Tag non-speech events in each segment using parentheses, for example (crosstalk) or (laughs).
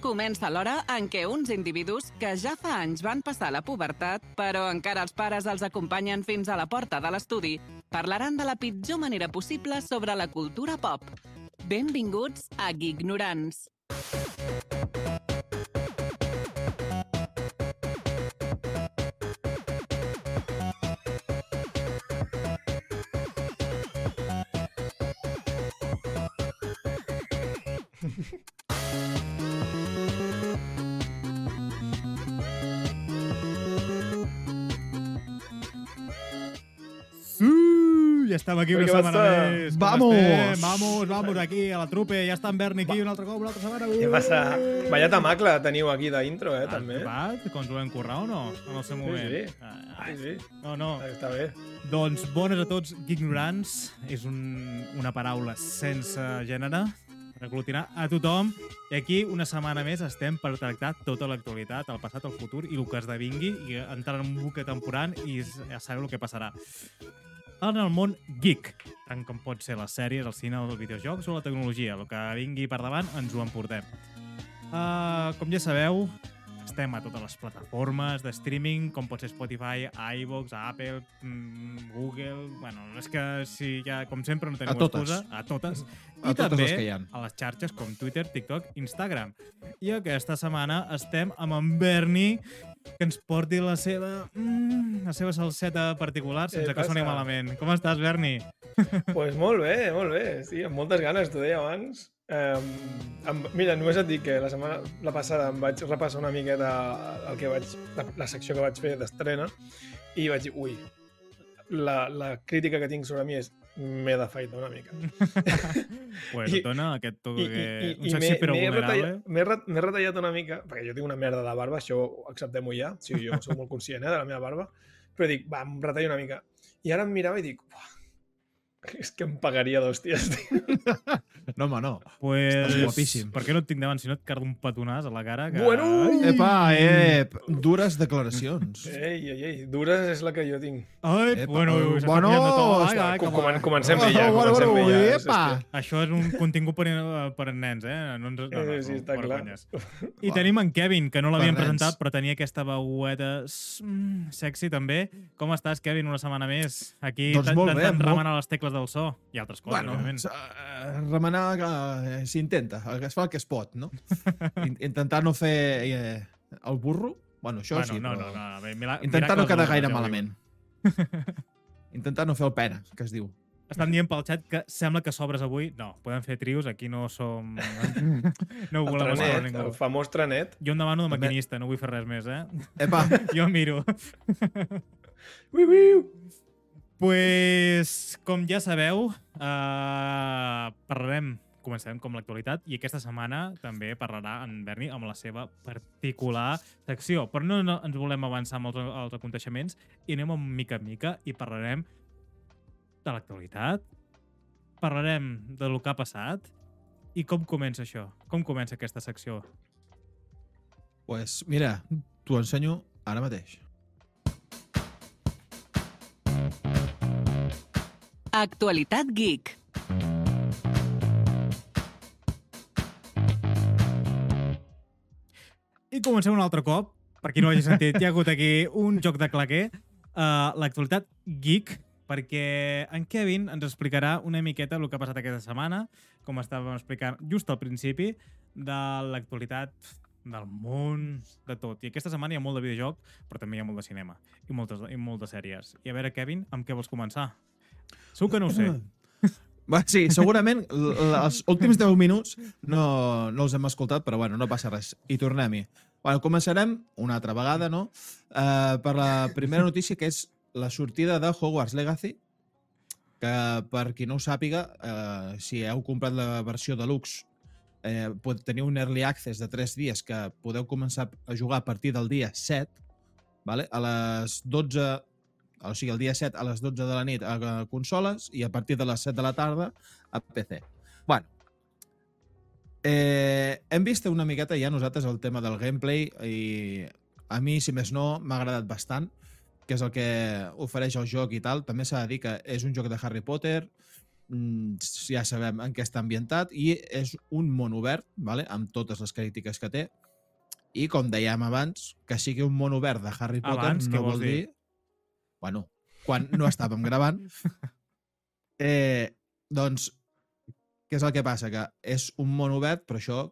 comença l'hora en què uns individus que ja fa anys van passar la pubertat, però encara els pares els acompanyen fins a la porta de l'estudi, parlaran de la pitjor manera possible sobre la cultura pop. Benvinguts a Gignorants. Estem aquí una Vinga, setmana basta. més. Com Vamos. estem? Vamos, vamos, aquí, a la trupe. Ja està en Berni aquí una altra cop, una altra setmana. Què passa? Vaya tamacle teniu aquí d'intro, eh, Has també. trobat com ens ho vam currar o no? En el seu moment. sí. Ah, Sí, sí, No, no. està bé. Doncs bones a tots, ignorants. És un, una paraula sense gènere per aglutinar a tothom. I aquí, una setmana més, estem per tractar tota l'actualitat, el passat, el futur i el que esdevingui, i entrar en un bucle temporant i ja sabeu el que passarà. En el món geek, tant com pot ser les sèries, el cine, els videojocs o la tecnologia. El que vingui per davant ens ho emportem. Uh, com ja sabeu, estem a totes les plataformes de streaming, com pot ser Spotify, iVoox, Apple, mm, Google... Bueno, és que si ja, com sempre, no tenim A totes. excusa. A totes. A I totes també les que hi ha. a les xarxes com Twitter, TikTok, Instagram. I aquesta setmana estem amb en Berni, que ens porti la seva, mm, la seva salseta particular, sense que soni passa? malament. Com estàs, Berni? (laughs) pues molt bé, molt bé. Sí, amb moltes ganes, t'ho deia abans. Um, amb, mira, només et dic que la setmana la passada em vaig repassar una miqueta el que vaig, la, la secció que vaig fer d'estrena i vaig dir, ui, la, la crítica que tinc sobre mi és m'he d'afaitar una mica. (laughs) pues I- dona aquest toc, I, i, que... i, un sexy però vulnerable. m'he re- m'he retallat una mica, perquè jo tinc una merda de barba, això acceptem-ho ja, o sigui, jo soc molt conscient eh, de la meva barba, però dic, va, em retallo una mica. I ara em mirava i dic, Buah, (laughs) és que em pagaria d'hòsties, tio. (laughs) No, home, no. Pues, Estàs guapíssim. Per què no et tinc davant si no et cardo un petonàs a la cara? Que... Bueno! Ai, Epa, ep, dures declaracions. Ei, ei, ei, dures és la que jo tinc. Ai, Epa, bueno, bueno, canviant de to. Ai, està- Com, com a- comen, comencem bé ja, bueno, comencem bé bueno, ja. Epa. Això és un contingut per, per a nens, eh? No ens, no, no, Eh, sí, està clar. conyes. (laughs) I tenim en Kevin, que no nens. presentat, però tenia aquesta veueta mm, sexy també. Com estàs, Kevin, una setmana més? Aquí Doncs molt bé, intentant molt- remenar les tecles del so i altres coses, Bueno, òbviament. eh, remenar eh, s'intenta, es fa el que es pot, no? (laughs) In- Intentar no fer eh, el burro, bueno, això bueno, sí, no, però... no, no, no, mira, Intentar no miracles quedar no, gaire malament. (laughs) Intentar no fer el pena, que es diu. Estan dient pel xat que sembla que sobres avui. No, podem fer trios, aquí no som... (laughs) No ho El volem trenet, ningú. el famós trenet. Jo em demano de maquinista, no vull fer res més, eh? Epa, Jo miro. Ui, ui. Pues, com ja sabeu, uh, parlarem, començarem com l'actualitat, i aquesta setmana també parlarà en Berni amb la seva particular secció. Però no, no ens volem avançar amb els, els aconteixements i anem amb mica en mica i parlarem de l'actualitat, parlarem de lo que ha passat i com comença això, com comença aquesta secció. pues mira, t'ho ensenyo ara mateix. Actualitat Geek. I comencem un altre cop, per qui no ho hagi sentit, hi ha hagut aquí un joc de claquer, uh, l'actualitat geek, perquè en Kevin ens explicarà una miqueta el que ha passat aquesta setmana, com estàvem explicant just al principi, de l'actualitat del món, de tot. I aquesta setmana hi ha molt de videojoc, però també hi ha molt de cinema i moltes, i molt de sèries. I a veure, Kevin, amb què vols començar? Segur que no ho sé. (clears throat) Va, sí, segurament els últims 10 minuts no, no els hem escoltat, però bueno, no passa res. I tornem-hi. Bueno, començarem una altra vegada, no? Uh, per la primera notícia, que és la sortida de Hogwarts Legacy, que per qui no ho sàpiga, uh, si heu comprat la versió deluxe, eh, pot tenir un early access de 3 dies que podeu començar a jugar a partir del dia 7, vale? a les 12 o sigui, el dia 7 a les 12 de la nit a consoles i a partir de les 7 de la tarda a PC. Bueno, eh, hem vist una miqueta ja nosaltres el tema del gameplay i a mi, si més no, m'ha agradat bastant, que és el que ofereix el joc i tal. També s'ha de dir que és un joc de Harry Potter, mm, ja sabem en què està ambientat, i és un món obert, vale? amb totes les crítiques que té, i com dèiem abans, que sigui un món obert de Harry Potter Abans, no vol dir... dir? Bueno, quan no estàvem gravant. (laughs) Eh, doncs, què és el que passa? Que és un món obert, però això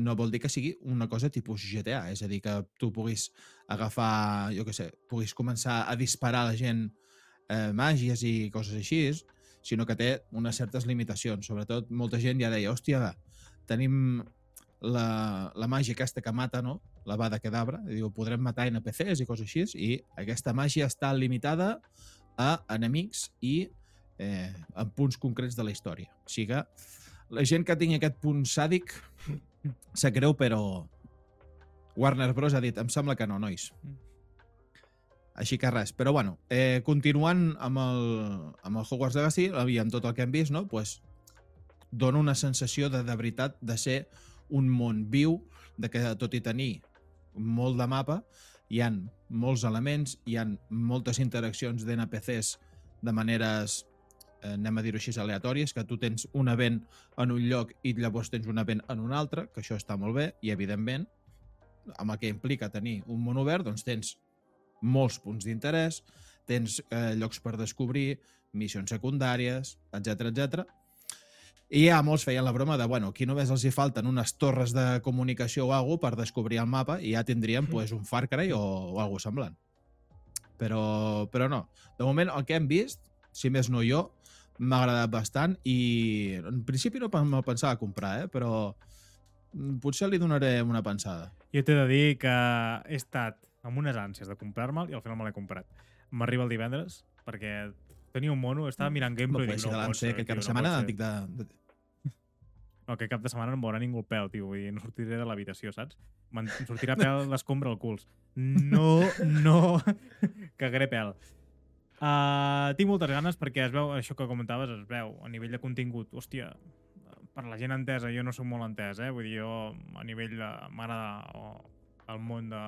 no vol dir que sigui una cosa tipus GTA, és a dir, que tu puguis agafar, jo què sé, puguis començar a disparar a la gent eh, màgies i coses així, sinó que té unes certes limitacions. Sobretot, molta gent ja deia, hòstia, tenim la, la màgia aquesta que mata, no? La Bada Kedavra, i diu, podrem matar NPCs i coses així, i aquesta màgia està limitada a enemics i eh, en punts concrets de la història. O sigui que la gent que tingui aquest punt sàdic (laughs) sap greu, però Warner Bros. ha dit, em sembla que no, nois. Així que res. Però bueno, eh, continuant amb el, amb el Hogwarts Legacy amb tot el que hem vist, no? pues, dona una sensació de, de veritat de ser un món viu, de que tot i tenir molt de mapa, hi han molts elements, hi han moltes interaccions d'NPCs de maneres eh, anem a dir-ho així, aleatòries, que tu tens un event en un lloc i llavors tens un event en un altre, que això està molt bé, i evidentment, amb el que implica tenir un món obert, doncs tens molts punts d'interès, tens eh, llocs per descobrir, missions secundàries, etc etc. I ja molts feien la broma de, bueno, aquí només els hi falten unes torres de comunicació o alguna per descobrir el mapa i ja tindríem pues, un Far Cry o, o alguna semblant. Però, però no. De moment, el que hem vist, si més no jo, m'ha agradat bastant i en principi no me'l pensava comprar, eh? però mm, potser li donaré una pensada. Jo t'he de dir que he estat amb unes ànsies de comprar-me'l i al final me l'he comprat. M'arriba el divendres perquè tenia un mono, estava mirant No gameplay pot i dic, ser no que ser, fet aquest tio, cap de no setmana, ser. dic de, de, No, que cap de setmana no em veurà ningú el pèl, tio. Vull dir, no sortiré de l'habitació, saps? Me'n sortirà pèl (laughs) l'escombra al culs. No, no, (laughs) cagaré pèl. Uh, tinc moltes ganes perquè es veu, això que comentaves, es veu a nivell de contingut. Hòstia, per la gent entesa, jo no soc molt entès, eh? Vull dir, jo a nivell de... M'agrada el món de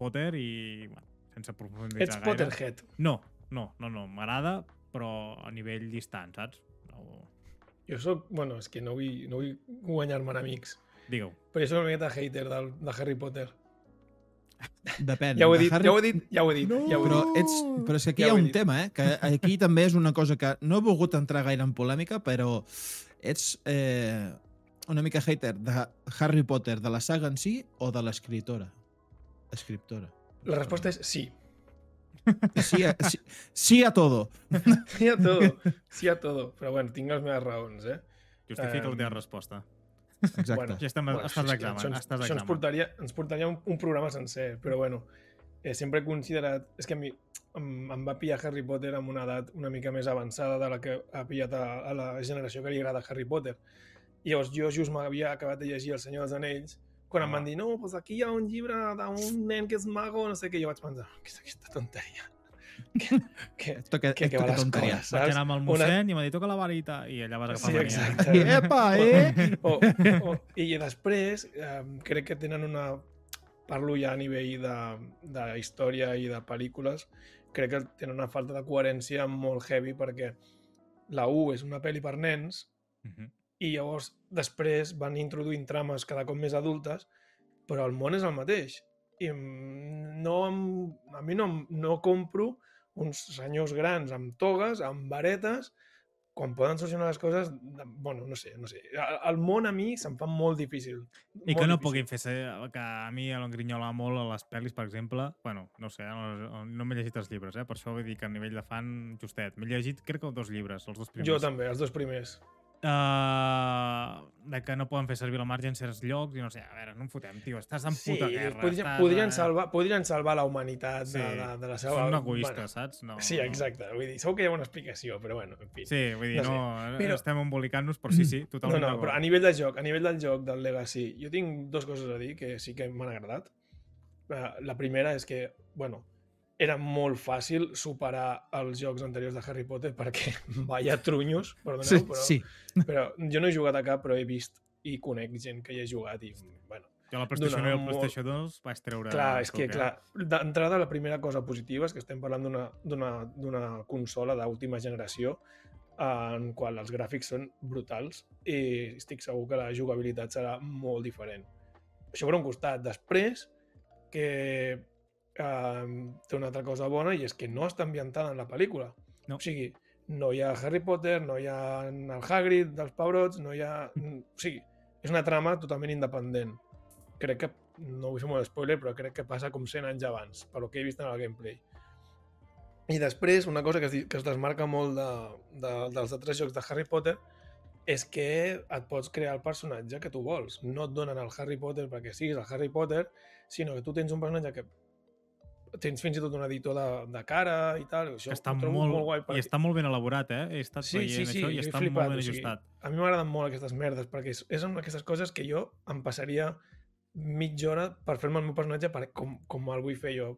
Potter i, bueno, sense profunditzar Ets gaire. Potterhead. No, no, no, no. M'agrada, però a nivell distant, saps? No, Jo sóc... Bueno, és que no vull, no vull guanyar-me enemics. Digue-ho. Però jo soc una miqueta hater del, de Harry Potter. depèn. Ja ho he dit, Harry- ja ho he dit, ja ho he dit. No. Ja ho he Però, dit. ets, però és que aquí Ja hi ha un dit. tema, eh? Que aquí també és una cosa que no he volgut entrar gaire en polèmica, però ets eh, una mica hater de Harry Potter, de la saga en si o de l'escriptora? Escriptora. La resposta és sí. Sí a, sí, sí a todo. Sí a todo. Sí a todo. Però bueno, tinc les meves raons, eh? Justifica la Em, teva resposta. Exacte. Bueno, Ja estem, Bueno, estàs d'examen. això, ens- Estàs això ens portaria, ens portaria un, un programa sencer, però bueno, eh, sempre he considerat... És que a mi em, em va pillar Harry Potter amb una edat una mica més avançada de la que ha pillat a, a la generació que li agrada Harry Potter. I llavors jo just m'havia acabat de llegir El Senyor dels Anells, quan em Ah. van dir, no, pues aquí hi ha un llibre d'un nen que és mago, no sé què, jo vaig pensar, què és aquesta tonteria? (laughs) que, que, Esto que, que, esto que va que tonteria. coses, Vaig anar amb el mossèn i m'ha dit toca la varita i allà vas agafar Sí, exacte. (laughs) Epa, eh? o, o, I després eh, crec que tenen una... Parlo ja a nivell de, de història i de pel·lícules, crec que tenen una falta de coherència molt heavy perquè la 1 és una pel·li per nens Mhm. I llavors després van introduint trames cada cop més adultes, però el món és el mateix. I no, em- a mi no, em- no compro uns senyors grans amb togues, amb varetes, quan poden solucionar les coses, bueno, no sé, no sé. El, món a mi se'm fa molt difícil. I que no difícil. puguin fer ser, que a mi l'engrinyola molt a les pel·lis, per exemple, bueno, no sé, no, no m'he llegit els llibres, eh? per això vull dir que a nivell de fan, justet. M'he llegit, crec que dos llibres, els dos primers. Jo també, els dos primers. Uh, de que no poden fer servir la marge en certs llocs i no sé, a veure, no em fotem, tio, estàs en Sí, puta guerra. podrien, estàs, podrien, salvar, podrien salvar la humanitat Sí, de, de, de la seva... Són egoistes, bueno, saps? No, Sí, exacte. Vull dir, segur que hi ha una explicació, però bueno, en fi. Sí, vull dir, No sé, no, no però- estem embolicant-nos, però sí, sí, (clears throat) No, totalment no, d'acord. però a nivell del joc, a nivell del joc, del Legacy, jo tinc dues coses a dir que sí que m'han agradat. Eh, La primera és que, bueno, era molt fàcil superar els jocs anteriors de Harry Potter perquè (laughs) vaya trunyos, perdoneu, Sí, però, sí. (laughs) però jo no he jugat a cap, però he vist i conec gent que hi ha jugat i, bueno, Jo la PlayStation 1 i el molt- PlayStation 2 vaig treure... Clar, és que, eh? clar, d'entrada la primera cosa positiva és que estem parlant d'una- d'una d'una consola d'última generació en qual els gràfics són brutals i estic segur que la jugabilitat serà molt diferent. Això per un costat. Després, que eh, té una altra cosa bona i és que no està ambientada en la pel·lícula. No. O sigui, no hi ha Harry Potter, no hi ha el Hagrid dels Pebrots, no hi ha... O sigui, és una trama totalment independent. Crec que, no vull fer molt spoiler, però crec que passa com 100 anys abans, per lo que he vist en el gameplay. I després, una cosa que es, que es desmarca molt de, de, dels altres jocs de Harry Potter és que et pots crear el personatge que tu vols. No et donen el Harry Potter perquè siguis el Harry Potter, sinó que tu tens un personatge que tens fins i tot un editor de, de cara i tal. Això Que està molt, molt guai. I està molt ben elaborat, eh? He estat Sí, veient sí, sí, això i està flipat, molt ben o sigui, ajustat. A mi m'agraden molt aquestes merdes, perquè és, és una d'aquestes coses que jo em passaria mitja hora per fer-me el meu personatge per, com, com el vull fer jo.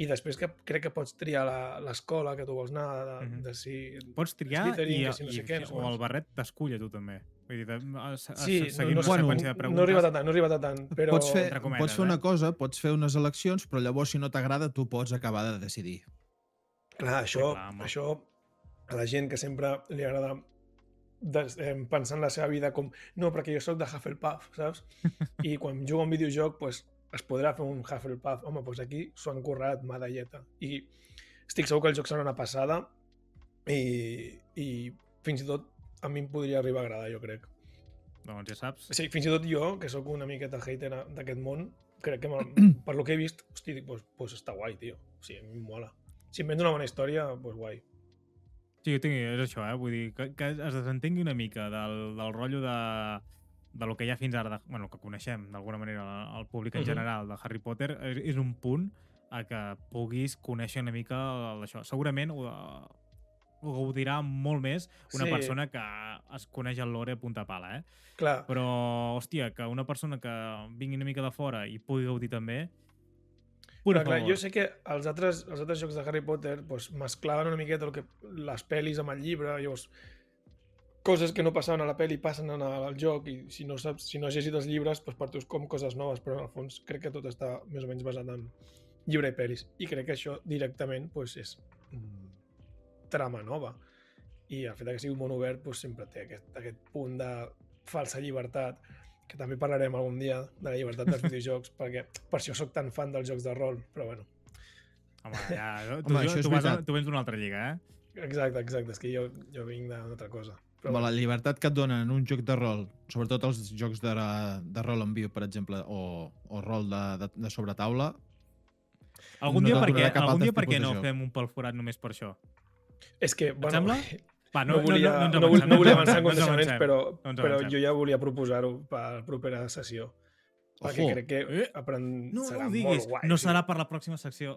I després que crec que pots triar la- l'escola que tu vols anar, de, de si... Pots triar i, no i, sé què, o el barret t'escull a tu també. Vull dir, de, a, a, Sí, no, seguint no, una bueno, seqüència de no preguntes. arribat a tant, no he arribat a tant, però... pots, fer, cometes, pots fer una eh? cosa, pots fer unes eleccions, però llavors, si no t'agrada, tu pots acabar de decidir. Clar, això, clar, home. això a la gent que sempre li agrada des, eh, pensar en la seva vida com no, perquè jo sóc de Hufflepuff, saps? (laughs) I quan jugo a un videojoc, pues, es podrà fer un Hufflepuff. Home, doncs aquí s'ho han currat, medalleta. I estic segur que el joc serà una passada i, i fins i tot a mi em podria arribar a agradar, jo crec. Doncs ja saps. Sí, fins i tot jo, que sóc una miqueta hater d'aquest món, crec que (clears throat) per lo que he vist, hosti, dic, pues, pues està guai, tio. O sigui, a mi em mola. Si em vens una bona història, pues guai. Sí, jo tinc, és això, eh? Vull dir, que, que es desentengui una mica del, del rotllo de, de lo que hi ha fins ara, de, bueno, que coneixem d'alguna manera el, públic en Mhm. general de Harry Potter, és, és un punt a que puguis conèixer una mica això. Segurament ho gaudirà molt més una Sí. persona que es coneix el lore a punta pala, eh? Clar, Però, hòstia, que una persona que vingui una mica de fora i pugui gaudir també, pura clar, clar, jo sé que els altres, els altres jocs de Harry Potter pues, mesclaven una miqueta el que, les pel·lis amb el llibre, llavors coses que no passaven a la pel·li passen en el, al joc i si no saps, si no has llegit els llibres, pues, per tu és com coses noves, però en el fons crec que tot està més o menys basat en llibre i pel·lis. I crec que això directament pues, és mm, trama nova. I el fet que sigui un món obert pues, sempre té aquest, aquest punt de falsa llibertat que també parlarem algun dia de la llibertat dels (laughs) videojocs, perquè per això sóc tan fan dels jocs de rol, però bueno. Home, ja, (laughs) tu, Home, tu, tu, vas, tu vens d'una altra lliga, eh? Exacte, exacte, és que jo, jo vinc d'una altra cosa. Però, Però la llibertat que et donen en un joc de rol, sobretot els jocs de, de rol en viu, per exemple, o, o rol de, de, de sobretaula, Algun No dia, te'n per què, donarà cap algun dia per què tipus de no joc. fem un pel forat només per això? És que, bueno, sembla? (laughs) Va, no, volia, no, ens no, avancem, no volia avançar en condicionaments, però, No ens però jo ja volia proposar-ho per la propera sessió. Perquè Ojo. crec que Eh, aprend... No, serà no diguis, molt guai. no serà per la pròxima secció.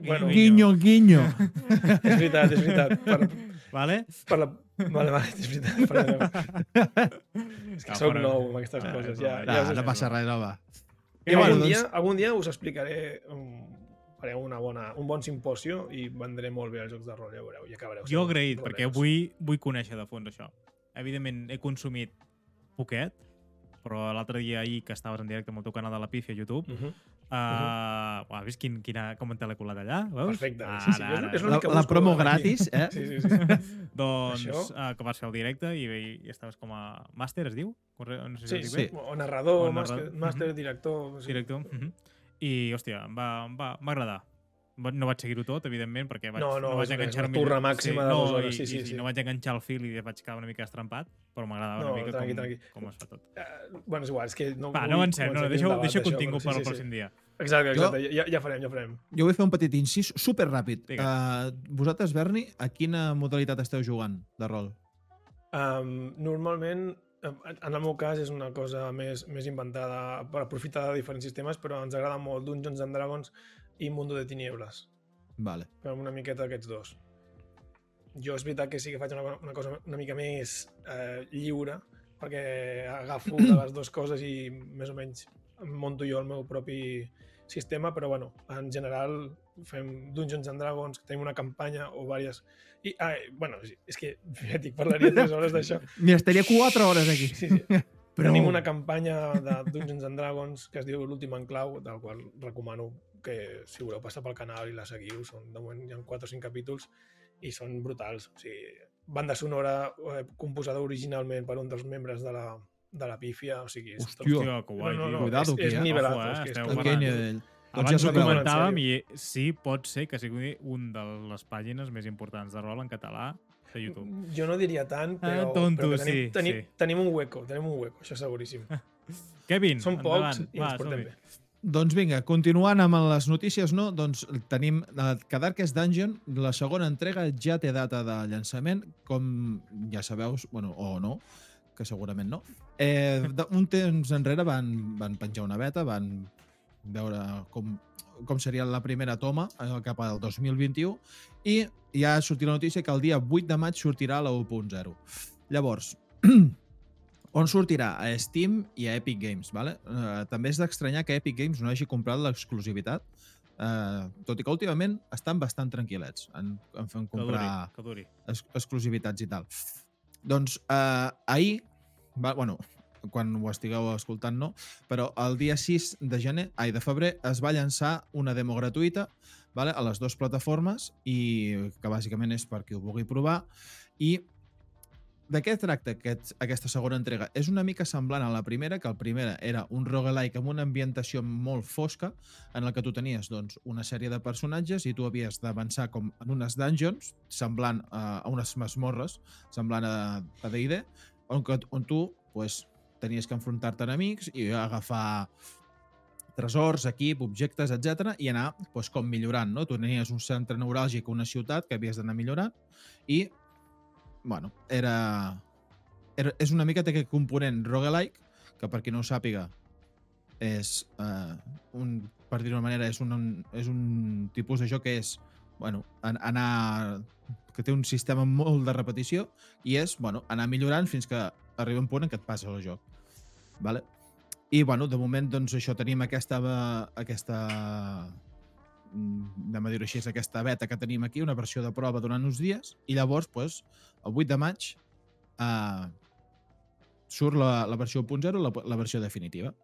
Bueno, Guinyo, guinyo, (laughs) és veritat, és veritat. Per, Vale? per la... Vale, vale, és veritat. Perdoneu. és que No, però- nou amb aquestes Ah, coses. Ja, normal. ja No, no passa res, no va. I bueno, algun, doncs- dia, algun dia us explicaré faré una bona, un bon simposio i vendré molt bé els jocs de rol, ja veureu, i acabareu. Jo agraït, perquè roleros. vull, vull conèixer de fons això. Evidentment, he consumit poquet, però l'altre dia ahir que estaves en directe amb el teu canal de la Pifia a YouTube, Uh -huh. uh, uh, has vist quin, quina, com te l'he colat allà? Veus? Perfecte. Ara, sí, sí, és, ara, és La, l'únic que la promo aquí. gratis, eh? Sí, sí, sí. (laughs) Doncs Això- uh, que vas fer el directe i, i, i estaves com a màster, es diu? Corre, no sé si Sí, sí. bé. O narrador, O màster, narrador. màster Mhm. director... Sí. director. Uh -huh. I, hòstia, em va, em va, em va agradar. Va- No vaig seguir-ho tot, evidentment, perquè vaig, No, no, vaig una- és enganxar-me... una turra màxima de no, hores, i, sí, sí, i, sí. no vaig enganxar el fil i vaig quedar una mica estrampat, però m'agradava No, una mica tranqui, com, tranqui. com es fa tot. Uh, bueno, és igual, és que no Va, no avancem, no, deixa, debat deixa contingut però per sí, al sí, pròxim dia. Exacte, exacte, ja, ja farem, ja farem. Jo vull fer un petit incís super ràpid. Uh, vosaltres, Berni, a quina modalitat esteu jugant de rol? Um, normalment, en el meu cas, és una cosa més, més inventada per aprofitar de diferents sistemes, però ens agrada molt Dungeons and Dragons i Mundo de Tinieblas. Vale. Fem una miqueta aquests dos. Jo és veritat que sí que faig una, una cosa una mica més eh, lliure, perquè agafo de les dues coses i més o menys monto jo el meu propi sistema, però bueno, en general fem Dungeons and Dragons, que tenim una campanya o diverses... I, ah, bueno, és que ja dic, parlaria tres (laughs) hores d'això. Mira, estaria 4 hores aquí. Sí, sí. (laughs) Però... Tenim una campanya de Dungeons and Dragons que es diu L'últim enclau, del qual recomano que si voleu passar pel canal i la seguiu, són, de moment hi ha 4 o 5 capítols i són brutals. O sigui, banda sonora eh, composada originalment per un dels membres de la, de la pífia, o sigui... És Hòstia. Hòstia, que guai, no, no, no, Cuidado és, és eh? nivelazo, Ojo, eh? és que és Doncs Abans ja ho comentàvem i sí, pot ser que sigui un de les pàgines més importants de rol en català de YouTube. Jo no diria tant, però, Ah, tonto, però tenim, sí, tenim, sí. tenim un hueco, tenim un hueco, això seguríssim. (laughs) Kevin, Són endavant. pocs i Va, ens portem bé. Doncs vinga, continuant amb les notícies, no? Doncs tenim eh, que Darkest Dungeon, la segona entrega ja té data de llançament, com ja sabeu, bueno, o no, que segurament no. Eh, un temps enrere van, van penjar una beta, van veure com, com seria la primera toma eh, cap al 2021 i ja ha sortit la notícia que el dia 8 de maig sortirà la 1.0. Llavors, (clears throat) on sortirà? A Steam i a Epic Games. Vale? Uh, també és d'estranyar que Epic Games no hagi comprat l'exclusivitat, uh, tot i que últimament estan bastant tranquil·lets en, en fent Que duri, comprar que duri. ex exclusivitats i tal. Doncs uh, ahir, va, bueno, quan ho estigueu escoltant no, però el dia 6 de gener, ai, de febrer, es va llançar una demo gratuïta vale, a les dues plataformes i que bàsicament és per qui ho vulgui provar i de què tracta aquest, aquesta segona entrega? És una mica semblant a la primera, que el primera era un roguelike amb una ambientació molt fosca, en el que tu tenies doncs, una sèrie de personatges i tu havies d'avançar com en unes dungeons, semblant a, a unes masmorres, semblant a, a D&D, on, on tu pues, tenies que enfrontar-te a enemics i agafar tresors, equip, objectes, etc i anar pues, com millorant. No? Tu tenies un centre neuràlgic, una ciutat que havies d'anar millorant i bueno, era, era, és una mica aquest component roguelike, que per qui no ho sàpiga és eh, un, per dir-ho d'una manera, és un, és un tipus de joc que és bueno, an- anar que té un sistema molt de repetició i és bueno, anar millorant fins que arriba un punt en què et passa el joc. Vale? I bueno, de moment doncs, això tenim aquesta, aquesta anem a dir-ho així, aquesta beta que tenim aquí, una versió de prova durant uns dies, i llavors, pues, el 8 de maig, eh, surt la, la versió 1.0, la, la versió definitiva.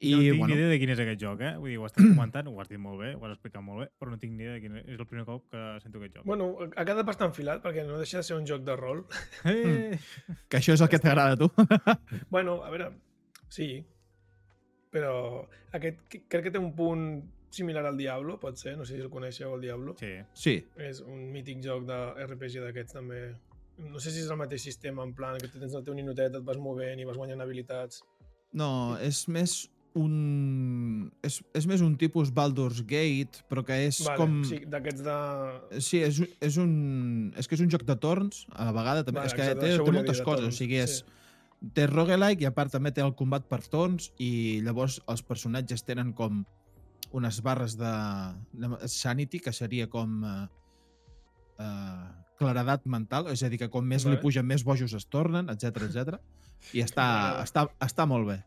I, no tinc bueno, ni idea de quin és aquest joc, eh? Vull dir, ho estàs comentant, ho has dit molt bé, ho has explicat molt bé, però no tinc ni idea de quin és. És el primer cop que sento aquest joc. Bueno, ha quedat bastant filat perquè no deixa de ser un joc de rol. Eh! (laughs) que això és el que t'agrada a tu. (laughs) Bueno, a veure, sí, però aquest que- crec que té un punt similar al Diablo, pot ser, no sé si el coneixeu, el Diablo. Sí. sí, És un mític joc de RPG d'aquests també. No sé si és el mateix sistema, en plan, que tu tens el teu ninotet, et vas movent i vas guanyant habilitats. no, és més un... És, és més un tipus Baldur's Gate, però que és Vale, com... Sí, d'aquests de... Sí, és, és un... És que és un joc de torns, a la vegada també. Vale, és que exacte, té, té moltes coses. torns, O sigui, és... sí. Té roguelike i a part també té el combat per torns i llavors els personatges tenen com unes barres de, de sanity, que seria com eh, eh, claredat mental, és a dir, que com més li Vale. pugen, més bojos es tornen, etc etc. I està, està, està molt bé.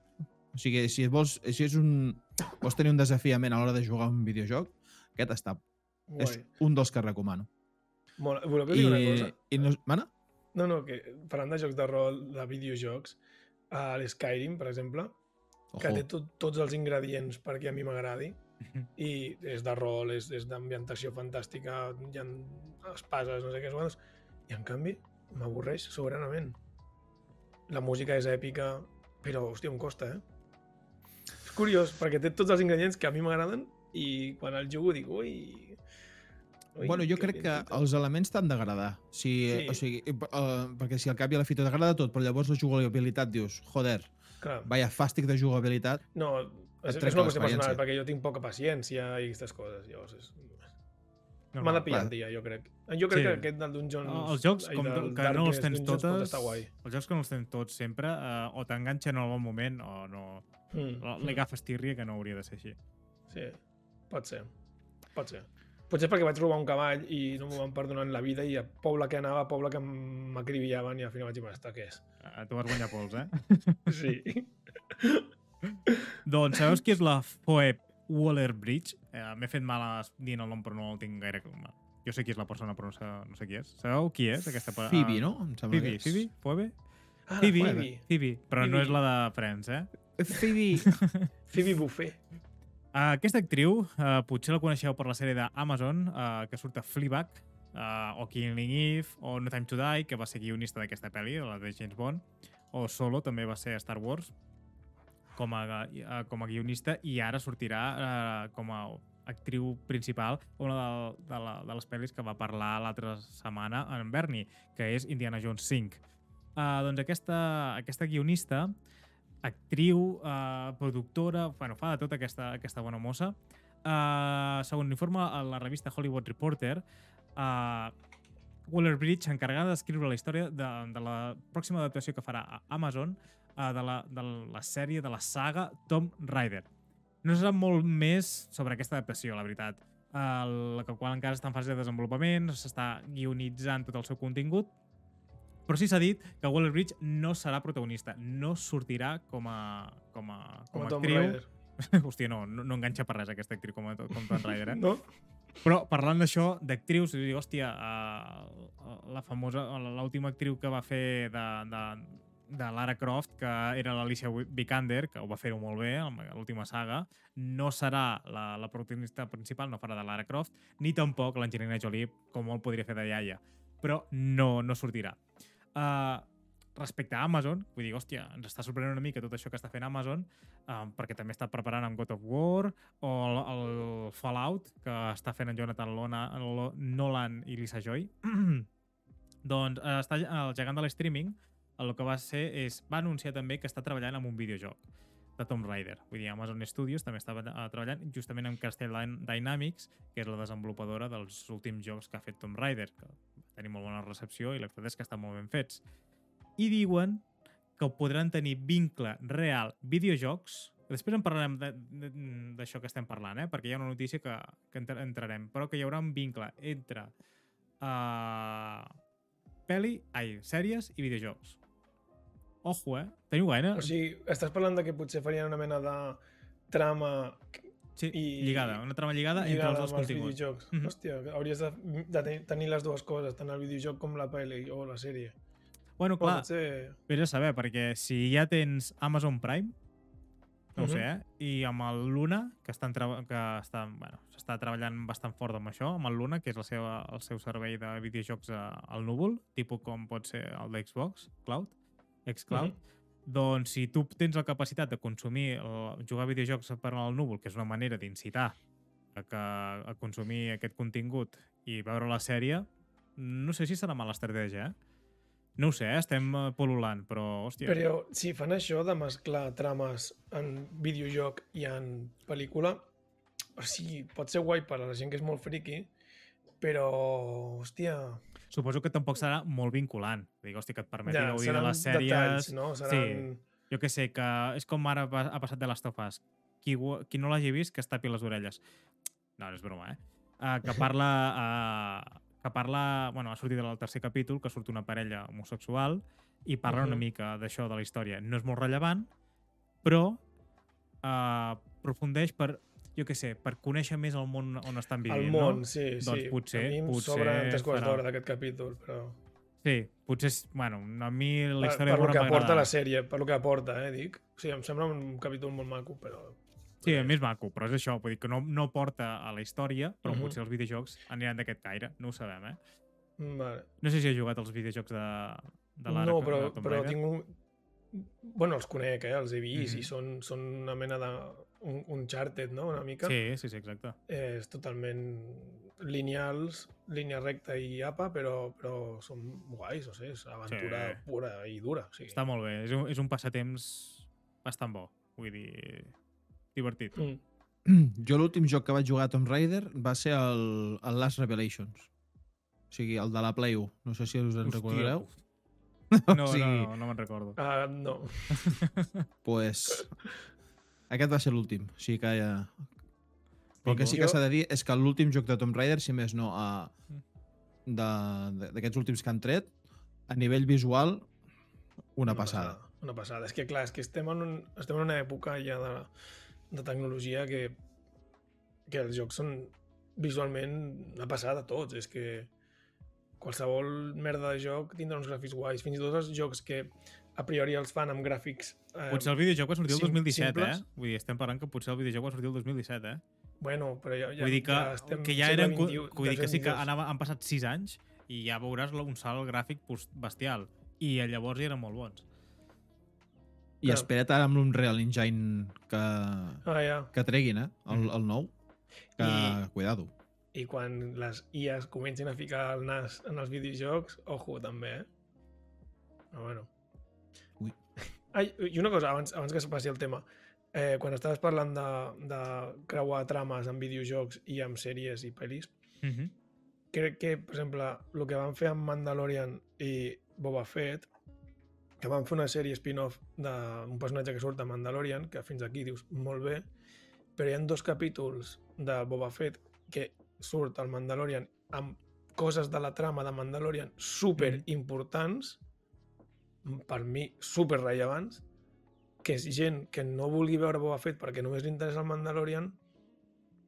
O sigui, si vols, si és un, vols tenir un desafiament a l'hora de jugar a un videojoc, aquest està, és Guai. un dels que recomano. Molt... Voleu que digui una cosa? I no, mana? No, no, que parlant de jocs de rol, de videojocs, a l'Skyrim, per exemple, que Ojo. té tot, tots els ingredients perquè a mi m'agradi, (laughs) i és de rol, és, és d'ambientació fantàstica, hi ha espases, no sé què, quants, i en canvi m'avorreix soberanament. La música és èpica, però, hòstia, em costa, eh? Curiós, perquè té tots els ingredients que a mi m'agraden i quan el jugo dic, ui... ui Bueno, jo que crec que lentito". els elements t'han d'agradar. Si, Sí. o sigui, uh, perquè si al cap i a la fi t'agrada tot, però llavors la jugabilitat dius, joder, Clar. vaya fàstic de jugabilitat, No, és, és una qüestió personal, perquè jo tinc poca paciència i aquestes coses. Llavors, és... m'ha Normal. de pillar el dia, jo crec. Jo crec Sí. que aquest del Dungeons... Ah, Els jocs, ai, com del que no els tens Dungeons pot totes, els jocs que no els tens tots sempre, eh, o t'enganxen en el bon moment o no. Mm. Li agafes tírria que no hauria de ser així. Sí, pot ser. Pot ser. Potser perquè vaig robar un cavall i no m'ho van perdonant la vida i a poble que anava, a poble que m'acribillaven i al final vaig dir, "Està, què és? Eh, tu vas guanyar pols, eh? (laughs) Sí. (laughs) doncs sabeu qui és la Phoebe Waller-Bridge? Eh, M'he fet mal a dient el nom, però no el tinc gaire clar. Jo sé qui és la persona, però no sé, no sé qui és. Sabeu qui és, aquesta... pa- Phoebe, no? Em sembla Phoebe, que és. Phoebe? Phoebe? Ah, Phoebe, Phoebe. Phoebe, però no Phoebe. és la de Friends, eh? Phoebe. (laughs) Phoebe Buffet. Uh, aquesta actriu, uh, potser la coneixeu per la sèrie d'Amazon, uh, que surt a Fleabag, uh, o Killing Eve, o No Time to Die, que va ser guionista d'aquesta pel·li, la de James Bond, o Solo, també va ser a Star Wars, com a, uh, com a guionista, i ara sortirà uh, com a actriu principal una de, de, la, de les pel·lis que va parlar l'altra setmana en Bernie, que és Indiana Jones 5. Uh, doncs aquesta, aquesta guionista, actriu, uh, productora, bueno, fa de tot aquesta, aquesta bona mossa. Uh, segons l'informe a la revista Hollywood Reporter, uh, Waller-Bridge, encarregada d'escriure la història de, de la pròxima adaptació que farà a Amazon uh, de, la, de la sèrie, de la saga Tom Raider. No se sap molt més sobre aquesta adaptació, la veritat. El, la qual encara està en fase de desenvolupament, s'està guionitzant tot el seu contingut, però sí s'ha dit que Waller-Bridge no serà protagonista, no sortirà com a, com a, com Com a Tom actriu. (laughs) Hòstia, no, no, no enganxa per res aquesta actriu com, a, com Tom Raider, eh? (laughs) No? Però parlant d'això, d'actrius, dic, hòstia, uh, la famosa, l'última actriu que va fer de, de, de Lara Croft, que era l'Alicia Vikander, que ho va fer-ho molt bé a l'última saga, no serà la, la protagonista principal, no farà de Lara Croft, ni tampoc l'Angelina Jolie, com molt podria fer de iaia. Però no, no sortirà. Uh, respecte a Amazon, vull dir, hòstia, ens està sorprenent una mica tot això que està fent Amazon, um, perquè també està preparant amb God of War, o el, el Fallout, que està fent en Jonathan Lona, Lo- Nolan i Lisa Joy. (clears throat) doncs eh, està, el gegant de l'streaming el que va ser és, va anunciar també que està treballant en un videojoc de Tomb Raider. Vull dir, Amazon Studios també estava treballant justament amb Dy- Dynamics, que és la desenvolupadora dels últims jocs que ha fet Tomb Raider, que tenir molt bona recepció i la veritat és que estan molt ben fets. I diuen que podran tenir vincle real videojocs Després en parlarem d'això que estem parlant, eh? perquè hi ha una notícia que, que entra- entrarem, però que hi haurà un vincle entre uh, pel·li, ai, sèries i videojocs. Ojo, eh? Teniu gaire? O sigui, estàs parlant de que potser farien una mena de trama sí, i- lligada, una trama lligada, entre lligada els dos continguts. videojocs. Mhm. Hòstia, hauries de, de ten- tenir les dues coses, tant el videojoc com la pel·li o la sèrie. Bueno, Clar. clar, Potser... vés a saber, perquè si ja tens Amazon Prime, no ho sé, Mhm. eh? I amb el Luna, que estan que està, bueno, s'està treballant bastant fort amb això, amb el Luna, que és la seva, el seu servei de videojocs a, al núvol, tipus com pot ser el d'Xbox, Cloud, xCloud, Mhm. Doncs si tu tens la capacitat de consumir, el, jugar a videojocs per al núvol, que és una manera d'incitar a, que, a consumir aquest contingut i veure la sèrie, no sé si serà mala estratègia, eh? No ho sé, eh? estem eh, pol·lulant, però, hòstia... Però si fan això de mesclar trames en videojoc i en pel·lícula, o sigui, pot ser guai per a la gent que és molt friki, però, hòstia... Suposo que tampoc serà molt vinculant. Dic, hòstia, que et permeti Ja, gaudir de les sèries... detalls, no? Seran... Jo que sé, que és com ara ha passat de les tofes. Qui, qui no l'hagi vist, que es tapi les orelles. No, no és broma, eh? Uh, que parla... Uh, que parla... Bueno, ha sortit del tercer capítol, que surt una parella homosexual i parla Mhm. una mica d'això, de la història. No és molt rellevant, però uh, aprofundeix per, jo que sé, per conèixer més el món on estan vivint, El món, no? sí, sí. Doncs potser- a mi em potser sobren tres quarts d'hora d'aquest capítol, però... Sí, potser. Bueno, a mi la Per, història per lo de que aporta la sèrie, per lo que aporta, eh, dic. O sigui, em sembla un capítol molt maco, però... Sí, a mi és maco, però és això, vull dir que no, no porta a la història, però uh Mhm. -huh. potser els videojocs aniran d'aquest caire, no ho sabem, eh? Mm, Vale. No sé si he jugat als videojocs de, de l'Ara. No, però, de però tinc un... Bueno, els conec, eh? Els he vist Mhm. i són, són una mena de... Un, un charted, no? Una mica. Sí, sí, sí, exacte. Eh, és totalment lineals, línia recta i apa, però, però són guais, no sé, és aventura Sí. pura i dura. O sigui. Està molt bé, és un, és un passatemps bastant bo, vull dir, divertit. Mm. (clears throat) Jo l'últim joc que vaig jugar a Tomb Raider va ser el, el Last Revelations. O sigui, el de la Play 1. No sé si us en Hòstia, recordareu. (laughs) No, O sigui, no, no, no me'n recordo. Uh, no. (laughs) pues, aquest va ser l'últim. O sigui que ja... El que sí que s'ha de dir és que l'últim joc de Tomb Raider, si més no, a- Mm. de- de- d'aquests últims que han tret, a nivell visual, una, passada. Una passada. És que, clar, és que estem en, un, estem en una època ja de, de tecnologia que, que els jocs són visualment una passada tots. És que qualsevol merda de joc tindrà uns gràfics guais. Fins i tot els jocs que a priori els fan amb gràfics... Eh, Potser el videojoc va sortir el sim- 2017, simples. eh? Vull dir, estem parlant que potser el videojoc va sortir el 2017, eh? Bueno, però ja, ja, vull dir que, ja estem que ja eren... cu- XXI, Vull dir que sí que anava, han passat 6 anys i ja veuràs un salt gràfic bestial. I llavors ja eren molt bons. I Clar. espera't ara amb l'Unreal Engine que, Ah, ja. que treguin, eh? El, Mm. el nou. Que, I- cuidado. I quan les IAs comencin a ficar el nas en els videojocs, ojo, també, eh? Però bueno. Ai, i una cosa, abans, abans que es passi el tema. Eh, quan estaves parlant de, de creuar trames en videojocs i amb sèries i pel·lis, Mm -hmm. crec que, per exemple, el que van fer amb Mandalorian i Boba Fett, que van fer una sèrie spin-off d'un personatge que surt a Mandalorian, que fins aquí dius molt bé, però hi ha dos capítols de Boba Fett que surt al Mandalorian amb coses de la trama de Mandalorian super importants, per mi super rellevants, que és gent que no vulgui veure Boba Fett perquè només li interessa el Mandalorian,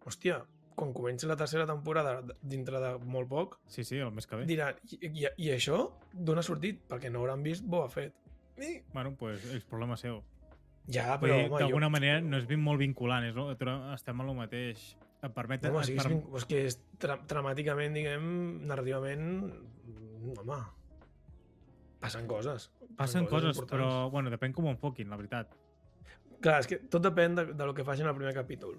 hòstia, quan comenci la tercera temporada dintre de molt poc, Sí, sí, el mes que ve. diran, i, i, i això d'on ha sortit? Perquè no hauran vist Boba Fett. I... Bueno, pues, és problema seu. Ja, però, d'alguna jo... manera no és ben molt vinculant, és, no? Estem a lo mateix. Et permet... Home, és, per- vin- és que és tra dramàticament, diguem, narrativament, home, passen coses. Passen coses, importants. però bueno, depèn com ho enfoquin, la veritat. Clar, és que tot depèn de, de lo que facin al primer capítol.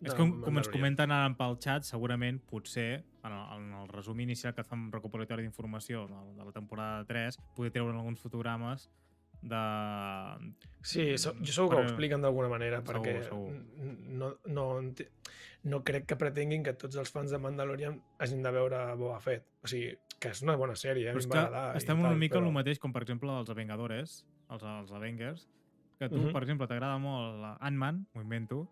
És com, com ens comenten ara pel xat, segurament, potser, en el, en el resum inicial que fem recopilatori d'informació de, de la temporada 3, poder treure alguns fotogrames de... Sí, so, jo segur que ho expliquen d'alguna manera, Segur, perquè segur. no, no, no crec que pretenguin que tots els fans de Mandalorian hagin de veure Boba Fett. O sigui, que és una bona sèrie, eh? a Però mi i estem una tal, mica però... el mateix com, per exemple, els Vengadores, els, els Avengers, que tu, Mhm. per exemple, t'agrada molt Ant-Man, m'ho invento,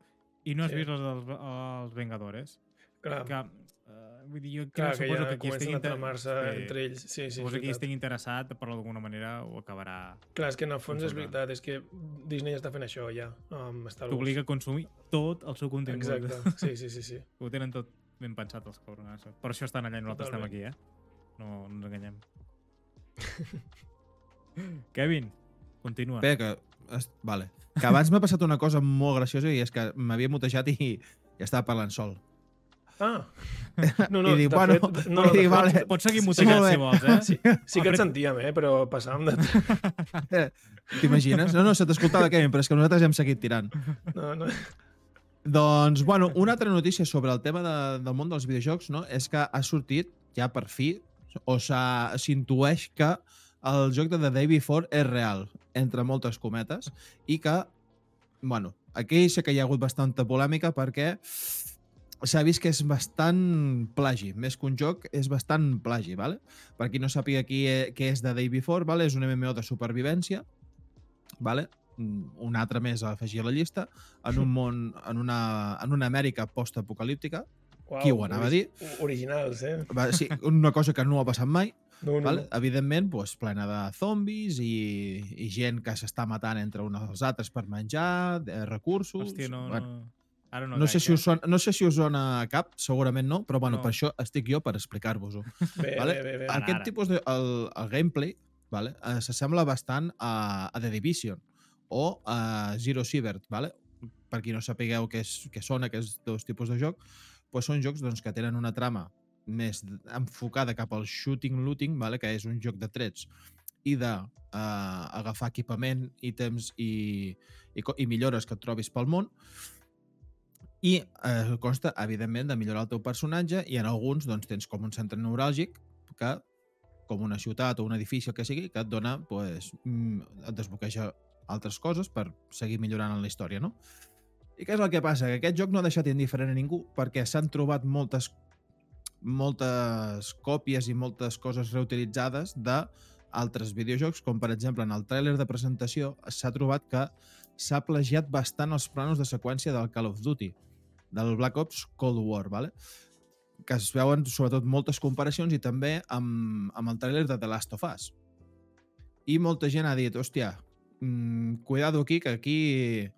i no has Sí. vist els, els, els Vengadores. Clar, Que, uh, vull dir, jo clar, crec, que suposo ja que qui estigui... a inter- tramar-se sí, entre ells. Sí, sí, suposo que qui estigui interessat, per d'alguna manera, ho acabarà... Clar, és que en el fons és veritat, és que Disney està fent això ja, amb Star Wars. T'obliga a consumir tot el seu contingut. Exacte, sí, sí, sí. sí. (laughs) Ho tenen tot ben pensat, els cabronats. Per això estan allà i nosaltres estem Totalment. aquí, eh? No, no ens enganyem. (laughs) Kevin, continua. Bé, que... Es, vale. Que abans m'ha passat una cosa molt graciosa i és que m'havia mutejat i, i estava parlant sol. Ah! (laughs) No, no, I dic, bueno, fet, no, de dir, fet, vale. Pots seguir Sí, mutejat bé. si vols, eh? Sí, sí que et sentíem, eh? però passàvem de... (laughs) T'imagines? No, no, se t'escoltava, Kevin, però és que nosaltres hem seguit tirant. No, no. Doncs, bueno, una altra notícia sobre el tema de, del món dels videojocs no? és que ha sortit, ja per fi, o s'intueix que el joc de The Day Before és real, entre moltes cometes, i que, bueno, aquí sé que hi ha hagut bastanta polèmica perquè s'ha vist que és bastant plagi, més que un joc, és bastant plagi, ¿vale? Per qui no sàpiga qui e- què és The Day Before, ¿vale? és un MMO de supervivència, ¿vale? Mm, un altre més a afegir a la llista, en un món, en una, en una Amèrica postapocalíptica, Uau, Qui ho anava a dir? ori- Originals, eh? va, sí, una cosa que no ha passat mai, No, no, vale? no. evidentment, pues, plena de zombis i, i gent que s'està matant entre uns als altres per menjar, de recursos... Hòstia, no, bueno, no... Ara no, no, sé si eh? us sona, no sé si us sona a cap, segurament no, però bueno, No. per això estic jo per explicar-vos-ho. (laughs) Vale? bé, bé, bé. Aquest ara. tipus de... El, el gameplay vale? eh, s'assembla bastant a, a The Division o a Zero Sievert, vale? per qui no sapigueu què, és, què són aquests dos tipus de joc, doncs són jocs doncs, que tenen una trama més enfocada cap al shooting looting, vale? que és un joc de trets i de uh, agafar equipament, ítems i, i, i millores que et trobis pel món i eh, consta, evidentment, de millorar el teu personatge i en alguns doncs, tens com un centre neuràlgic que, com una ciutat o un edifici, el que sigui, que et dona, pues, mm, et desbloqueja altres coses per seguir millorant en la història, no? I què és el que passa? Que aquest joc no ha deixat indiferent a ningú perquè s'han trobat moltes moltes còpies i moltes coses reutilitzades de altres videojocs, com per exemple en el tràiler de presentació s'ha trobat que s'ha plagiat bastant els planos de seqüència del Call of Duty, del Black Ops Cold War, ¿vale? que es veuen sobretot moltes comparacions i també amb, amb el tràiler de The Last of Us. I molta gent ha dit, hòstia, mm, cuidado aquí, que aquí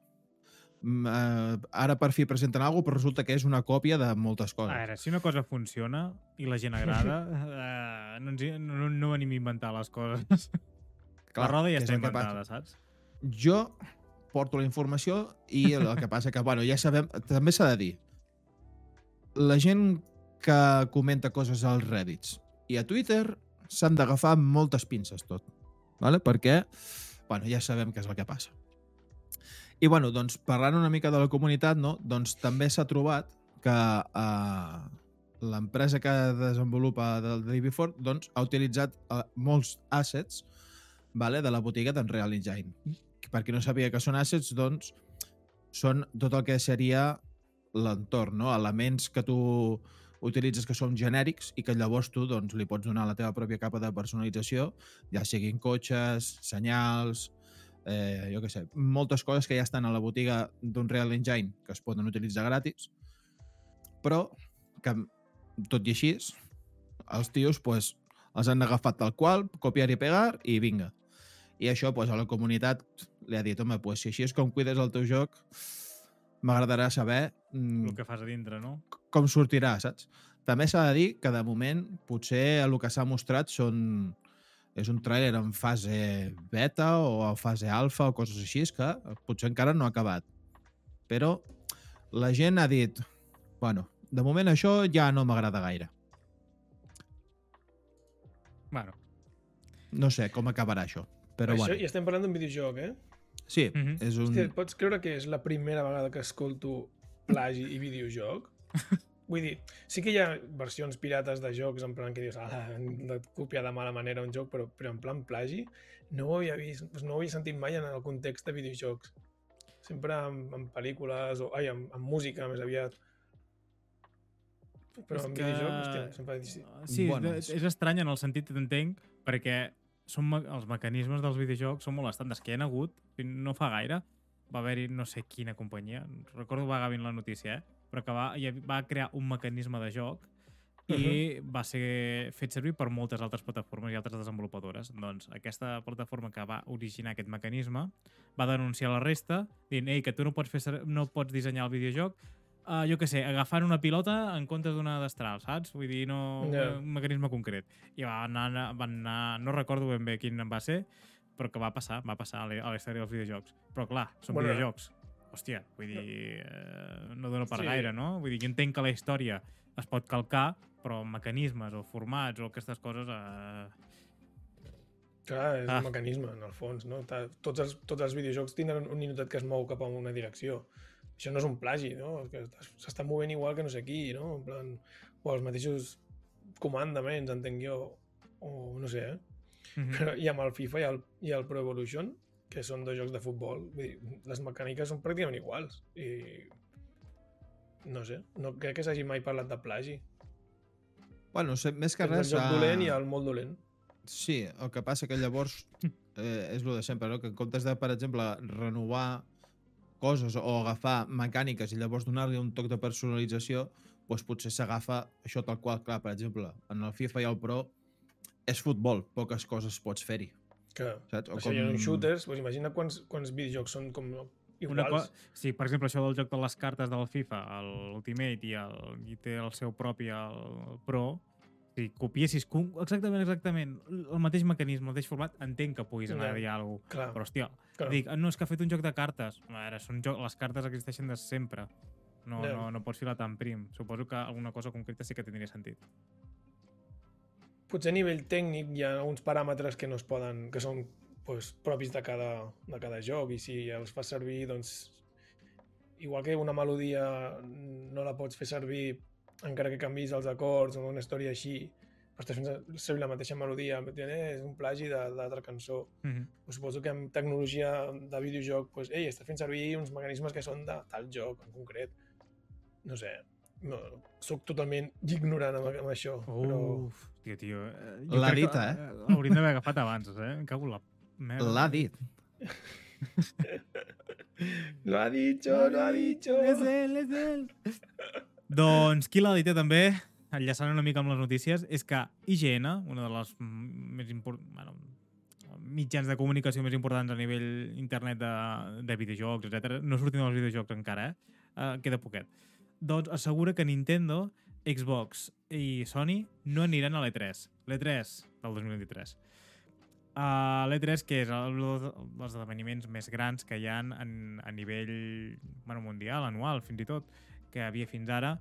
eh, ara per fi presenten alguna però resulta que és una còpia de moltes A coses. veure, si una cosa funciona i la gent agrada, eh, no, ens, no, no venim a inventar les coses. la roda ja està inventada, saps? Jo porto la informació i el que passa que, bueno, ja sabem, també s'ha de dir, la gent que comenta coses als Reddits i a Twitter s'han d'agafar moltes pinces tot, vale? perquè bueno, ja sabem què és el que passa. I bueno, doncs, parlant una mica de la comunitat, no? doncs també s'ha trobat que eh, l'empresa que desenvolupa del DB4 doncs, ha utilitzat eh, molts assets vale, de la botiga d'Unreal Engine. Per qui no sabia que són assets, doncs, són tot el que seria l'entorn, no? elements que tu utilitzes que són genèrics i que llavors tu doncs, li pots donar la teva pròpia capa de personalització, ja siguin cotxes, senyals, eh, jo què sé, moltes coses que ja estan a la botiga d'un Real Engine que es poden utilitzar gratis, però que, tot i així, els tios pues, els han agafat tal qual, copiar i pegar i vinga. I això pues, a la comunitat li ha dit, home, pues, si així és com cuides el teu joc, m'agradarà saber mm, El que fas a dintre, no? com sortirà, saps? També s'ha de dir que de moment potser el que s'ha mostrat són és un tràiler en fase beta o a fase alfa o coses així que potser encara no ha acabat. Però la gent ha dit bueno, de moment això ja no m'agrada gaire. Bueno. No sé com acabarà això, però Això, bueno. I estem parlant d'un videojoc, eh? Sí, Mhm. és un... Hòstia, pots creure que és la primera vegada que escolto plagi i videojoc? (laughs) Vull dir, sí que hi ha versions pirates de jocs en plan que dius, ah, de copiar de mala manera un joc, però, però en plan plagi no ho havia vist, doncs no ho havia sentit mai en el context de videojocs. Sempre en, en pel·lícules, o ai, en, en música més aviat. Però És en que- videojoc, hòstia, sempre... Sí. Sí, Bueno, és, és estrany en el sentit que t'entenc, perquè són, me- els mecanismes dels videojocs són molt estàndards, que hi ha hagut, no fa gaire, va haver-hi no sé quina companyia, recordo vagament la notícia, eh? Però que va, ha- va crear un mecanisme de joc i va ser fet servir per moltes altres plataformes i altres desenvolupadores. Doncs aquesta plataforma que va originar aquest mecanisme va denunciar la resta dient Ei, que tu no pots, fer, no pots dissenyar el videojoc uh, jo que sé, agafant una pilota en comptes d'una destral, saps? Vull dir, no Ja. un mecanisme concret. I va anar, van anar, no recordo ben bé quin va ser, però que va passar, va passar a la història dels videojocs. Però clar, són Bueno, videojocs. Hòstia, vull dir, eh, no dona per Sí. gaire, no? Vull dir, jo entenc que la història es pot calcar, però mecanismes o formats o aquestes coses... Eh... Clar, és Ah. un mecanisme, en el fons, no? Tots els, tots els videojocs tindran un ninotet que es mou cap a una direcció. Això no és un plagi, no? S'està movent igual que no sé qui, no? En plan, o els mateixos comandaments, entenc jo, o no sé, eh? Mhm. Però, I amb el FIFA i el, i el Pro Evolution, que són dos jocs de futbol, vull dir, les mecàniques són pràcticament iguals. I no sé, no crec que s'hagi mai parlat de plagi. Bueno, sé, més que Tens el res... joc ah, dolent i el molt dolent. Sí, el que passa que llavors eh, és el de sempre, no? que en comptes de, per exemple, renovar coses o agafar mecàniques i llavors donar-li un toc de personalització, doncs potser s'agafa això tal qual. Clar, per exemple, en el FIFA i el Pro és futbol, poques coses pots fer-hi. Que, Saps? O això hi ha uns shooters, doncs imagina quants, quants videojocs són com Una iguals. co sí, per exemple, això del joc de les cartes del FIFA, l'Ultimate i, el, i té el seu propi el, el Pro, si copiessis com- exactament, exactament el mateix mecanisme, el mateix format, entenc que puguis anar a dir alguna cosa. Clar, Però, hòstia, clar. dic, "Ah, no, és que ha fet un joc de cartes. A veure, són joc, les cartes existeixen de sempre. No, Ja. no, no pots filar tan prim. Suposo que alguna cosa concreta sí que tindria sentit. Potser a nivell tècnic hi ha uns paràmetres que no es poden, que són pues, propis de cada, de cada joc i si els fas servir, doncs igual que una melodia no la pots fer servir encara que canvis els acords o una història així, però estàs fent servir la mateixa melodia, eh, és un plagi de l'altra cançó. Mm -hmm. Pues suposo que amb tecnologia de videojoc, pues, ei, estàs fent servir uns mecanismes que són de tal joc en concret. No sé, no, soc totalment ignorant amb, amb això. Però... Uf, tio, eh, L'ha dit, que, eh? (laughs) Hauríem d'haver agafat abans, eh? Em cago la merda. L'ha dit. (laughs) Lo ha dicho, lo ha dicho. És ell, és ell. doncs qui l'ha dit eh, també, enllaçant una mica amb les notícies, és que IGN, una de les més import... bueno, mitjans de comunicació més importants a nivell internet de, de videojocs, etc. No sortim dels videojocs encara, eh? Uh, queda poquet. Doncs assegura que Nintendo, Xbox i Sony no aniran a l'E3. L'E3 del 2023. Uh, L'E3, que és el, els esdeveniments més grans que hi ha en, a nivell bueno, mundial, anual, fins i tot, que havia fins ara,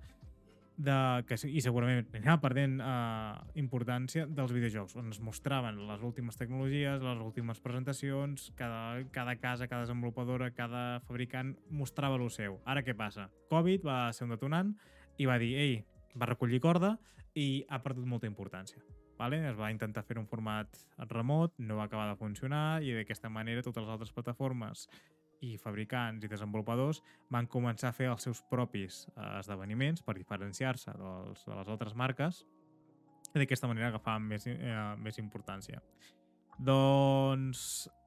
de, que, i segurament anava perdent uh, importància dels videojocs, on es mostraven les últimes tecnologies, les últimes presentacions, cada, cada casa, cada desenvolupadora, cada fabricant mostrava el seu. Ara què passa? Covid va ser un detonant i va dir, ei, va recollir corda i ha perdut molta importància. Vale? Es va intentar fer un format remot, no va acabar de funcionar i d'aquesta manera totes les altres plataformes i fabricants i desenvolupadors van començar a fer els seus propis eh, esdeveniments per diferenciar-se dels, de les altres marques i d'aquesta manera agafaven més, eh, més importància. Doncs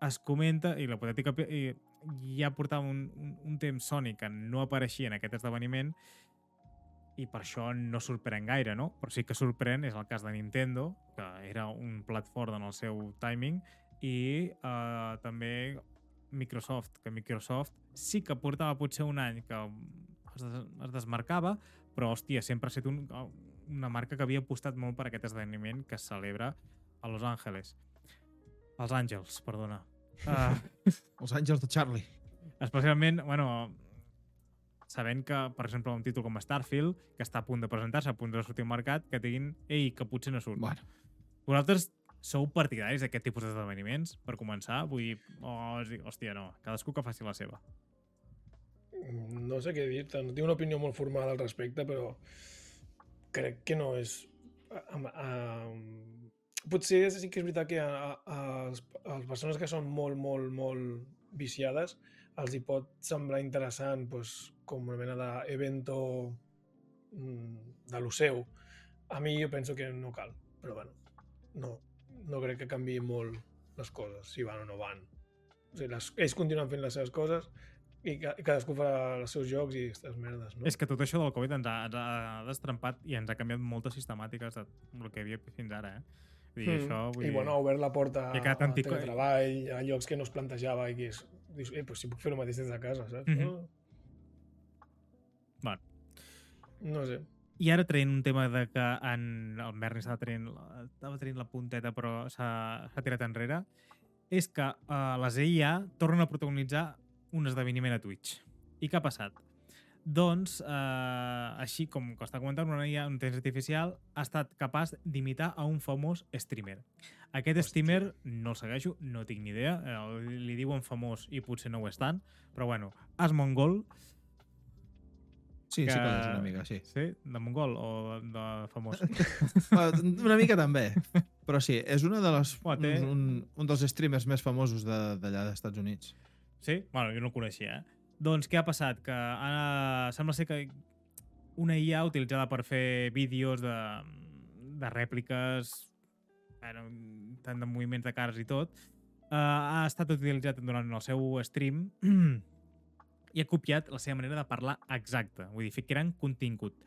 es comenta, i l'hipotètica i ja portava un, un, un temps Sony que no apareixia en aquest esdeveniment i per això no sorprèn gaire, no? Però sí que sorprèn és el cas de Nintendo, que era un plat fort en el seu timing, i eh, també Microsoft, que Microsoft sí que portava potser un any que es, des es desmarcava, però, hòstia, sempre ha estat un, una marca que havia apostat molt per aquest esdeveniment que es celebra a Los Angeles. Els Àngels, perdona. (laughs) Uh, Els àngels de Charlie. especialment, bueno, sabent que, per exemple, un títol com Starfield, que està a punt de presentar-se, a punt de sortir al mercat, que diguin, ei, que potser no surt. Bueno, Vosaltres sou partidaris d'aquest tipus d'esdeveniments, per començar? Vull dir, oh, hòstia, no, cadascú que faci la seva. No sé què dir-te, no tinc una opinió molt formal al respecte, però crec que no és... A, a, potser sí que és veritat que a, a, a, les, a les persones que són molt, molt, molt viciades els hi pot semblar interessant pues, com una mena d'evento mm, de lo seu. A mi jo penso que no cal, però bueno, no, no crec que canvi molt les coses, si van o no van. O sigui, les, ells continuen fent les seves coses i ca- cadascú farà els seus jocs i aquestes merdes, no? És que tot això del Covid ens ha, ens ha destrempat i ens ha canviat moltes sistemàtiques de el que hi havia fins ara, eh? Vull dir, Mm. això, vull I dir... bueno, ha obert la porta I a antico- teletreball, a llocs que no es plantejava i que és, dius, eh, pues si puc fer el mateix des de casa, saps? Mhm. no? Bueno. no sé. I ara traient un tema de que en el Berni estava traient, estava traient la punteta però s'ha s'ha tirat enrere, és que uh, les EIA tornen a protagonitzar un esdeveniment a Twitch. I què ha passat? Doncs, eh, així com que està comentant, una IA, intel·ligència artificial, ha estat capaç d'imitar a un famós streamer. Aquest Hòstia. streamer no el segueixo, no tinc ni idea, eh, li diuen famós i potser no ho és tant, però bueno, Asmongol, sí, que... sí que és una mica, sí. Sí? De mongol o de, de famós? (laughs) Una mica també. Però sí, és una de les, té- un, un, un dels streamers més famosos de- d'allà dels Estats Units. Sí? Bueno, jo no el coneixia, eh? Doncs què ha passat? Que ara sembla ser que una IA utilitzada per fer vídeos de, de rèpliques, bueno, tant de moviments de cares i tot, eh, ha estat utilitzat durant el seu stream (clears throat) i ha copiat la seva manera de parlar exacta. Vull dir, creant contingut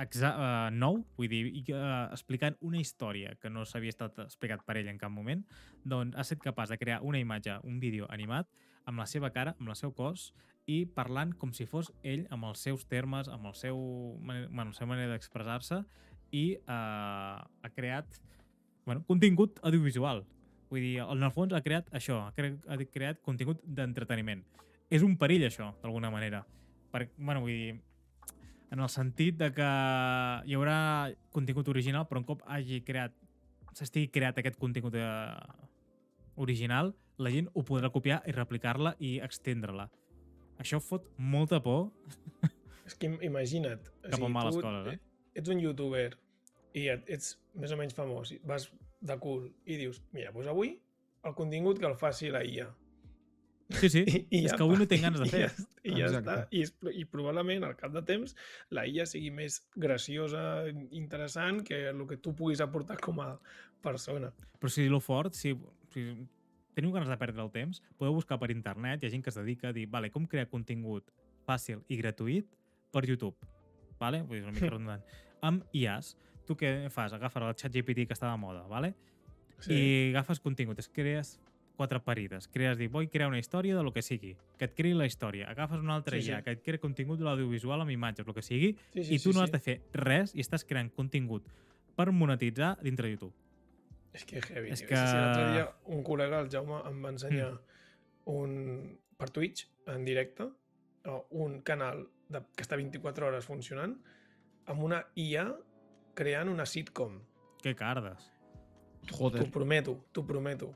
exa uh, nou, vull dir, uh, explicant una història que no s'havia estat explicat per ell en cap moment, doncs ha estat capaç de crear una imatge, un vídeo animat, amb la seva cara, amb el seu cos, i parlant com si fos ell amb els seus termes, amb el seu, bueno, la seva manera d'expressar-se, i eh, ha creat bueno, contingut audiovisual. Vull dir, en el fons ha creat això, ha creat, ha creat contingut d'entreteniment. És un perill, això, d'alguna manera. Per, bueno, vull dir, en el sentit de que hi haurà contingut original, però un cop hagi creat s'estigui creat aquest contingut eh, original, la gent ho podrà copiar i replicar-la i extendre-la. Això fot molta por. És que im- imagina't. o Cap a sigui, males tu coses, eh? Ets un youtuber i et, ets més o menys famós, i vas de cul i dius, mira, doncs avui el contingut que el faci la IA. Sí, sí, I, (laughs) i és ja que avui no té ganes de (laughs) i fer. Ja, I ja Exacte. està. I, és, I probablement al cap de temps la IA sigui més graciosa, interessant, que el que tu puguis aportar com a persona. Però si lo fort, si, si teniu ganes de perdre el temps, podeu buscar per internet, hi ha gent que es dedica a dir, vale, com crear contingut fàcil i gratuït per YouTube. Vale? Vull dir, una mica (laughs) redundant. Amb IAs, tu què fas? Agafes el xat GPT que està de moda, vale? Sí. i agafes contingut, es crees quatre parides, crees dir, vull crear una història de lo que sigui, que et creï la història, agafes una altra Sí, IA, sí. que et crea contingut de l'audiovisual amb imatges, el que sigui, sí, i tu no has de fer res i estàs creant contingut per monetitzar dintre de YouTube. És que heavy. És que- L'altre dia un col·lega, el Jaume, em va ensenyar un, per Twitch, en directe, o un canal de, que està 24 hores funcionant, amb una IA creant una sitcom. Que cardes. Joder. T'ho prometo, t'ho prometo.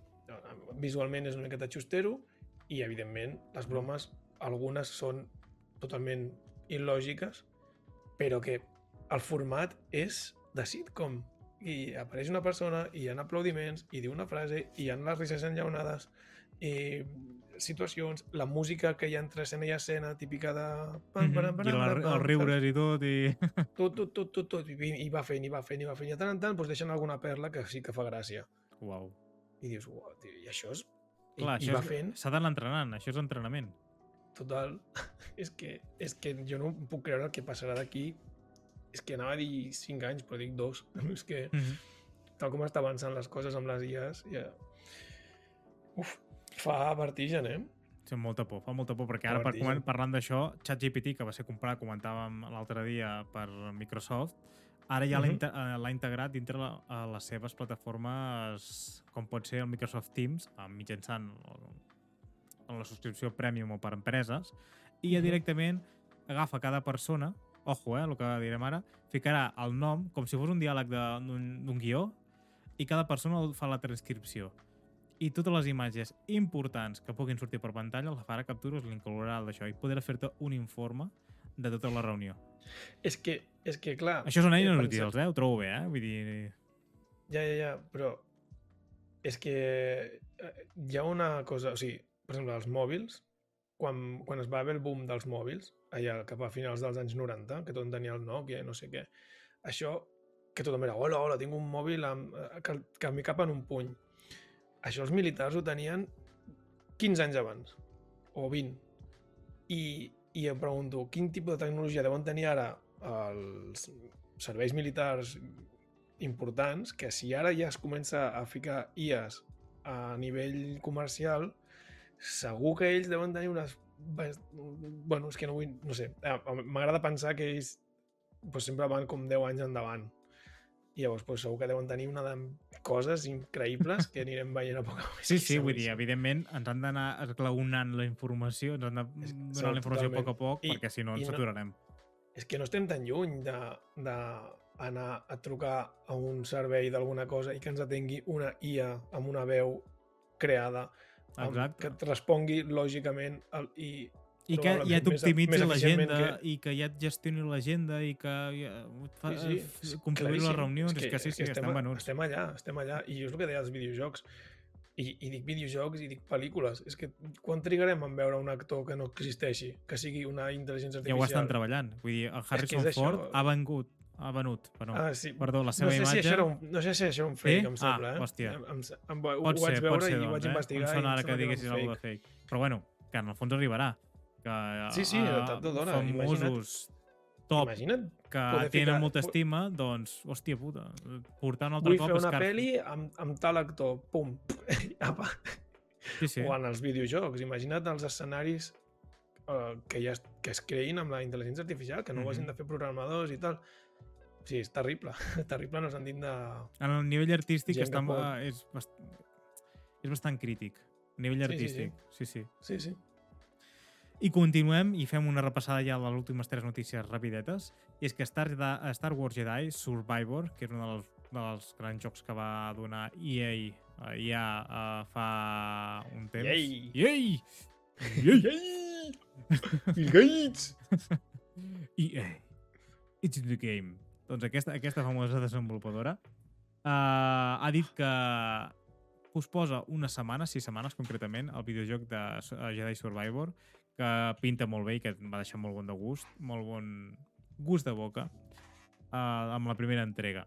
Visualment és una miqueta xustero i, evidentment, les bromes, algunes són totalment il·lògiques, però que el format és de sitcom. I apareix una persona, i hi ha aplaudiments, i diu una frase, i hi ha les risses enllaunades, i situacions, la música que hi ha entre escena i escena, típica de... Pam, pam, pam, I la, els riures i tot, i... (laughs) Tot, tot, tot, tot, tot, i, i va fent, i va fent, i va fent, i de tant en tant doncs deixen alguna perla que sí que fa gràcia. Uau. I dius, uau, tio, i això és... I, Clar, i això va fent, s'ha d'anar entrenant, això és entrenament. total, (laughs) és que, és que jo no puc creure el que passarà d'aquí. És que anava a dir 5 anys, però dic 2. (laughs) És que, Mm -hmm. tal com està avançant les coses amb les IAs, ja... Uf, fa vertigen, eh? Fa molta por, fa molta por, perquè ara per, Vertigen. comen- parlant d'això, ChatGPT, que va ser comprat, comentàvem l'altre dia per Microsoft, ara ja inte- eh, l'ha integrat dintre la, les seves plataformes, com pot ser el Microsoft Teams, eh, mitjançant la subscripció Premium o per empreses, i ja Mhm. directament agafa cada persona, ojo, eh, el que direm ara, ficarà el nom com si fos un diàleg de- d'un guió i cada persona fa la transcripció i totes les imatges importants que puguin sortir per pantalla les farà captures i l'inclourà al d'això i podrà fer-te un informe de tota la reunió. És que, és que clar... Això són eines he útils, eh? Ho trobo bé, eh? Vull dir... Ja, ja, ja, però és que eh, hi ha una cosa, o sigui, per exemple, els mòbils, quan, quan es va haver el boom dels mòbils, allà cap a finals dels anys 90, que tothom tenia el Nokia no sé què, això, que tothom era, hola, hola, tinc un mòbil amb, eh, que, que m'hi cap en un puny. Això els militars ho tenien 15 anys abans, o 20. I, i em pregunto, quin tipus de tecnologia deuen tenir ara els serveis militars importants que si ara ja es comença a ficar IAs a nivell comercial, segur que ells deuen tenir unes... Bueno, és que no vull... No sé, m'agrada pensar que ells pues, sempre van com 10 anys endavant. I llavors pues, segur que deuen tenir una de coses increïbles que anirem veient a poc a poc. Sí, sí, vull dir, evidentment ens han d'anar esglaonant la informació, ens han de donar la informació a totalment. poc a poc, I- perquè si no ens no- aturarem. és que no estem tan lluny de, de anar a trucar a un servei d'alguna cosa i que ens atengui una IA amb una veu creada Exacte. que et respongui lògicament el, i I que ja t'optimitzi l'agenda i que ja et gestioni l'agenda i que ja et fa, Sí, sí, és configuri les reunions, és que, sí, sí, estem, estem venuts. Estem allà, estem allà. I és el que deia dels videojocs. I, I dic videojocs i dic pel·lícules. És que quan trigarem en veure un actor que no existeixi, que sigui una intel·ligència Ja ho artificial? estan treballant. Vull dir, el Harrison és això. Ford ha vengut, ha venut, perdó, Ah, sí. perdó, la No seva sé, si imatge... això era un, no sé si això era un fake, Sí? em sembla. Ah, eh? hòstia. Em, em, em, ho, Pot ho ser, vaig pot veure ser, i doncs, vaig eh? investigar. Em sona ara que diguessis alguna de fake. Però bueno, que en el fons arribarà. Que, Sí, sí, eh, tard o d'hora, famosos top Imagina't, que tenen ficar- molta estima, doncs, hòstia puta, portar un altre vull cop fer una pel·li amb, amb tal actor, pum, (laughs) apa. Sí, sí. O en els videojocs, imagina't els escenaris eh, que ja es, que es creïn amb la intel·ligència artificial, que no ho hagin Mhm. de fer programadors i tal. Sí, és terrible. (laughs) terrible el sentit de... En el nivell artístic està, pot- eh, és, bast... és bastant crític. A nivell Sí, sí, sí. artístic, sí, sí. Sí, sí. I continuem i fem una repassada ja de les últimes tres notícies rapidetes. I és que Star, de, Star Wars Jedi Survivor, que és un dels, dels grans jocs que va donar EA eh, ja uh, fa un temps. Yay! Yay! (laughs) Yay! Bill Gates! (laughs) EA. It's in the game. Doncs aquesta, aquesta famosa desenvolupadora uh, ha dit que posposa una setmana, sis setmanes concretament, el videojoc de uh, Jedi Survivor, que pinta molt bé i que em va deixar molt bon de gust, molt bon gust de boca, uh, amb la primera entrega.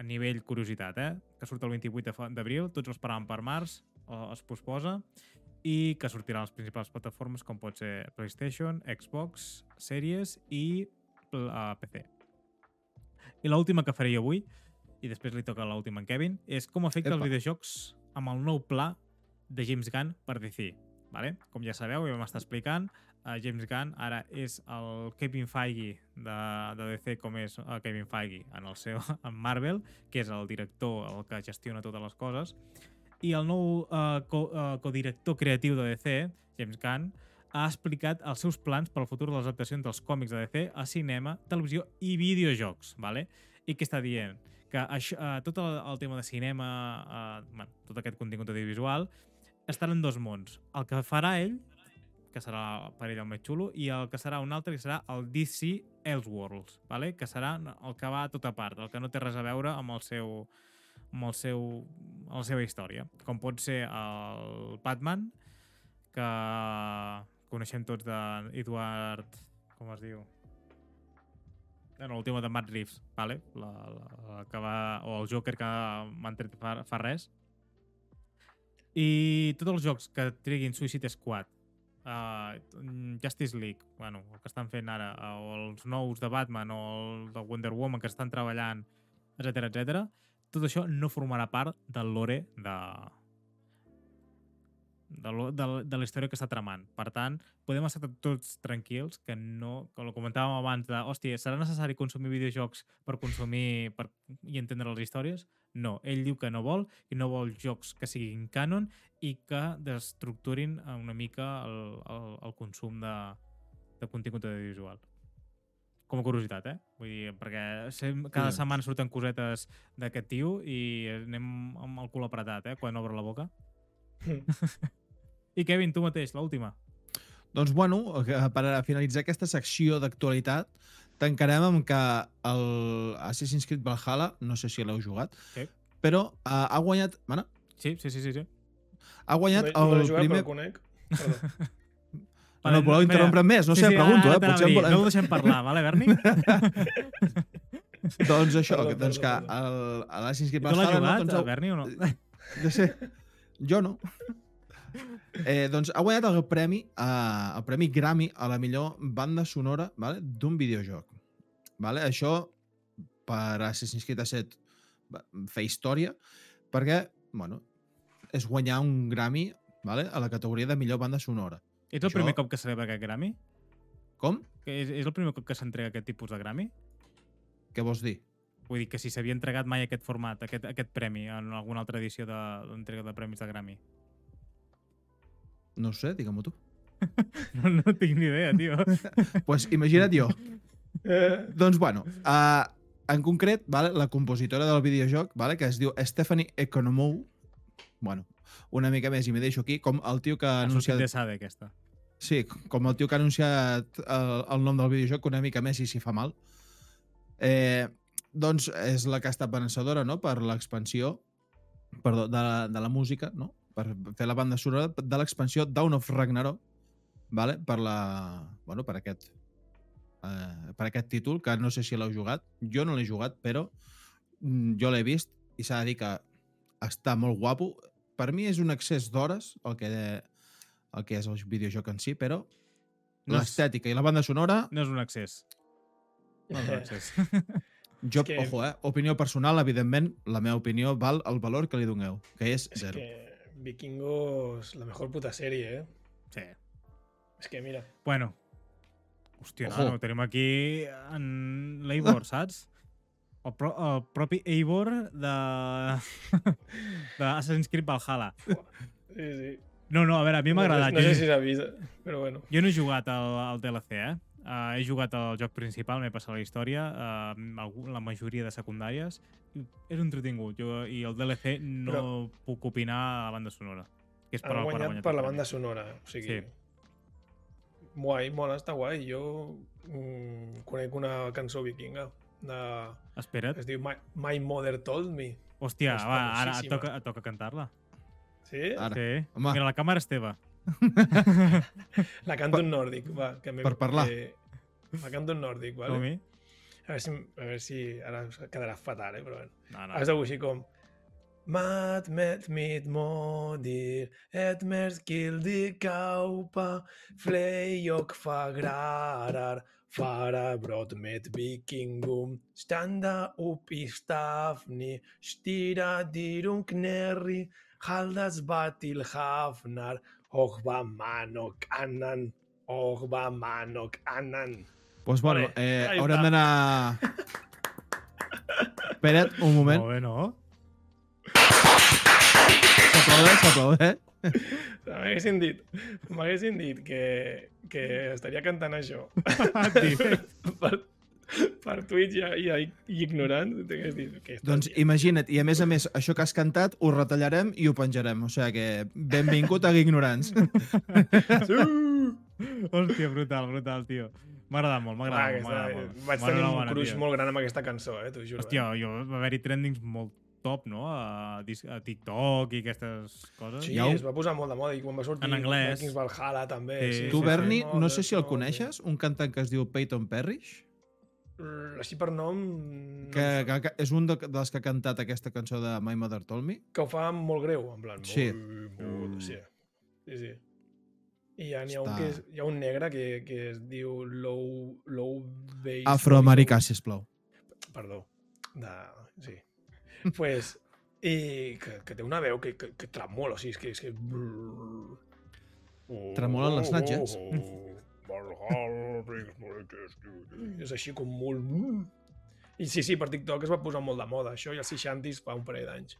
A nivell curiositat, eh? Que surt el 28 de fa- d'abril, tots ho esperàvem per març, uh, es posposa, i que sortirà a les principals plataformes com pot ser PlayStation, Xbox, Series i uh, PC. I l'última que faré avui, i després li toca l'última en Kevin, és com afecta Epa. els videojocs amb el nou pla de James Gunn per DC. Vale? Com ja sabeu, ja m'està explicant, uh, James Gunn ara és el Kevin Feige de, de DC com és uh, Kevin Feige en el seu (laughs) en Marvel, que és el director el que gestiona totes les coses, i el nou uh, co, uh, codirector creatiu de DC, James Gunn, ha explicat els seus plans per al futur de les adaptacions dels còmics de DC a cinema, televisió i videojocs, ¿vale? i què està dient? Que això, uh, tot el, el tema de cinema, uh, bueno, tot aquest contingut audiovisual, estarà en dos mons. El que farà ell, que serà per ell el més xulo, i el que serà un altre, que serà el DC Elseworlds, ¿vale? que serà el que va a tota part, el que no té res a veure amb el seu amb el seu, la seva història. Com pot ser el Batman, que coneixem tots d'Edward... com es diu? Bueno, l'última de Matt Reeves, vale? la, la, la que va, o el Joker que m'han tret fa, fa res. I tots els jocs que triguin Suicide Squad, uh, Justice League, bueno, el que estan fent ara, uh, o els nous de Batman o el de Wonder Woman que estan treballant, etc etc. tot això no formarà part del lore de, de, lo- de, la- de la història que està tramant. Per tant, podem estar tots tranquils que no, com ho comentàvem abans, de, hòstia, serà necessari consumir videojocs per consumir per, i entendre les històries? No, ell diu que no vol i no vol jocs que siguin canon i que destructurin una mica el, el, el consum de, de contingut audiovisual. Com a curiositat, eh? Vull dir, perquè cada Sí. setmana surten cosetes d'aquest tio i anem amb el cul apretat, eh? Quan obre la boca. (laughs) I Kevin, tu mateix, l'última. Doncs, bueno, que per a finalitzar aquesta secció d'actualitat, tancarem amb que el Assassin's Creed Valhalla, no sé si l'heu jugat, Sí. però uh, ha guanyat... Bueno, Sí, sí, sí, sí. sí. ha guanyat no, no el l'he jugat, primer... però conec. Perdó. (laughs) No, no, voleu interrompre més? No sé, pregunto, eh? Potser em No volem... ho deixem parlar, vale, Berni? (laughs) Doncs això, Perdó, que, doncs que perdó, el, a l'Assassin's Creed Tu l'has Valhalla... jugat, no, doncs, Berni, o no? (laughs) Ja sé. Jo no. Eh, doncs ha guanyat el premi, eh, el premi Grammy a la millor banda sonora vale, d'un videojoc. Vale? Això per Assassin's Creed A7 va fer història perquè bueno, és guanyar un Grammy vale, a la categoria de millor banda sonora. Ets el Això- primer cop que celebra aquest Grammy? Com? Que és, és el primer cop que s'entrega aquest tipus de Grammy? Què vols dir? Vull dir que si s'havia entregat mai aquest format, aquest, aquest premi, en alguna altra edició de- d'entrega de, premis de Grammy. No sé, digue-m'ho tu. (laughs) No, no tinc ni idea, tio. (laughs) pues imagina't jo. Eh, Doncs bueno, uh, en concret, vale, la compositora del videojoc, vale, que es diu Stephanie Economou, bueno, una mica més i m'hi deixo aquí, com el tio que ha anunciat... de Sade, aquesta. Sí, com el tio que ha anunciat el, el nom del videojoc una mica més i s'hi fa mal. Eh, doncs és la que ha estat vencedora no? per l'expansió perdó, de, la, de la música, no? Per fer la banda sonora de l'expansió Dawn of Ragnarok, vale? per, la, bueno, per, aquest, eh, per aquest títol, que no sé si l'heu jugat. Jo no l'he jugat, però mm, jo l'he vist i s'ha de dir que està molt guapo. Per mi és un excés d'hores el que el que és el videojoc en si, però No és, l'estètica i la banda sonora, no és un accés. No és un accés. (laughs) jo, que- ojo, eh, opinió personal, evidentment, la meva opinió val el valor que li doneu, que és és zero. que Vikingos, la mejor puta sèrie, eh? sí. És que mira, Bueno. Hòstia, Ojo. no, tenim aquí en l'Eivor, saps? El, pro, el propi Eivor de... (laughs) de Assassin's Creed Valhalla. sí, sí. No, no, a veure, a mi m'ha No sé- agradat. No, sé si s'ha vist, però bueno. Jo no he jugat al, al DLC, eh? Uh, he jugat al joc principal, m'he passat la història, uh, la majoria de secundàries. i És entretingut, jo, i el DLC no Però- puc opinar a la banda sonora. Que és per Han guanyat per la banda sonora. O sigui, Sí. guai, mola, està guai. Jo mm, conec una cançó vikinga de... Espera't. es diu My, My Mother Told Me. Hòstia, va, ara toca, toca cantar-la. Sí? Ara. Sí. Home. Mira, la càmera és teva. (laughs) La canto en nòrdic, va. Que me, per parlar. Que, la canto en nòrdic, vale? Com-hi? A veure, si, a veure si ara us quedarà fatal, eh? Però bueno. No, no. Has de així com... Mat met mit modir, et mer skildi kaupa, flejok fagrarar, fara brott med vikingum, standa upp i stafni, stira dirum knerri, haldas batil hafnar, va manok annan, och va manok annan. Doncs, bueno, Vale, eh, haurem d'anar... Espera't, un moment. Molt bé, no? S'aplaudeix, s'aplaudeix. m'haguessin dit, m'haguessin dit que, que estaria cantant això (laughs) (laughs) per, per Twitch i, i, i ignorant, Doncs imagina't, i a més a més, això que has cantat ho retallarem i ho penjarem. O sigui que benvingut a Ignorants. (laughs) Hòstia, brutal, brutal, tio. M'ha agradat molt, m'ha Ah, agradat agradat molt. vaig tenir un cruix tio. molt gran amb aquesta cançó, eh, t'ho juro. Hòstia, eh? jo, va haver-hi trendings molt top, no? A, a TikTok i aquestes coses. Sí, Ja ho- es va posar molt de moda i quan va sortir En anglès. Vikings Valhalla també. Sí, Sí, sí, tu, sí, Berni, molt, no sé si el coneixes, un cantant que es diu Peyton Parrish, Així per nom... no que, que, que és un de, dels que ha cantat aquesta cançó de My Mother Told Me. que ho fa molt greu, en plan, Sí. molt, molt, sí. sí, sí. I hi ha, n'hi ha, un que és, hi ha un negre que, que es diu Low, low Bass... Afroamericà, sisplau. Perdó. De, sí. (laughs) pues, i que, que té una veu que, que, que tremola, o sigui, és que... És que... Tremolen les natges. És així com molt... I sí, sí, per TikTok es va posar molt de moda, això, i els 60s fa un parell d'anys.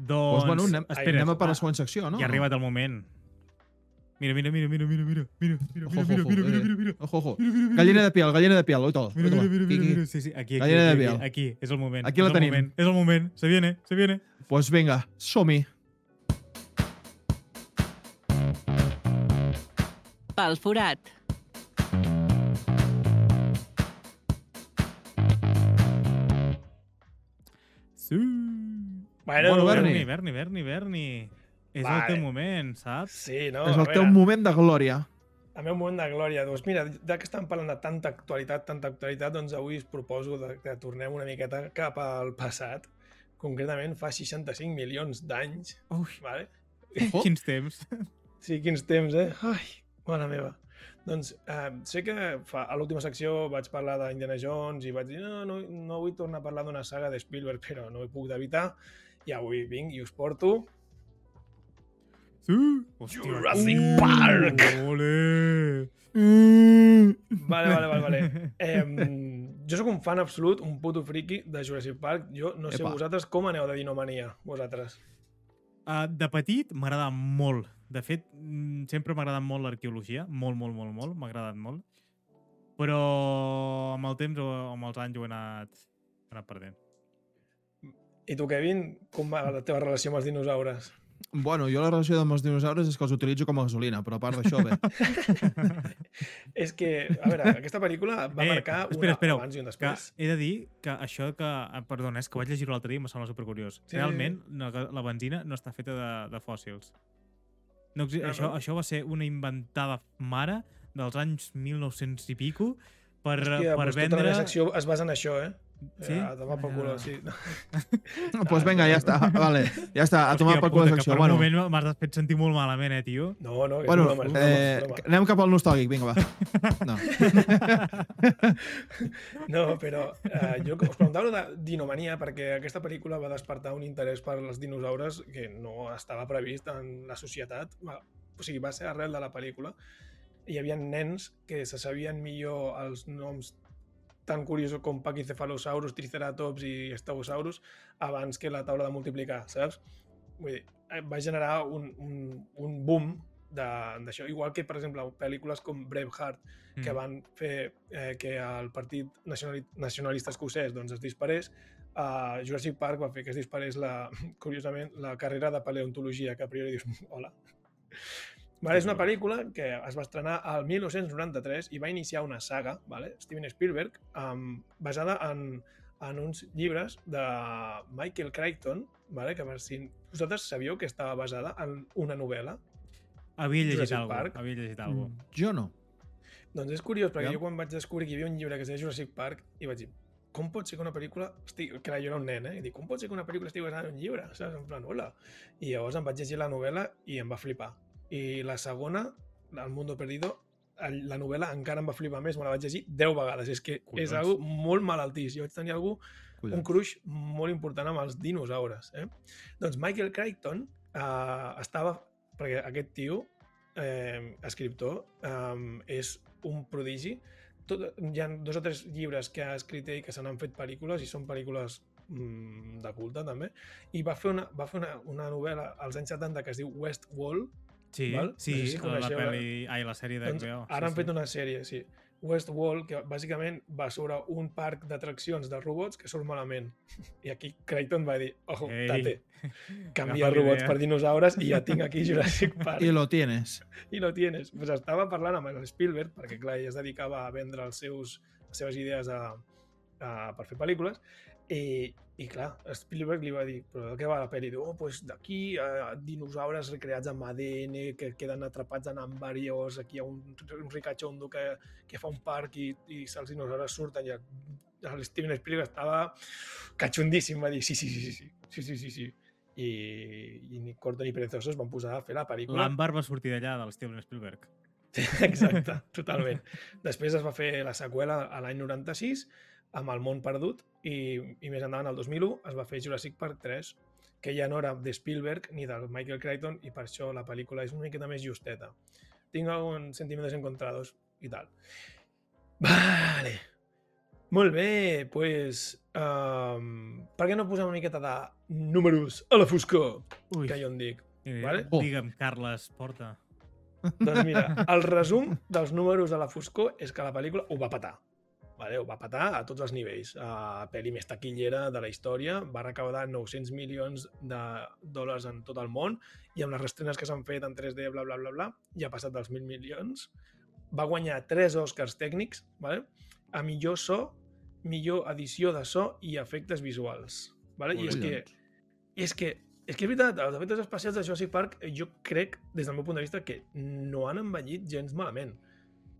Doncs, Doncs, bueno, anem, espera, anem a per la ah, següent secció, no? Ja ha arribat el moment. Mira, mira, mira, mira, mira, mira, mira, mira, Ojo, mira, ojo, mira, mira, eh. mira, mira. Ojo, ojo. Mira, mira, mira, Gallina de piel, gallina de piel, oítala. Mira, mira, mira, mira, mira, sí, sí, aquí, aquí, Gallina de aquí, aquí, aquí, és el moment. Aquí la tenim. És el moment, se viene, se viene. Pues vinga, som-hi. Pel forat. Sí. Bueno, Bueno, Berni. Berni, Berni, Berni. És el Vale. teu moment, saps? Sí, no? és el teu veure, moment de glòria. El meu moment de glòria. Doncs mira, ja que estem parlant de tanta actualitat, tanta actualitat, doncs avui us proposo de, que tornem una miqueta cap al passat. Concretament fa 65 milions d'anys. Ui, Vale? Oh. quins temps. Sí, quins temps, eh? Ai, mare meva. Doncs eh, sé que fa, a l'última secció vaig parlar d'Indiana Jones i vaig dir no, no, no vull tornar a parlar d'una saga de Spielberg, (laughs) però no ho puc evitar. I avui vinc i us porto Sí. Hòstia, Jurassic uh, Park. Ole. (laughs) Vale, vale, vale, vale. (laughs) Eh, jo sóc un fan absolut, un puto friki de Jurassic Park. Jo no sé Epa. vosaltres com aneu de dinomania, vosaltres. Uh, de petit m'agrada molt. De fet, mm, sempre m'ha agradat molt l'arqueologia. Molt, molt, molt, molt. M'ha agradat molt. Però amb el temps o amb els anys ho he anat, he anat perdent. I tu, Kevin, com va la teva relació amb els dinosaures? Bueno, jo la relació amb els dinosaures és que els utilitzo com a gasolina, però a part d'això, bé. (laughs) És que, a veure, aquesta pel·lícula va Eh, marcar espera, una espera, abans i un Que després. he de dir que això que... ah, Perdona, és que vaig llegir-ho l'altre dia i em sembla supercuriós. Sí, Realment, la, la benzina no està feta de, de fòssils. No, això, no? això va ser una inventada mare dels anys 1900 i pico per, Hòstia, per doncs tota la vendre... secció es basa en això, eh? Sí? A tomar pel culo, sí. (laughs) Doncs pues vinga, ja està. (laughs) Vale, ja està, a tomar Hòstia per cul la secció. Per un Bueno, moment m'has fet sentir molt malament, eh, tio? No, no, que bueno és broma, és broma, eh, broma. anem cap al nostàlgic, vinga, va. (laughs) No. No, però eh, jo us preguntava de Dinomania perquè aquesta pel·lícula va despertar un interès per els dinosaures que no estava previst en la societat. O sigui, va ser arrel de la pel·lícula. Hi havia nens que se sabien millor els noms tan curiosos com Pachycephalosaurus, Triceratops i Stegosaurus abans que la taula de multiplicar, saps? Vull dir, eh, va generar un, un, un boom de- d'això. Igual que, per exemple, pel·lícules com Braveheart, Mm. que van fer eh, que el partit nacionali nacionalista escocès doncs, es disparés, uh, Jurassic Park va fer que es disparés, la, (laughs) curiosament, la carrera de paleontologia, que a priori dius, hola. Vale, és una pel·lícula que es va estrenar al 1993 i va iniciar una saga, vale? Steven Spielberg, um, basada en, en uns llibres de Michael Crichton, vale? que per si vosaltres sabíeu que estava basada en una novel·la. Havia llegit Jurassic alguna Park. cosa. Havia llegit alguna Mm, Jo no. Doncs és curiós, perquè Ja. jo quan vaig descobrir que hi havia un llibre que es deia Jurassic Park i vaig dir, com pot ser que una pel·lícula estigui... que jo era un nen, eh? I dic, com pot ser que una pel·lícula estigui basada en un llibre? Saps? En plan, hola. I llavors em vaig llegir la novel·la i em va flipar. I la segona, El Mundo Perdido, la novel·la encara em va flipar més, me la vaig llegir 10 vegades. És que Collons. és algo molt malaltís. Jo vaig tenir algú, un Collons. cruix molt important amb els dinosaures. Eh? Doncs Michael Crichton eh, estava... Perquè aquest tio, eh, escriptor, eh, és un prodigi. Tot, hi ha dos o tres llibres que ha escrit ell que se n'han fet pel·lícules i són pel·lícules mm, de culte també, i va fer una, va fer una, una novel·la als anys 70 que es diu Westworld, Sí, Val? sí, No sé si la, coneixeu, peli... Ai, la sèrie doncs d'HBO. ara han sí, fet una sèrie, sí. Westworld, que bàsicament va sobre un parc d'atraccions de robots que surt malament. I aquí Crichton va dir, ojo, Ei. tate, (laughs) canvia Agafa robots per dinosaures i ja tinc aquí Jurassic (laughs) Park. I lo tienes. I lo tienes. Pues estava parlant amb el Spielberg, perquè clar, ell es dedicava a vendre els seus, les seves idees a, a, per fer pel·lícules, i, i clar, Spielberg li va dir, però de què va la pel·li? Diu, oh, pues d'aquí eh, dinosaures recreats amb ADN que queden atrapats en embrios, aquí hi ha un, un ricachondo que, que fa un parc i, i els dinosaures surten i el, Steven Spielberg estava cachondíssim, va dir, sí, sí, sí, sí, sí, sí, sí, sí. I, i ni Corto ni Perezosos van posar a fer la pel·lícula. L'Àmbar va sortir d'allà, del Steven Spielberg. (laughs) Exacte, totalment. Després es va fer la seqüela a l'any 96 amb El món perdut i, i més endavant, el 2001, es va fer Jurassic Park 3 que ja no era de Spielberg ni del Michael Crichton i per això la pel·lícula és una miqueta més justeta. Tinc alguns sentimientos encontrados i tal. Vale. Molt bé, pues, um, per què no posar una miqueta de números a la foscor, Ui, que jo en dic? eh, vale? digue'm, Carles, porta. Doncs mira, el resum dels números de la foscor és que la pel·lícula ho va patar. Vale? Ho va patar a tots els nivells. A pel·li més taquillera de la història, va recaudar 900 milions de dòlars en tot el món i amb les restrenes que s'han fet en 3D, bla, bla, bla, bla, ja ha passat dels 1.000 milions. Va guanyar 3 Oscars tècnics, vale? a millor so, millor edició de so i efectes visuals. Vale? I és que, és que és que és veritat, els efectes especials de Jurassic Park eh, jo crec, des del meu punt de vista, que no han envellit gens malament.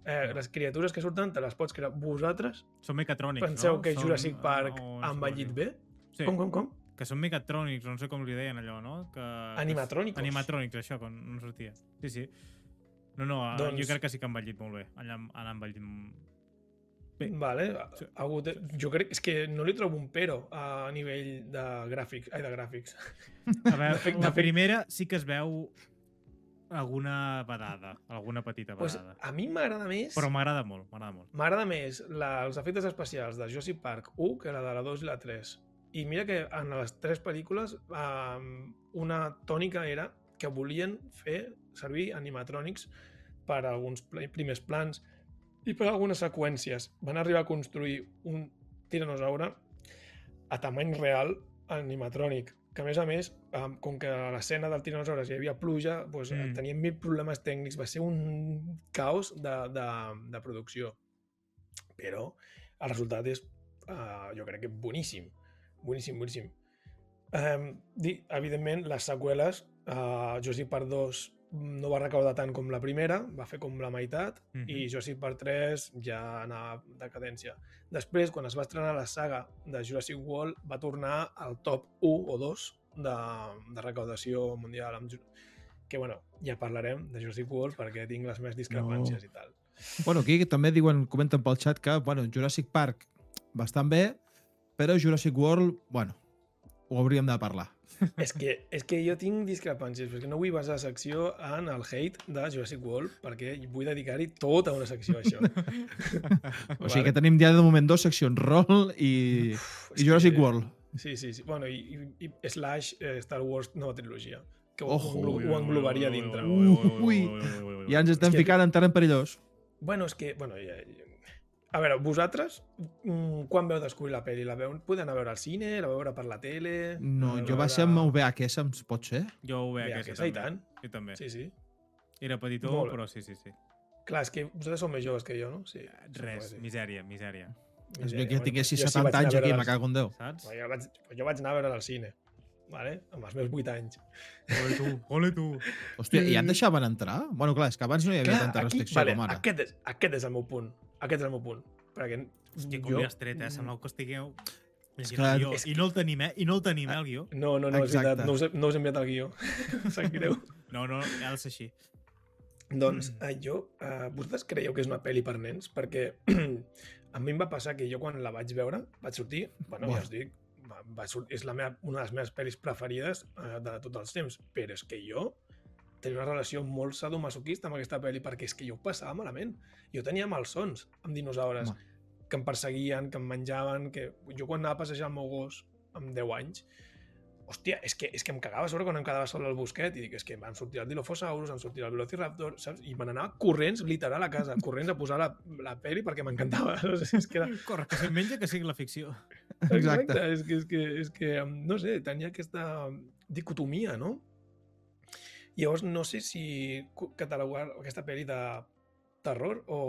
Eh, No. les criatures que surten te les pots crear. Vosaltres Són mecatrònics, penseu no? que Són- Jurassic Park no, ha envellit bé? Sí, Com, com, com? que són mecatrònics, no sé com li deien allò, no? Que, Animatrònicos. Animatrònics, això, quan no sortia. Sí, sí. No, no, doncs... Doncs- jo crec que sí que han envellit molt bé. Allà han envellit... Bé. Vale. Sí. Jo crec és que no li trobo un pero a nivell de gràfics. Ai, de gràfics. A veure, de la primera sí que es veu alguna badada, alguna petita Pues badada. a mi m'agrada més... Però m'agrada molt, m'agrada molt. M'agrada més la, els efectes especials de Jurassic Park 1 que la de la 2 i la 3. I mira que en les tres pel·lícules um, una tònica era que volien fer servir animatrònics per a alguns primers plans i per algunes seqüències. Van arribar a construir un tiranosaure a tamany real animatrònic, que a més a més, com que a l'escena del tiranosaure hi havia pluja, doncs, Mm. mm. tenien mil problemes tècnics, va ser un caos de, de, de producció. Però el resultat és, uh, jo crec que boníssim. Boníssim, boníssim. Um, di, evidentment, les seqüeles, uh, Jurassic Park 2 no va recaudar tant com la primera, va fer com la meitat, Mhm. i Jurassic Park 3 ja anava de cadència. Després, quan es va estrenar la saga de Jurassic World, va tornar al top 1 o 2 de, de recaudació mundial. Amb, que, bueno, ja parlarem de Jurassic World perquè tinc les meves discrepàncies i tal. Bueno, aquí també diuen, comenten pel xat que, bueno, Jurassic Park bastant bé, però Jurassic World, bueno, ho hauríem de parlar. És, que, és que jo tinc discrepàncies, perquè no vull basar la secció en el hate de Jurassic World, perquè vull dedicar-hi tota una secció a això. (laughs) O sigui que tenim ja de moment dos seccions, Roll i, És i Jurassic que- World. Sí, sí, sí. Bueno, i, i, i slash eh, Star Wars nova trilogia, que ho, Ojo. ho, ho englobaria dintre. Ui, Ja ens estem És que- ficant en terreny perillós. Bueno, és que... Bueno, ja. A veure, vosaltres, mm, quan veu descobrir la pel·li? La veu, podeu anar a veure al cine? La veu veure per la tele? No, jo va veure- ser amb VHS, em pot ser? Jo VHS, aquesta, i tant. Jo també. Sí, sí. Era petitó, Molt però sí, sí, sí. Clar, és que vosaltres sou més joves que jo, no? Sí. Res, sí. misèria, misèria. És que ja tinguessis jo sí 70 vaig anar anys aquí, me cago en Déu. Saps? Jo vaig, jo vaig anar a veure al cine, vale? amb els meus 8 anys. Ole tu, ole tu. Hòstia, i ja et deixaven entrar? Bueno, clar, és que abans no hi havia tanta aquí, restricció vale, com ara. aquest, és, aquest és el meu punt. Aquest és el meu punt. Perquè Hòstia, com li has tret, eh? Semblava que estigueu... És que- el guió. és I no el tenim, eh? I no el tenim, eh, el guió. No, no, no, és Exacte. veritat. No us, he, no us he enviat el guió. (laughs) Sap greu. No, no, ha de ser així. Doncs eh, jo, eh, vosaltres creieu que és una pel·li per nens? Perquè (clears throat) a mi em va passar que jo quan la vaig veure, vaig sortir, bueno, Buah. ja us dic, va, va sortir, és la meva, una de les meves pel·lis preferides eh, de tots els temps, però és que jo tenia una relació molt sadomasoquista amb aquesta pel·li perquè és que jo ho passava malament. Jo tenia malsons amb dinosaures Home. que em perseguien, que em menjaven, que jo quan anava a passejar el meu gos amb 10 anys, hòstia, és que, és que em cagava sobre quan em quedava sol al bosquet i dic, és que van sortir el Dilophosaurus, van sortir el Velociraptor, saps? I me n'anava corrents, literal, a casa, corrents a posar la, la peli perquè m'encantava. (laughs) No sé, és que era... (laughs) Corre, que se'n menja que sigui la ficció. Exacte. És que, és que, és que, no sé, tenia aquesta dicotomia, no? Llavors no sé si catalogar aquesta pel·li de terror o,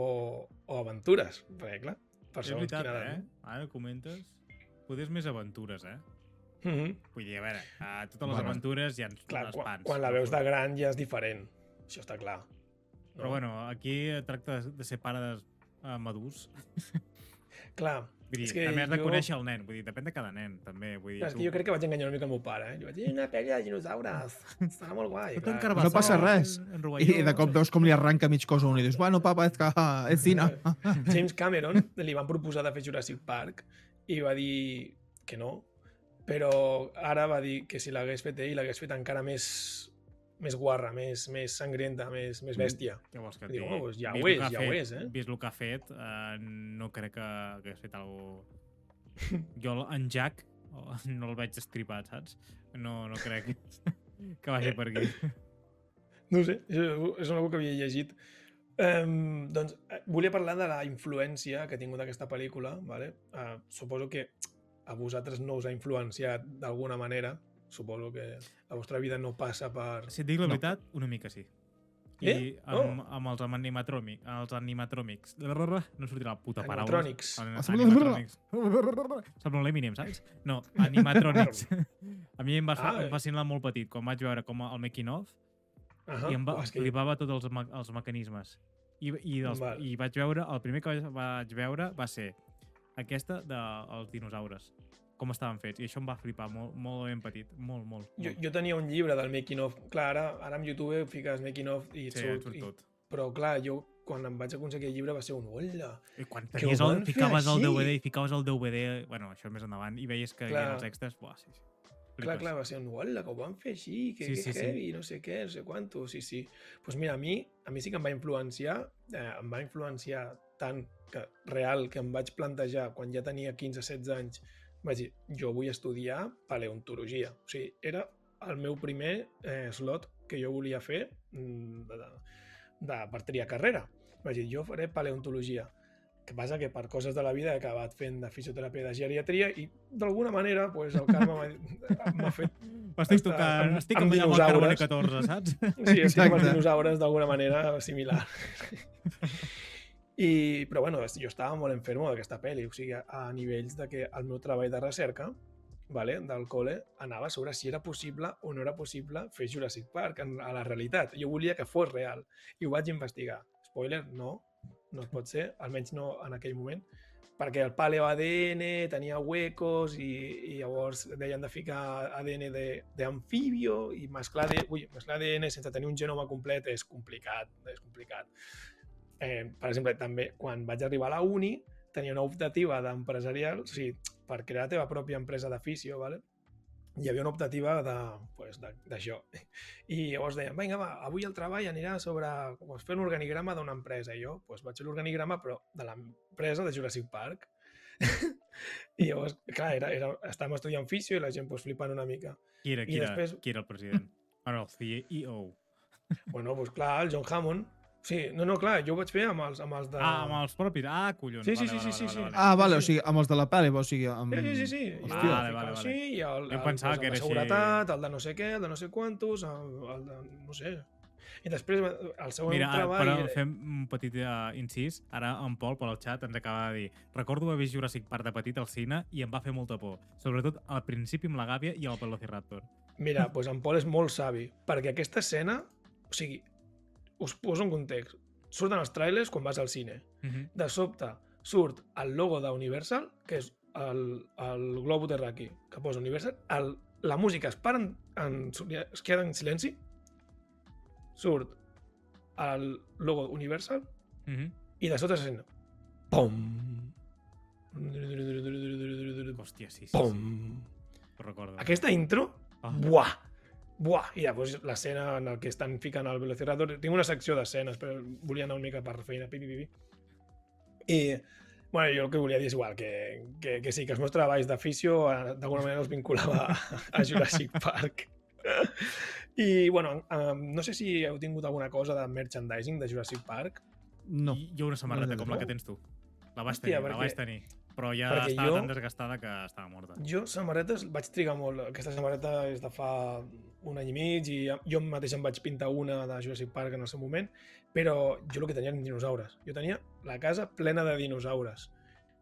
o aventures, perquè clar, per segons veritat, quina eh? edat. Ara comentes... Poder més aventures, eh? Mm -hmm. Vull dir, a veure, a totes les Bueno, aventures hi ha Clar, les quan, pans. quan la veus de gran ja és diferent, això està clar. Però bueno, aquí tracta de- de ser pare de, uh, madurs. Clar, Vull dir, És que també has de jo- conèixer el nen. Vull dir, depèn de cada nen, també. Vull dir, és que jo crec que vaig enganyar una mica el meu pare. Eh? Jo vaig dir, una pel·li de dinosaures, estarà molt guai. Tot en clar. No passa res. En, en I, I de cop veus com li arranca mig cos a un i dius, bueno, papa, és que és cine. (laughs) James Cameron li van proposar de fer Jurassic Park i va dir que no, però ara va dir que si l'hagués fet ell l'hagués fet encara més més guarra, més, més sangrienta, més, més bèstia. Què vols que Diu? "Oh, doncs ja ho és, ja ho fet- és, eh?" Vist el que ha fet, eh, no crec que hagués fet alguna (laughs) Jo, en Jack, (laughs) no el veig estripat, saps? No, no crec (laughs) que vagi per aquí. No ho sé, és, és una cosa que havia llegit. Um, doncs eh, volia parlar de la influència que ha tingut aquesta pel·lícula. Vale? Uh, suposo que a vosaltres no us ha influenciat d'alguna manera. Suposo que la vostra vida no passa per... Si et dic la No. veritat, una mica sí. I Eh? amb, Oh. amb els animatròmics, els animatròmics, no sortirà la puta paraula. Animatrònics. Animatrònics. Sembla l'Eminem, saps? No, animatrònics. (laughs) (laughs) a mi em va Ah, fascinar molt petit, quan vaig veure com el making of, Uh i em va, oh, em que... flipava tots els, me els mecanismes. I, i, dels, Val. I vaig veure, el primer que vaig, veure va ser aquesta dels dinosaures, com estaven fets. I això em va flipar molt, molt ben petit, molt, molt. Jo, molt. jo tenia un llibre del making of. Clar, ara, ara amb YouTube fiques making of i et sí, surt, surt i, tot. però clar, jo quan em vaig aconseguir el llibre va ser un hola. I quan tenies el, ficaves el. DVD i ficaves el DVD, bueno, això més endavant, i veies que hi Clar. havia els extras, buah, sí, sí. Clar, clar, va ser un hola, que ho van fer així, que, Sí, que sí, sí. heavy, no sé què, no sé quanto, sí, sí. Doncs pues mira, a mi, a mi sí que em va influenciar, eh, em va influenciar tant que real que em vaig plantejar quan ja tenia 15-16 anys, vaig dir, jo vull estudiar paleontologia. O sigui, era el meu primer eh, slot que jo volia fer mm, de, de, de, per triar carrera. Vaig dir, jo faré paleontologia. que passa que per coses de la vida he acabat fent de fisioteràpia i de geriatria i d'alguna manera pues, el karma m'ha- (laughs) fet Estic Està tocant, amb- estic amb amb, amb el dinosaures. 14, saps? Sí, estic amb els Exacte. dinosaures d'alguna manera similar. (laughs) I, però bueno, jo estava molt enfermo d'aquesta pel·li, o sigui, a nivells de que el meu treball de recerca vale, del col·le anava sobre si era possible o no era possible fer Jurassic Park en, a la realitat. Jo volia que fos real i ho vaig investigar. Spoiler, no, no pot ser, almenys no en aquell moment, perquè el paleo ADN tenia huecos i, i llavors deien de ficar ADN d'amfibio i mesclar, de, ui, mesclar ADN sense tenir un genoma complet és complicat, és complicat. Eh, per exemple, també quan vaig arribar a la uni tenia una optativa d'empresarial, o sigui, per crear la teva pròpia empresa de fisio, ¿vale? hi havia una optativa de, pues, de- d'això. I llavors deien, vinga, va, avui el treball anirà sobre pues, fer un organigrama d'una empresa. I jo pues, vaig fer l'organigrama, però de l'empresa de Jurassic Park. (laughs) I llavors, clar, era, era, estàvem estudiant fisio i la gent pues, flipant una mica. Qui era, I qui, era, després- qui era el president? Bueno, el CEO. Bueno, pues, clar, el John Hammond. Sí, no, no, clar, jo ho vaig fer amb els, amb els de... Ah, amb els propis. Ah, collons. Sí, sí, vale, sí, vale, sí, vale, sí. vale. Ah, vale, Sí, o sí. sigui, amb els de la pel·li, o sigui, amb... Sí, sí, sí, sí. Hòstia. Vale, vale, així, vale. i el, Jo el, pensava que el de era així. seguretat, el de no sé què, el de no sé quantos, el, el de no sé. I després el següent Mira, ara, treball... però era- fem un petit uh, incís. Ara en Pol, per al xat, ens acaba de dir recordo haver vist Jurassic Park de petit al cine i em va fer molta por. Sobretot al principi amb la gàbia i el Velociraptor. Mira, doncs en Pol és molt savi, perquè aquesta escena, o sigui, us poso en context. Surten els trailers quan vas al cine. Uh -huh. De sobte surt el logo d'Universal, que és el, el globo terraqui que posa Universal, el, la música es para en, en, es queda en silenci, surt el logo Universal Uh -huh. i de sota se sent pom Hòstia, sí, sí, sí. pom Ho recordo. aquesta intro Ah. buah buah i llavors l'escena en el que estan ficant el Velociraptor tinc una secció d'escenes però volia anar una mica per feina pi, pi, pi, pi. i Bueno, jo el que volia dir és igual, que, que, que sí, que els meus treballs d'afició eh, d'alguna manera els vinculava a, a Jurassic Park. I, bueno, um, no sé si heu tingut alguna cosa de merchandising de Jurassic Park. No. I jo una samarreta No, com la no. que tens tu. La Hòstia, tenir, la perquè- vaig tenir. Però ja perquè estava jo- tan desgastada que estava morta. Jo, samarretes, vaig trigar molt. Aquesta samarreta és de fa un any i mig i jo mateix em vaig pintar una de Jurassic Park en el seu moment, però jo el que tenia eren dinosaures. Jo tenia la casa plena de dinosaures.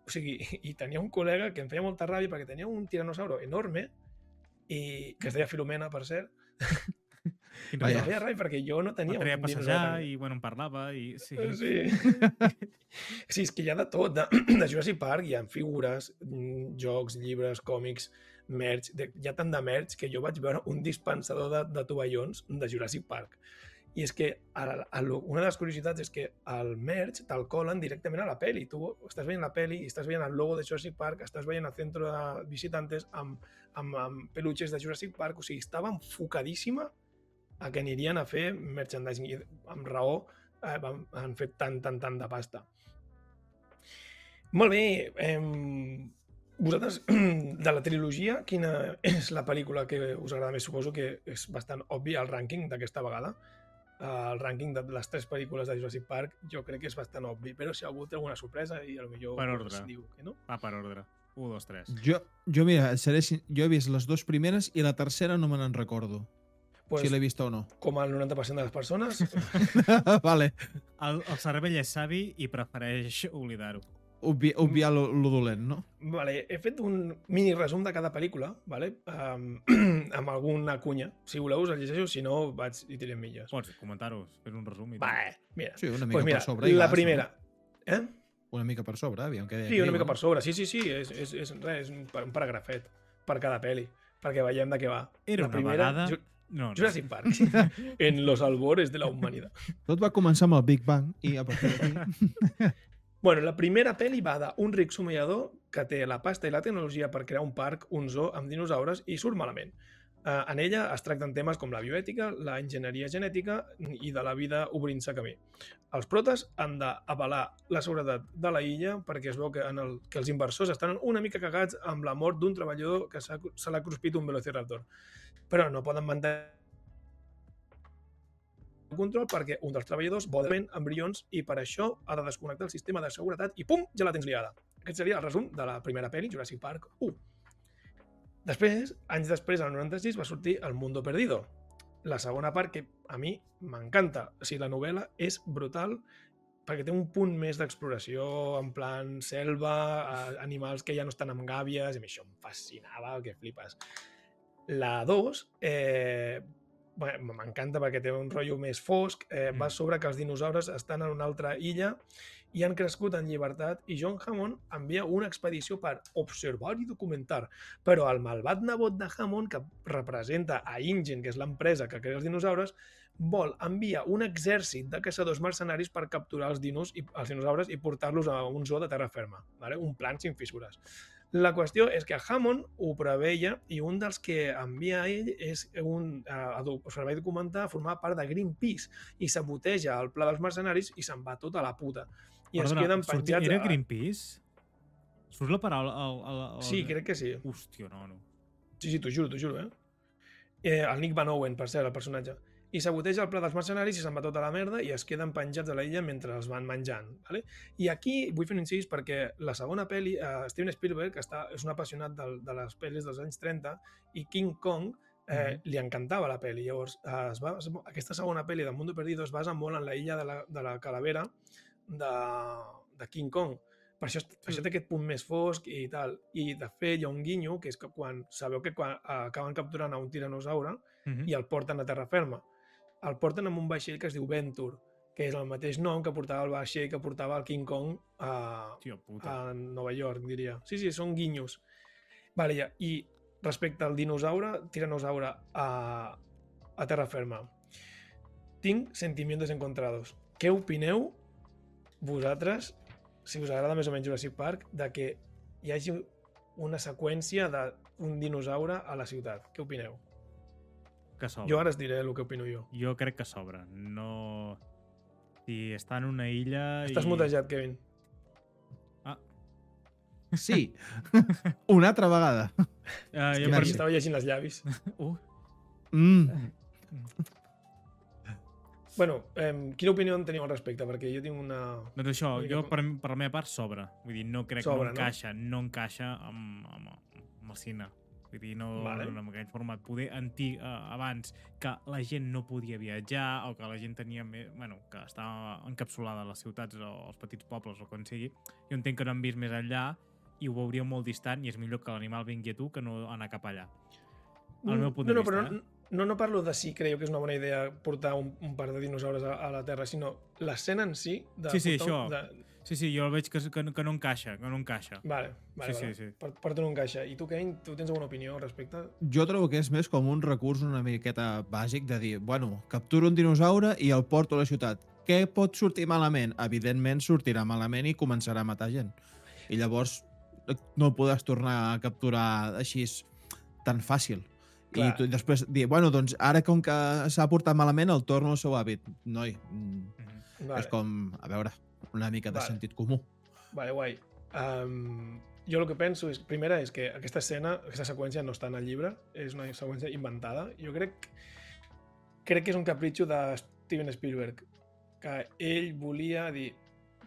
O sigui, (laughs) i tenia un col·lega que em feia molta ràbia perquè tenia un tiranosauro enorme i que es deia Filomena, per cert. I Vaja. em feia ràbia perquè jo no tenia treia a passejar i, bueno, em parlava i... Sí. Sí. (laughs) sí, és que hi ha de tot. De, de Jurassic Park hi ha figures, mm, jocs, llibres, còmics, merch. De, hi ha tant de merch que jo vaig veure un dispensador de, de tovallons de Jurassic Park. I és que a, a, lo- una de les curiositats és que el merch te'l colen directament a la peli. Tu estàs veient la peli i estàs veient el logo de Jurassic Park, estàs veient el centre de visitantes amb, amb, amb peluches de Jurassic Park. O sigui, estava enfocadíssima a que anirien a fer merchandising. I amb raó eh, van, han fet tant, tant, tant de pasta. Molt bé. Eh, vosaltres, (clears throat) de la trilogia, quina és la pel·lícula que us agrada més? Suposo que és bastant obvi el rànquing d'aquesta vegada. Eh, el rànquing de les tres pel·lícules de Jurassic Park jo crec que és bastant obvi, però si algú té alguna sorpresa i potser Per ordre. diu que no. Va per ordre. 1, 2, 3. Jo, jo mira, seré, jo he vist les dues primeres i la tercera no me n'en recordo. Pues, si l'he vista o no. com el 90% de les persones, (laughs) vale. El, el cervell és savi i prefereix oblidar-ho. Obvi, obviar lo, lo dolent, no? Vale, he fet un mini resum de cada pel·lícula, vale? um, (clears throat) amb alguna cunya. Si voleu us el llegeixo, si no vaig i tirem milles. Pots comentar-ho, fer un resum i tal. Va, mira. Sí, una mica pues mira, per sobre. i la vas, primera. Eh? No? Una mica per sobre, aviam què Sí, una mica per sobre. Sí, sí, sí, és, és, és, res, és un, un paragrafet per cada peli, perquè veiem de què va. Era la una primera, vegada... Ju No, no. Jurassic Park, (laughs) en los albores de la humanitat. Tot va començar amb el Big Bang i a partir d'aquí... (laughs) Bueno, la primera pel·li va d'un ric somiador que té la pasta i la tecnologia per crear un parc, un zoo amb dinosaures i surt malament. Uh, en ella es tracten temes com la bioètica, la enginyeria genètica i de la vida obrint-se camí. Els protes han d'avalar la seguretat de la illa perquè es veu que, en el, que els inversors estan una mica cagats amb la mort d'un treballador que s'ha- se l'ha cruspit un velociraptor. Però no poden mantenir el control perquè un dels treballadors vol embrions i per això ha de desconnectar el sistema de seguretat i pum, ja la tens liada. Aquest seria el resum de la primera pel·li, Jurassic Park 1. Després, anys després, al 96, va sortir El Mundo Perdido. La segona part que a mi m'encanta. O sigui, la novel·la és brutal perquè té un punt més d'exploració en plan selva, eh, animals que ja no estan amb gàbies, i això em fascinava, que flipes. La 2, eh, m'encanta perquè té un rotllo més fosc, eh, va Mm. sobre que els dinosaures estan en una altra illa i han crescut en llibertat i John Hammond envia una expedició per observar i documentar. Però el malvat nebot de Hammond, que representa a Ingen, que és l'empresa que crea els dinosaures, vol enviar un exèrcit de caçadors mercenaris per capturar els dinos i els dinosaures i portar-los a un zoo de terra ferma. Vale? Un plan sin fissures. La qüestió és que Hammond ho preveia i un dels que envia a ell és un eh, a do- observar i documentar, formar part de Greenpeace i saboteja el pla dels mercenaris i se'n va tot a la puta. I es Perdona, queden sorti- penjats... Era a- Greenpeace? Surt la paraula... El, el, el... Sí, crec que sí. Hòstia, no, no. Sí, sí, t'ho juro, t'ho juro, eh? eh? El Nick Van Owen, per cert, el personatge. I saboteja el pla dels mercenaris i se'n va tota la merda i es queden penjats a la illa mentre els van menjant. Vale? I aquí vull fer un incís perquè la segona pel·li, eh, Steven Spielberg, que està, és un apassionat del, de les pel·lis dels anys 30, i King Kong eh, Mhm. li encantava la pel·li. Llavors, eh, es va, es, aquesta segona pel·li de Mundo Perdido es basa molt en la illa de la, de la calavera de, de King Kong. Per això, per això té aquest punt més fosc i tal. I, de fet, hi ha un guinyo, que és que quan sabeu que quan eh, acaben capturant a un tiranosaure Mhm. i el porten a terra ferma. El porten amb un vaixell que es diu Venture, que és el mateix nom que portava el vaixell que portava el King Kong a, Tio puta. a Nova York, diria. Sí, sí, són guinyos. Vale, ja. I respecte al dinosaure, tiranosaure a, a terra ferma, tinc sentimientos encontrados. Què opineu vosaltres, si us agrada més o menys Jurassic Park, de que hi hagi una seqüència d'un dinosaure a la ciutat? Què opineu? Que sobra. Jo ara us diré el que opino jo. Jo crec que sobra. No... Si està en una illa... Estàs i... mutejat, Kevin. (laughs) Sí. Una altra vegada. Uh, que jo Per mi estava llegint els llavis. (laughs) Uh, Mm. Bueno, eh, quina opinió en teniu al respecte? Perquè jo tinc una... doncs això, Una jo com- per, per la meva part sobra. Vull dir, no crec Sobra, que no? no encaixa, no, encaixa amb, amb, amb el cine. Vull dir, no, Vale. vale. en aquell format. Poder antic, eh, abans que la gent no podia viatjar o que la gent tenia més, bueno, que estava encapsulada a les ciutats o als petits pobles o quan sigui, jo entenc que no han vist més enllà i ho veuria molt distant i és millor que l'animal vingui a tu que no anar cap allà. Al meu punt no, de no, però vista, no, no, no parlo de si creu que és una bona idea portar un, un par de dinosaures a, a la Terra, sinó l'escena en si. De Sí, sí, portar això. De... Sí, sí, jo el veig que, que, que no encaixa, que no encaixa. Vale, vale, Sí, vale. sí, sí. Per, per tu no encaixa. I tu, Kane, tu tens alguna opinió al respecte? Jo trobo que és més com un recurs una miqueta bàsic de dir, bueno, capturo un dinosaure i el porto a la ciutat. Què pot sortir malament? Evidentment sortirà malament i començarà a matar gent. I llavors eh, no el podràs tornar a capturar així tan fàcil. Clar. I tu, després dir, bueno, doncs ara com que s'ha portat malament el torno al seu hàbit. Noi, mm, Mhm. Vale, és com, a veure, una mica de Vale. sentit comú. vale guai. Um, jo el que penso és, primera, és que aquesta escena, aquesta seqüència no està en el llibre, és una seqüència inventada. Jo crec, crec que és un capritxo de Steven Spielberg, que ell volia dir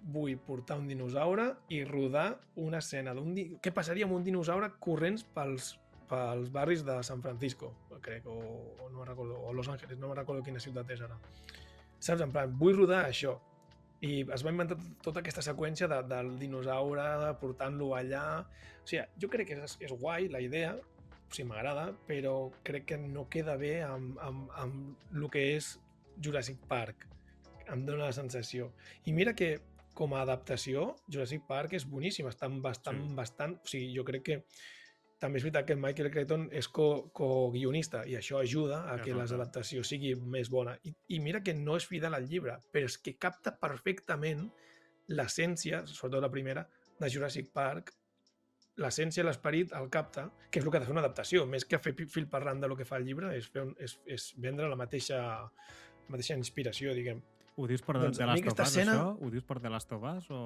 vull portar un dinosaure i rodar una escena d'un di... què passaria amb un dinosaure corrents pels, pels barris de San Francisco, crec, o, o no me'n recordo, o Los Angeles, no me'n recordo quina ciutat és ara. Saps? En plan, vull rodar això. I es va inventar tot- tota aquesta seqüència de, del dinosaure portant-lo allà. O sigui, jo crec que és, és guai la idea, o sigui, m'agrada, però crec que no queda bé amb, amb, amb el que és Jurassic Park. Em dóna la sensació. I mira que com a adaptació, Jurassic Park és boníssim, està bastant, sí. bastant... O sigui, jo crec que també és veritat que Michael Crichton és co- co-guionista i això ajuda a que les adaptació sigui més bona. I, I mira que no és fidel al llibre, però és que capta perfectament l'essència, sobretot la primera, de Jurassic Park, l'essència, l'esperit, el capta, que és el que ha de fer una adaptació. Més que fer fil parlant de lo que fa el llibre, és, fer un, és, és vendre la mateixa, la mateixa inspiració, diguem. Ho dius per Doncs The mi Last of aquesta Us, escena- això? Ho dius per The Last of Us o...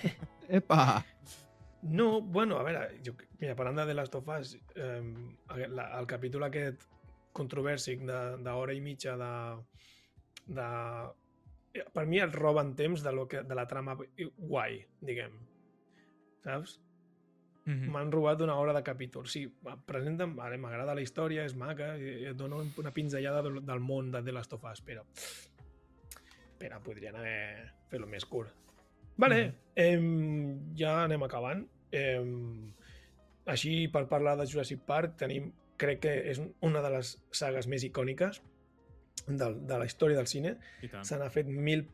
(laughs) Epa! No, bueno, a veure, jo, mira, parlant de The Last of Us, eh, la, el capítol aquest controvèrsic d'hora i mitja de, de... Per mi el roben temps de, lo que, de la trama guai, diguem. Saps? Mhm. M'han robat una hora de capítol. Sí, presenten, vale, m'agrada la història, és maca, i et dono una pinzellada del, del món de The Last of Us, però... Però podrien haver fet-lo més curt. Vale, em, ja anem acabant. Em, així, per parlar de Jurassic Park, tenim, crec que és una de les sagues més icòniques del, de la història del cine. Se n'ha fet mil,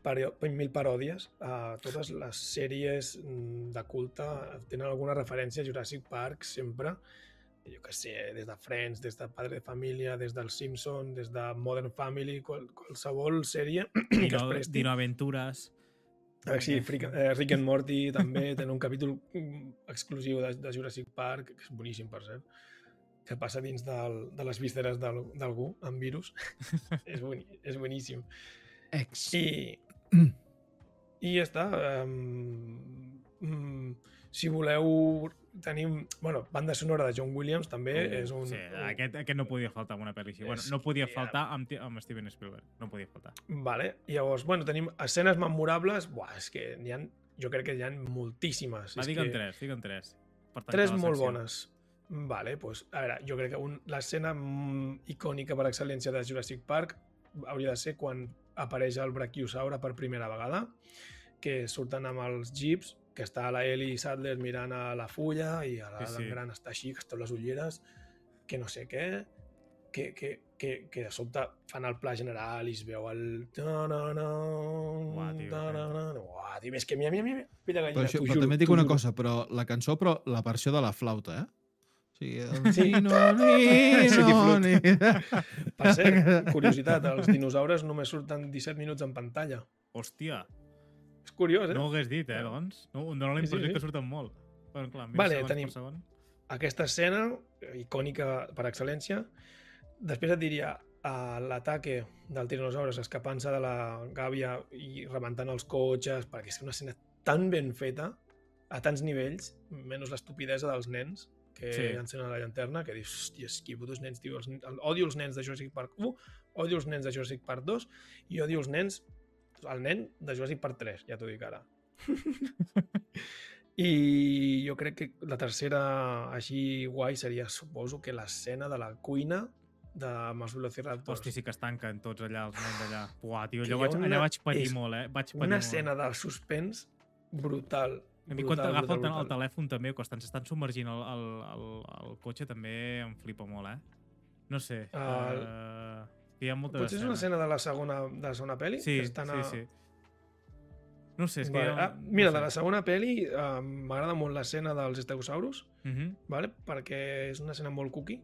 mil paròdies a totes les sèries mm, de culte. Tenen alguna referència a Jurassic Park sempre. Jo que sé, des de Friends, des de Padre de Família, des del Simpson, des de Modern Family, qual, qualsevol sèrie (clears throat) que es presti. Dino Aventures. Ah, sí, Frick, eh, Rick and Morty també (laughs) tenen un capítol mm, exclusiu de, de Jurassic Park, que és boníssim, per cert, que passa dins del, de les vísceres d'algú amb virus. (laughs) és, boni, és boníssim. Ex. I, i ja està. Um, um, si voleu, tenim... Bueno, banda sonora de John Williams també Uh, és un... Sí, aquest, aquest no podia faltar en una pel·li així. Bueno, no podia faltar amb, amb Steven Spielberg. No podia faltar. Vale, llavors, bueno, tenim escenes memorables, buah, és que n'hi ha, jo crec que hi ha moltíssimes. Va, és digue'm que... tres, digue'm tres. Per Tres molt bones. Vale, doncs, a veure, jo crec que un, l'escena mm, icònica per excel·lència de Jurassic Park hauria de ser quan apareix el brachiosaure per primera vegada, que surten amb els jeeps, que està la Ellie Sadler mirant a la fulla i a la Sí, sí, sí. gran està així, que les ulleres, que no sé què, que, que, que, que de sobte fan el pla general i es veu el... Uah, tio, Uah, tio, és que mira, mira, mira Però, gallina, això, t'ho però juro, també dic una cosa, però la cançó, però la versió de la flauta, eh? Sigui, el Sí. City Flute. nino. Per cert, curiositat, els dinosaures només surten 17 minuts en pantalla. Hòstia, És curiós, eh? no ho hagués dit, eh, doncs? No, dóna la Sí, sí, impressió sí. que surten molt. Bueno, clar, Vale, tenim- per segon. Aquesta escena, eh, icònica per excel·lència, després et diria a l'ataque del tiranosaurus escapant-se de la gàbia i rebentant els cotxes, perquè és una escena tan ben feta, a tants nivells, menys l'estupidesa dels nens que Sí. sí. encenen la llanterna, que dius, hòstia, que putos nens, tio, els, el, odio els nens de Jurassic Park 1, odio els nens de Jurassic Park 2 i odio els nens, el nen de Jurassic Park 3, ja t'ho dic ara. (laughs) I jo crec que la tercera així guai seria, suposo, que l'escena de la cuina de, amb els Velociraptors. Hosti, sí que es tanquen tots allà, els nens allà. Buah, tio, ha vaig, una- allà vaig patir molt, eh? Vaig patir Una molt. escena de suspens brutal. A mi quan t'agafa el, el telèfon també, quan estan- s'estan submergint el, el, el, el cotxe també em flipa molt, eh? No sé. El- Uh, hi ha moltes Potser és una escena de la segona, de la segona pel·li? Sí, que estan sí, a... sí. No sé, és que Vale. ha... Ah, mira, no de la segona pel·li uh, m'agrada molt l'escena dels Stegosaurus, Uh -huh. vale? perquè és una escena molt cookie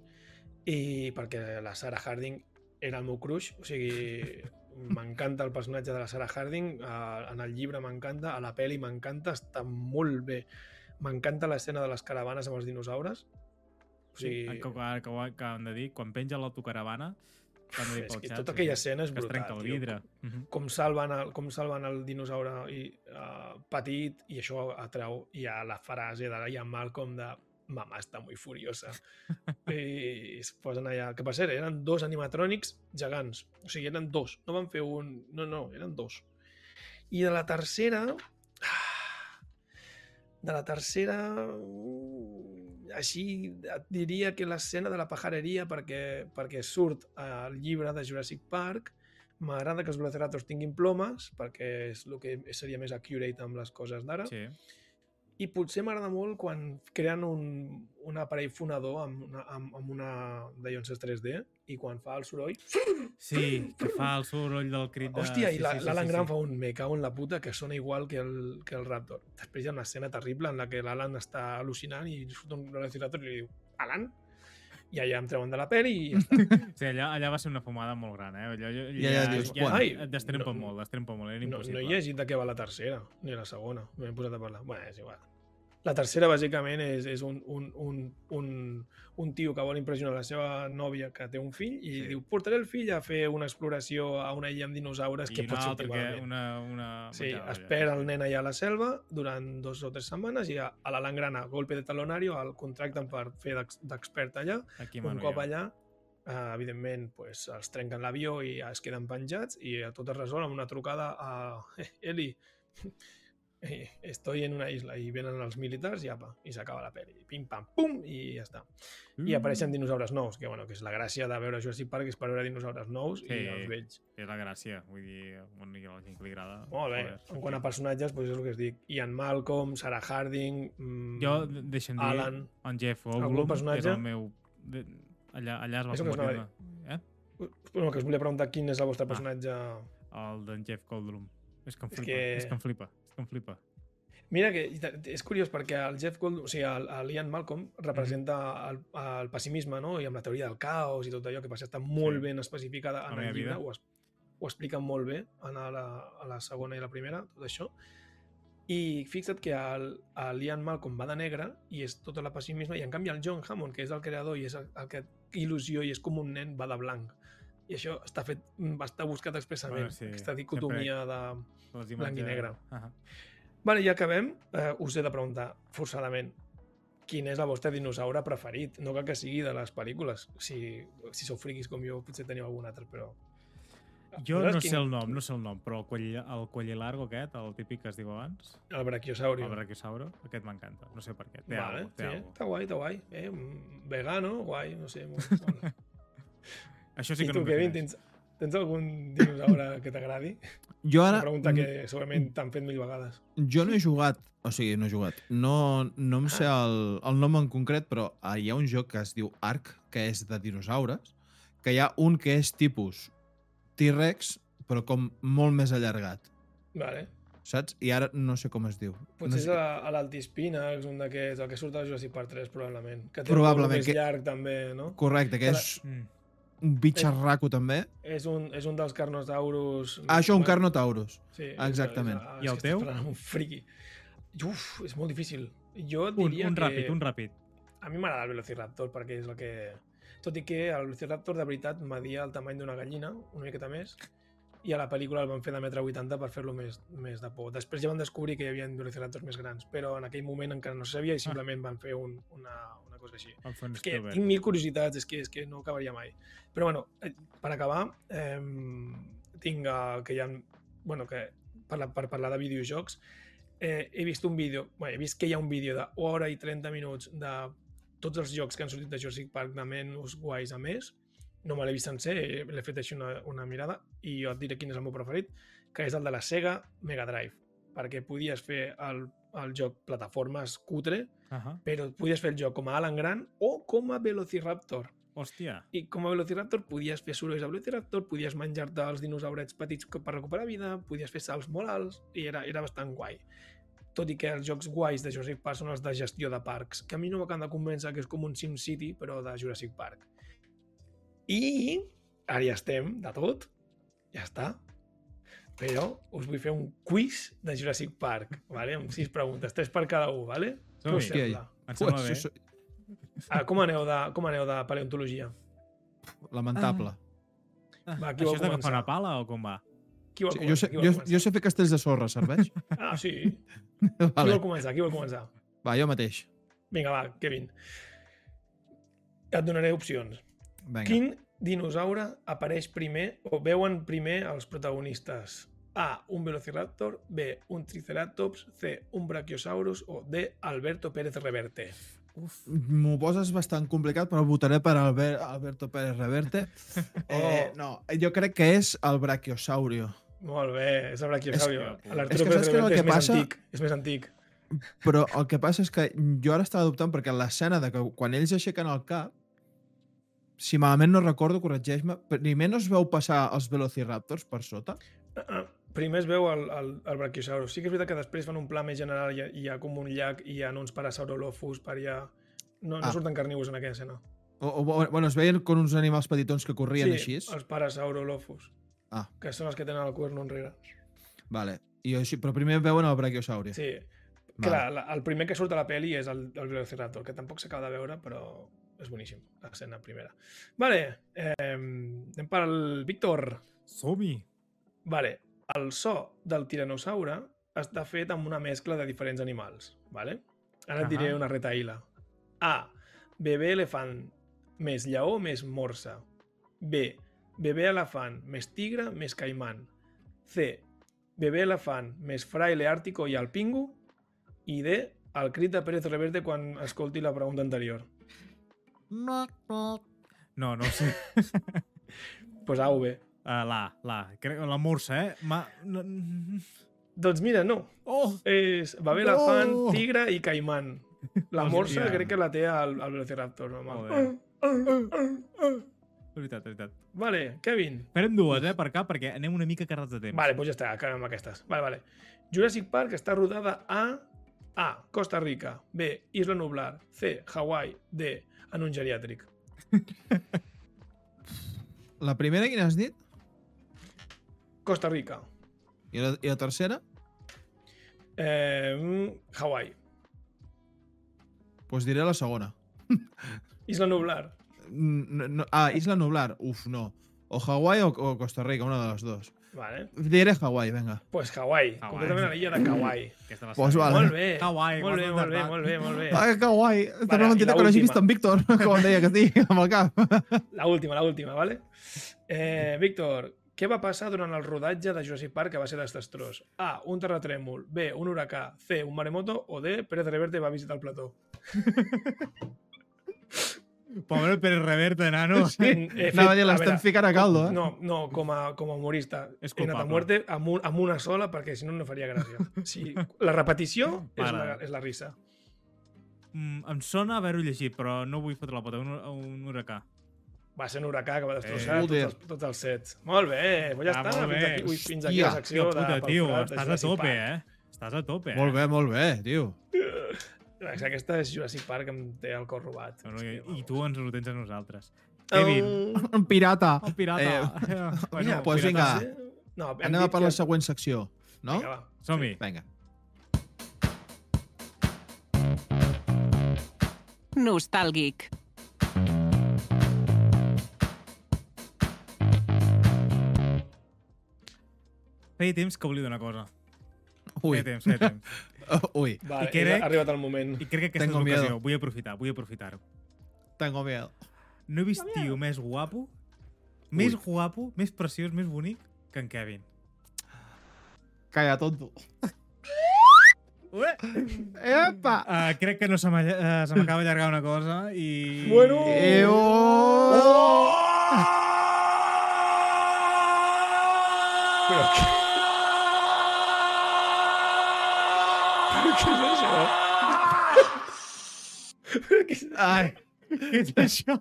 i perquè la Sarah Harding era el meu crush, o sigui, (laughs) m'encanta el personatge de la Sarah Harding, uh, en el llibre m'encanta, a la pel·li m'encanta, està molt bé. M'encanta l'escena de les caravanes amb els dinosaures. O Sí, sigui, que, que, que, que han de dir, quan penja l'autocaravana, dir és que xat, tota aquella escena és es brutal, trenca el tio. vidre. Uh -huh. com salven el, com salven el dinosaure i, uh, petit i això atrau i a la frase de Ian Malcolm de mamà està muy furiosa (laughs) i es posen allà que per cert eren dos animatrònics gegants o sigui eren dos, no van fer un no, no, eren dos i de la tercera de la tercera mm, així et diria que l'escena de la pajareria perquè, perquè surt al llibre de Jurassic Park m'agrada que els Velociraptors tinguin plomes perquè és el que seria més accurate amb les coses d'ara Sí. I potser m'agrada molt quan creen un, un aparell fonador amb una, amb, amb una Dionces 3D i quan fa el soroll sí, que fa el soroll del crit de... Hòstia, sí, i la- sí, sí, l'Alan sí, Grant sí. fa un me cago en la puta que sona igual que el, que el Raptor. Després hi ha una escena terrible en la que l'Alan està al·lucinant i surt un velociraptor i li diu Alan? I allà em treuen de la peli i ja està. (laughs) Sí, allà, allà va ser una fumada molt gran, eh? Allò, allò, I allà dius, ja, quan? Ai, et destrempa no- molt, destrempa molt, era No, impossible. no he llegit de què va la tercera, ni la segona. M'he posat a parlar. Bé, és igual. La tercera, bàsicament, és, és un, un, un, un, un tio que vol impressionar la seva nòvia que té un fill i Sí. diu, portaré el fill a fer una exploració a una illa amb dinosaures I que una pot sortir malament. una, una Sí, espera el nen allà a la selva durant dos o tres setmanes i a, a la Langrana, golpe de talonario, el contracten per fer d'ex- d'expert allà. Aquí Un cop allà, eh, evidentment, pues, els trenquen l'avió i es queden penjats i a tot es resol amb una trucada a eh, Eli, (laughs) estoy en una isla i venen els militars i apa, i s'acaba la pel·li. Pim, pam, pum, i ja està. Mm. I apareixen dinosaures nous, que, bueno, que és la gràcia de veure Jurassic Park és per veure dinosaures nous Sí. i els vells. És la gràcia, vull dir, bueno, a la gent que li agrada. Molt bé. joder, En quant a personatges, doncs és el que es dic. Ian Malcolm, Sarah Harding... Mm, Jo, de- deixa'm dir, Alan... en Jeff Goldblum personatge? és el meu... De, allà, allà es va És convertir... Eh? Bueno, que us volia preguntar quin és el vostre Ah. personatge... El d'en Jeff Goldblum. És que em És flipa, que- és que em flipa, és que em flipa. Mira que és curiós perquè el Jeff Goldblum, o sigui, el, el Ian Malcolm representa el, el pessimisme, no? I amb la teoria del caos i tot allò que passa està molt Sí. ben especificada en el llibre, vida. ho, es, ho explica molt bé en la, a la segona i la primera, tot això. I fixa't que el, el Ian Malcolm va de negre i és tot el pessimisme, i en canvi el John Hammond, que és el creador i és el, el que il·lusió i és com un nen, va de blanc. I això està fet, va estar buscat expressament, Bueno, sí, aquesta dicotomia de... Les Blanc i negre. Ah Vale, ja acabem. Eh, us he de preguntar, forçadament, quin és el vostre dinosaure preferit? No cal que sigui de les pel·lícules. Si, si sou friquis com jo, potser teniu algun altre, però... Jo no quin- sé el nom, no sé el nom, però el cuell, el cuell largo aquest, el típic que es diu abans, El brachiosauri. el brachiosauro, aquest m'encanta. No sé per què. Té vale, algo, té sí, algo. està guai, està guai. Eh, mm, vegano, guai, no sé. Molt, (laughs) molt. Això sí I que tu, no Kevin, tens, tens algun dinosaure que t'agradi? Jo Una ara... pregunta que segurament t'han fet mil vegades. Jo no he jugat, o sigui, no he jugat. No, no em sé el, el nom en concret, però ah, hi ha un joc que es diu Ark, que és de dinosaures, que hi ha un que és tipus T-Rex, però com molt més allargat, Vale. saps? I ara no sé com es diu. Potser no és sé. a, a l'Altispinax, un d'aquests, el que surt a Jurassic Park 3, probablement. Que té Probablement, un més que- llarg, també, no? Correcte, que és Mm. Un bitxarraco també. És un, és un dels Carnotaurus... Ah, això, un Carnotaurus. Sí, Exactament. És, és, I el és teu? un friqui. Uf, és molt difícil. Jo et Un, diria un que... ràpid, un ràpid. A mi m'agrada el Velociraptor perquè és el que... Tot i que el Velociraptor de veritat media el tamany d'una gallina, una miqueta més, i a la pel·lícula el van fer de metre 80 per fer-lo més, més de por. Després ja van descobrir que hi havia velociraptors més grans, però en aquell moment encara no se sabia i simplement van fer un, una, una cosa així. És que tinc mil curiositats, és que, és que no acabaria mai. Però bueno, eh, per acabar, eh, tinc uh, que hi ha... Bueno, que per, la, per parlar de videojocs, eh, he vist un vídeo, bueno, he vist que hi ha un vídeo de hora i 30 minuts de tots els jocs que han sortit de Jurassic Park de menys guais a més. No me l'he vist sencer, eh, l'he fet així una, una mirada i jo et diré quin és el meu preferit, que és el de la Sega Mega Drive, perquè podies fer el, el joc plataformes cutre, Uh -huh. però podies fer el joc com a Alan Grant o com a Velociraptor. Hòstia. I com a Velociraptor podies fer sorolls a Velociraptor, podies menjar-te els dinosaurets petits per recuperar vida, podies fer salts molt alts, i era, era bastant guai. Tot i que els jocs guais de Jurassic Park són els de gestió de parcs, que a mi no m'acaben de convèncer que és com un SimCity, però de Jurassic Park. I ara ja estem, de tot, ja està. Però us vull fer un quiz de Jurassic Park, vale? amb sis preguntes, tres per cada un, vale? Què us sembla? Em sembla bé. Ah, com, aneu de, com aneu de paleontologia? Lamentable. Va, qui Això és d'agafar començar? una pala o com va? Qui vol Sí, jo, sé, Qui vol jo, jo sé fer castells de sorra, serveix? (laughs) Ah, sí. (laughs) Qui vale. vol començar? Qui vol començar? Va, jo mateix. Vinga, va, Kevin. Et donaré opcions. Vinga. Quin dinosaure apareix primer o veuen primer els protagonistes? A. Un Velociraptor. B. Un Triceratops. C. Un Brachiosaurus. O D. Alberto Pérez Reverte. M'ho poses bastant complicat, però votaré per Albert, Alberto Pérez Reverte. (laughs) Eh, no, jo crec que és el Brachiosaurio. Molt bé, és el Brachiosaurio. És que- L'Arturo és que Pérez saps què és el Reverte és que més passa? antic. És més antic. Però el que passa és que jo ara estava dubtant perquè l'escena de que quan ells aixequen el cap, si malament no recordo, corregeix-me, primer no es veu passar els Velociraptors per sota? Ah, ah, Primer es veu el, el, el Brachiosaurus. Sí que és veritat que després fan un pla més general i hi hi ha com un llac i hi ha uns Parasaurolophus per allà... No, no Ah. surten carnívors en aquella escena. O, o, bueno, es veien com uns animals petitons que corrien sí, així. els Parasaurolophus, Ah, que són els que tenen el cuerno enrere. vale. I així, però primer veuen el Brachiosaurio. Sí. Vale. Clar, la, el primer que surt a la peli és el, el Velociraptor, que tampoc s'acaba de veure, però és boníssim, l'escena primera. Vale, eh, anem pel Víctor. Som-hi. Vale, el so del tiranosaure està fet amb una mescla de diferents animals, vale? Ara et diré una retaïla. A. Bebè elefant més lleó més morsa. B. Bebè elefant més tigre més caimán. C. Bebè elefant més fraile àrtico i alpingo. I D. El crit de Pérez Reverte quan escolti la pregunta anterior. No, no ho sé. (laughs) Pues A o B. Uh, la, la. Crec, la morsa, eh? Ma... No... Doncs mira, no. Oh! És bebè No! elefant, tigre i caimán. La morsa crec que la té al, al Velociraptor. No? Joder. Veritat, veritat. Vale, Kevin. Farem dues, eh, per cap, perquè anem una mica carregats de temps. Vale, doncs ja està, acabem amb aquestes. Vale, vale. Jurassic Park està rodada a A. Costa Rica. B. Isla Nublar. C. Hawaii. D. En un geriàtric. (laughs) La primera, quina has dit? Costa Rica. I la, i la tercera? Eh, mm, Hawaii. Doncs pues diré la segona. (laughs) Isla Nublar. No, no, ah, Isla Nublar. Uf, no. O Hawaii o, o Costa Rica, una de les dos. Vale. Diré Hawaii, vinga. Pues Hawaii. Hawaii. Completament a l'illa de va Pues ser- vale. Molt bé. Hawaii, molt bé, molt bé, molt bé, molt bé. Ah, que guai. Vale, una mentida que no hagi vist en Víctor, com em deia que sí, amb el cap. La última, la última, ¿vale? Eh, Víctor, què va passar durant el rodatge de Jurassic Park que va ser desastrós? A. Un terratrèmol. B. Un huracà. C. Un maremoto. O D. Pérez Reverte va visitar el plató. (laughs) Pobre Pérez Reverte, nano. (laughs) Sí. He Anava a dir, l'estan veure, ficant a caldo, eh? No, no, com a, com a humorista. És He anat a muerte amb, un, amb una sola perquè si no no faria gràcia. Sí, la repetició és la, és la risa. Mm, em sona haver-ho llegit, però no vull fotre la pota. Un, un huracà. Va ser un huracà que va destrossar Eh, tots, els, tots els sets. Molt bé, ja Ah, està. molt Fins bé. aquí, ui, fins aquí la secció de puta, pel tio, de estàs a tope, eh? Estàs a tope, eh? Molt bé, molt bé, tio. Aquesta és Jurassic Park que em té el cor robat. No, no, i, I tu ens ho tens a nosaltres. Um, Kevin, (laughs) Un pirata. el pirata. Eh, bueno, mira, pues pirata. vinga. No, Anem a per la que- següent secció, no? Vinga. Som-hi. Vinga. Nostàlgic. feia temps que oblido una cosa. Ui, Feia temps, feia temps. (laughs) ui, Vale, I crec- ha arribat el moment. I crec que aquesta Tengo és l'ocasió. miedo. Vull aprofitar, vull aprofitar-ho. tengo miedo. No he vist tio més guapo, més guapo, més preciós, més bonic que en Kevin. Calla, tonto. Ué! Epa! Uh, crec que no se eh, m'acaba d'allargar una cosa i... Bueno. Eh, oh! Què? Però què és això? Però què és... Ai, Què és això?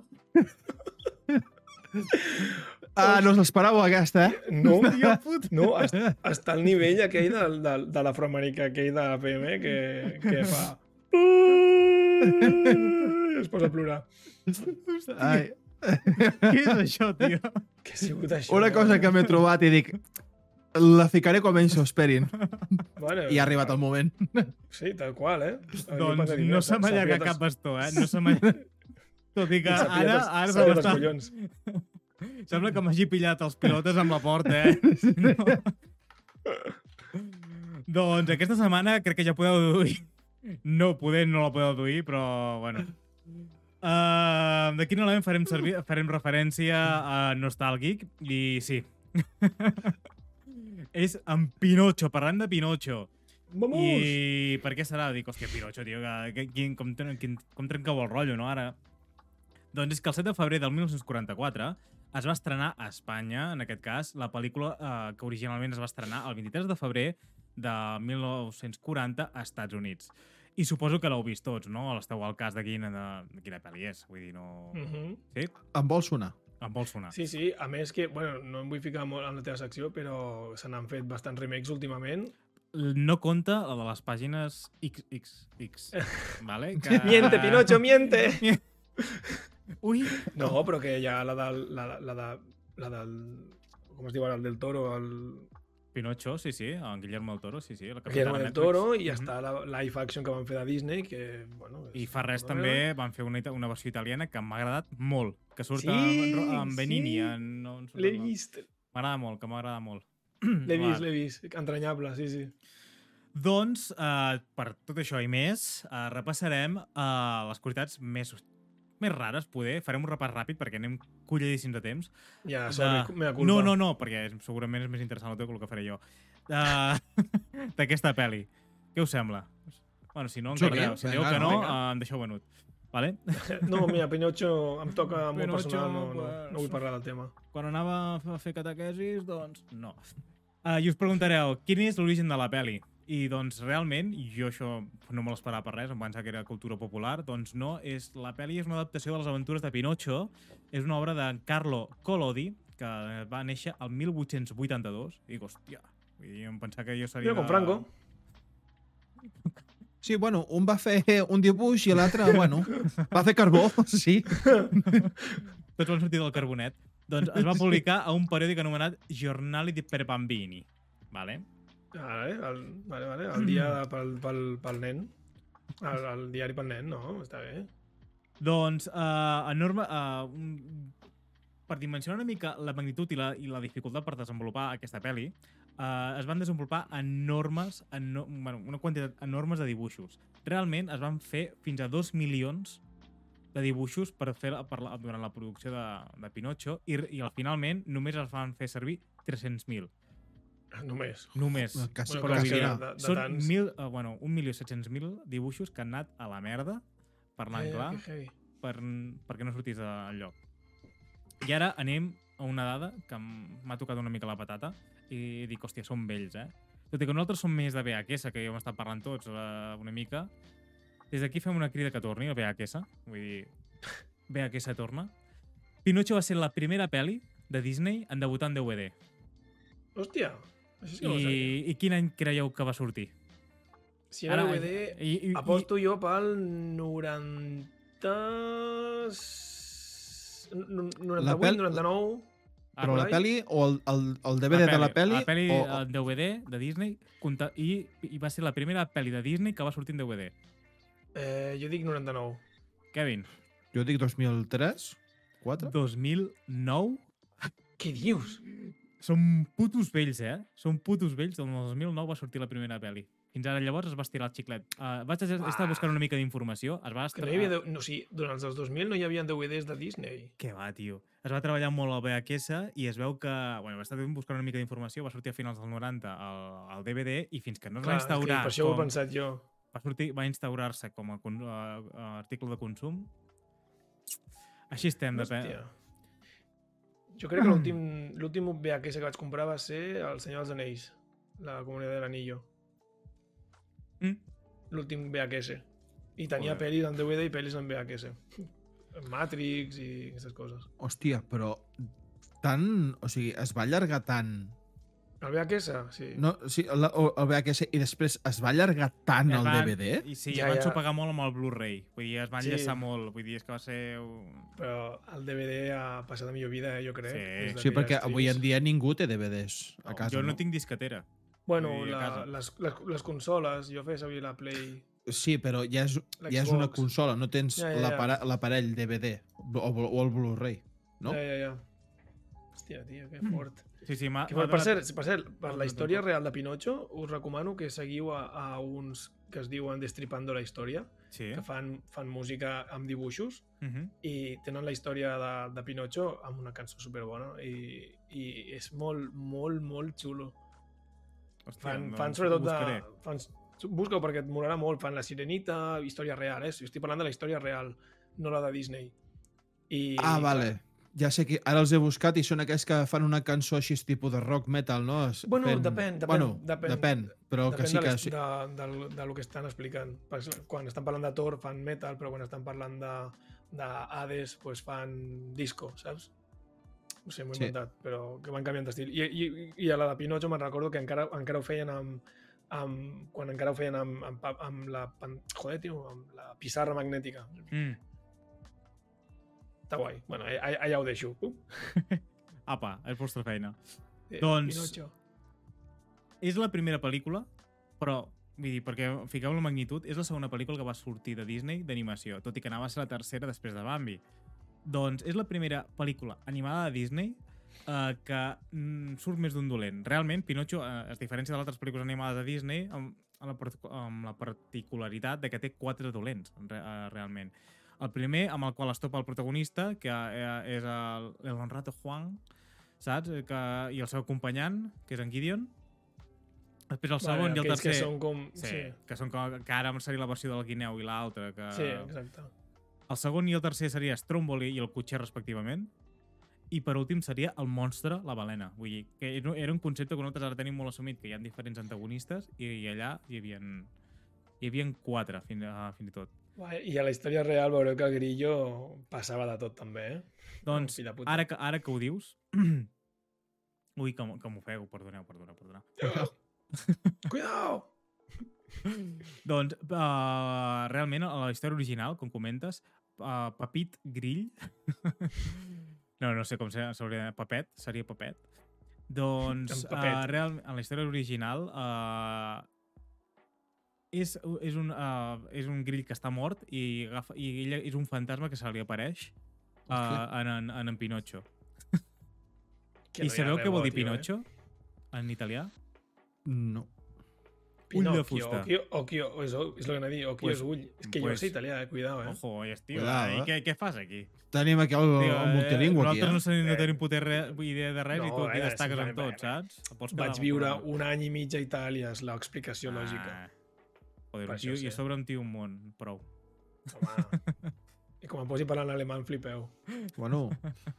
ah, no us l'esperàveu aquesta, eh? No, Tia puta. no, està, al nivell aquell de, de, de l'afroamericà aquell de PM que, que fa... Es posa a plorar. Ai. Què és això, tio? Què ha sigut això? Una cosa que m'he trobat i dic, la ficaré quan menys s'ho esperin. Bueno, (laughs) I ha arribat el moment. Sí, tal qual, eh? Doncs no s'ha- se m'ha pillat cap bastó, eh? No se m'ha... (laughs) Tot i que ara, ara se m'està... collons. Sembla que m'hagi pillat els pilotes amb la porta, eh? (laughs) No. doncs aquesta setmana crec que ja podeu deduir. No, poder no la podeu deduir, però, bueno. Uh, de quin element farem, servir, farem referència a Nostàlgic? I sí. És en Pinocho, parlant de Pinocho. Vamos! I per què serà? Dic, hòstia, Pinocho, tio, que, que, quin, com, quin, com trencau el rotllo, no, ara? Doncs és que el 7 de febrer del 1944 es va estrenar a Espanya, en aquest cas, la pel·lícula eh, que originalment es va estrenar el 23 de febrer de 1940 a Estats Units. I suposo que l'heu vist tots, no? L'esteu al cas de quina, de, de quina pel·li és. Vull dir, no... Mhm. Sí? Em vol sonar. Em vol sonar. Sí, sí, a més que, bueno, no em vull ficar molt en la teva secció, però se n'han fet bastants remakes últimament. No compta la de les pàgines XXX, (laughs) vale? (laughs) Que... Miente, Pinocho, miente! (laughs) Ui! No, però que hi ha la del... La, la, de, la del... Com es diu ara? El del Toro, el Pinocho, sí, sí, en Guillermo del Toro, sí, sí. La Guillermo del. Toro, i Mhm. està la live action que van fer de Disney, que, bueno... I és fa res també van fer una, una versió italiana que m'ha agradat molt, que surt Sí, amb, amb Benini. sí. En, no, en surt L'he vist, M'agrada molt, que m'agrada molt. l'he vist, l'he vist. Entranyable, sí, sí. Doncs, eh, per tot això i més, eh, repassarem eh, les qualitats més, més rares, poder. Farem un repàs ràpid perquè anem colladíssims de temps. Ja, de- meva culpa. No, no, no, perquè segurament és més interessant el teu que el que faré jo. De- (laughs) D'aquesta pel·li. Què us sembla? Bueno, si no, encara, si dieu que no, eh, em deixeu venut. Vale? (laughs) No, mira, Pinocho em toca molt Pinocho, personal, no, no, no vull parlar del tema. quan anava a fer catequesis, doncs no. Uh, I us preguntareu, quin és l'origen de la peli? I doncs realment, jo això no me l'esperava per res, em pensava que era cultura popular, doncs no, és, la peli és una adaptació de les aventures de Pinocho, és una obra de Carlo Collodi, que va néixer el 1882, i dic, hòstia, vull dir, em pensava que jo seria... Mira, com Franco. Sí, bueno, un va fer un dibuix i l'altre, bueno, va fer carbó, (laughs) sí. Tots van sortir del carbonet. Doncs es va publicar a un periòdic anomenat Giornali di per Bambini, vale? Vale, el, vale, vale, el dia de, pel, pel, pel nen. El, el diari pel nen, no? Està bé. Doncs, uh, enorme... Uh, per dimensionar una mica la magnitud i la, i la dificultat per desenvolupar aquesta pel·li, uh, es van desenvolupar enormes, eno, bueno, una quantitat enormes de dibuixos. Realment es van fer fins a dos milions de dibuixos per fer per la, durant la producció de, de Pinocho i, i al finalment només es van fer servir 300.000. (laughs) Només. Només. Quasi, Bueno, dir, de, de, de Són tants. mil, uh, bueno, 1.700.000 dibuixos que han anat a la merda, parlant Eh, clar, per, perquè no sortís del lloc. I ara anem a una dada que m'ha tocat una mica la patata i dic, hòstia, són vells, eh? Tot i que nosaltres som més de VHS, que ja hem estat parlant tots eh, una mica, des d'aquí fem una crida que torni, el VHS. Vull dir, (laughs) VHS torna. Pinocho va ser la primera pel·li de Disney en debutar en DVD. Hòstia, això sí que I. I quin any creieu que va sortir? Si era DVD, i, i, aposto jo pel 90... n- 98, La pel- 99... Però por la pel·li o el, el, el DVD de la pel·li... La pel·li o, en DVD de Disney compta, i, i va ser la primera pel·li de Disney que va sortir en DVD. Eh, jo dic 99. Kevin, jo dic 2003, 4? 2009? Què dius? Som putos vells, eh? Som putos vells. El 2009 va sortir la primera pel·li. Fins ara llavors es va estirar el xiclet. Uh, vaig estar buscant una mica d'informació. Es va Que no hi havia... De... No, sí, durant els 2000 no hi havia DVDs de Disney. Què va, tio? Es va treballar molt al VHS i es veu que... Bueno, va estar buscant una mica d'informació, va sortir a finals dels 90 al, al DVD i fins que no es va Clar, que instaurar per això ho he com, pensat jo. va, sortir, va instaurar-se com a, a, a article de consum. Així estem, de. Hòstia. Jo crec que l'últim l'últim VHS que vaig comprar va ser El Senyor dels Anells, la comunitat de l'Anillo. Mm. L'últim VHS. I tenia Joder. pel·lis en DVD i pel·lis en VHS. (laughs) Matrix i aquestes coses. Hòstia, però tant... O sigui, es va allargar tant... El VHS, sí. No, sí, el, el VHS i després es va allargar tant el van- DVD? I sí, Ja, ja, van ja. sopegar molt amb el Blu-ray. Vull dir, es van Sí. lleçar molt. Vull dir, és que va ser... un- Però el DVD ha passat a millor vida, eh, jo crec. Sí. Sí, perquè avui en dia ningú té DVDs a casa. jo no, tinc disquetera. Bueno, dir, la, les, les, les consoles, jo feia servir la Play... Sí, però ja és, ja és una consola, no tens Ja, ja, ja. l'aparell DVD o, o el Blu-ray, no? Ja, ja, ja. Hòstia, tio, que fort. Sí, sí. Que, per, per, cert, per cert, per la història real de Pinocho, us recomano que seguiu a, a uns que es diuen Destripando la història, Sí. que fan, fan música amb dibuixos Uh -huh. i tenen la història de, de Pinocho amb una cançó superbona i, i és molt, molt, molt xulo. Hòstia, Fan, doncs fan sobretot de... buscaré. Fan, busca perquè et molarà molt. Fan la Sirenita, història real, eh? Estic parlant de la història real, no la de Disney. I, Ah, vale. Ja sé que ara els he buscat i són aquells que fan una cançó així tipus de rock metal, no? Es- Bueno, depèn, depèn, bueno, depèn. depèn, però que Depèn sí de, que... Sí. de, de, de, lo que estan explicant. Quan estan parlant de Thor fan metal, però quan estan parlant de, de Hades pues fan disco, saps? No sé, m'ho he Sí. inventat, però que van canviant d'estil. I, i, I a la de Pinocho me'n recordo que encara, encara ho feien amb, amb, quan encara ho feien amb, amb, amb la, pan- joder, tio, amb la pissarra magnètica. Mm. Està guai. Bueno, allà, ho deixo. Uh, (laughs) Apa, és vostra feina. eh, Doncs- Pinocho. És la primera pel·lícula, però, vull dir, perquè fiqueu la magnitud, és la segona pel·lícula que va sortir de Disney d'animació, tot i que anava a ser la tercera després de Bambi. Doncs és la primera pel·lícula animada de Disney eh, que mm, surt més d'un dolent. Realment, Pinocho, eh, es diferència d'altres pel·lícules animades de Disney amb, amb, la, amb la particularitat de que té quatre dolents, re, eh, realment. El primer, amb el qual es topa el protagonista, que eh, és el, el Honrato Juan, saps? Eh, Que, I el seu acompanyant, que és en Gideon. Després el segon i el tercer... Que són com... Sí, Sí, que són com, que ara seria la versió del guineu i l'altra. Que... sí, exacte. El segon i el tercer seria Stromboli i el cotxer, respectivament. I per últim seria el monstre, la balena. Vull dir, que era era un concepte que nosaltres ara tenim molt assumit, que hi ha diferents antagonistes, i, i allà hi havia, hi havia quatre, fins, a, fins i tot. I a la història real veureu que el grillo passava de tot també, eh? Doncs, ara que, ara que ho dius... (clears throat) Ui, que, que m'ofego, perdoneu, perdoneu, perdoneu. (laughs) Cuidao! (laughs) Doncs, uh, realment, a la història original, com comentes, uh, Pepit Grill... (laughs) no, no sé com s'hauria de... Papet, seria Papet. Doncs, uh, real, en la història original, uh, és, és, un, uh, és un grill que està mort i, agafa, i ella és un fantasma que se li apareix uh, Hòstia. en, en, en, en Pinocho. Que I no sabeu què vol dir Pinocho? En italià? No. Eh? Ull de Pinocchio, fusta. Occhio, occhio, és, és el que anava a dir, occhio Pues- és ull. És que jo pues- sé italià, eh? Cuidao, eh? Ojo, ja estiu. Cuidado, I eh? què, què fas aquí? Tenim aquí el, Tio, el multilingüe, aquí, nosaltres no, eh? sabem, no Eh. tenim poder re, idea de res i No, tu aquí eh, destaques amb simplement, tot, saps? Pots Vaig viure un any i mig a Itàlia, és l'explicació lògica. Joder, Per un tio, això i a sí. sobre un tio un món, prou. Home. I com em posi parlant alemany, flipeu. Bueno,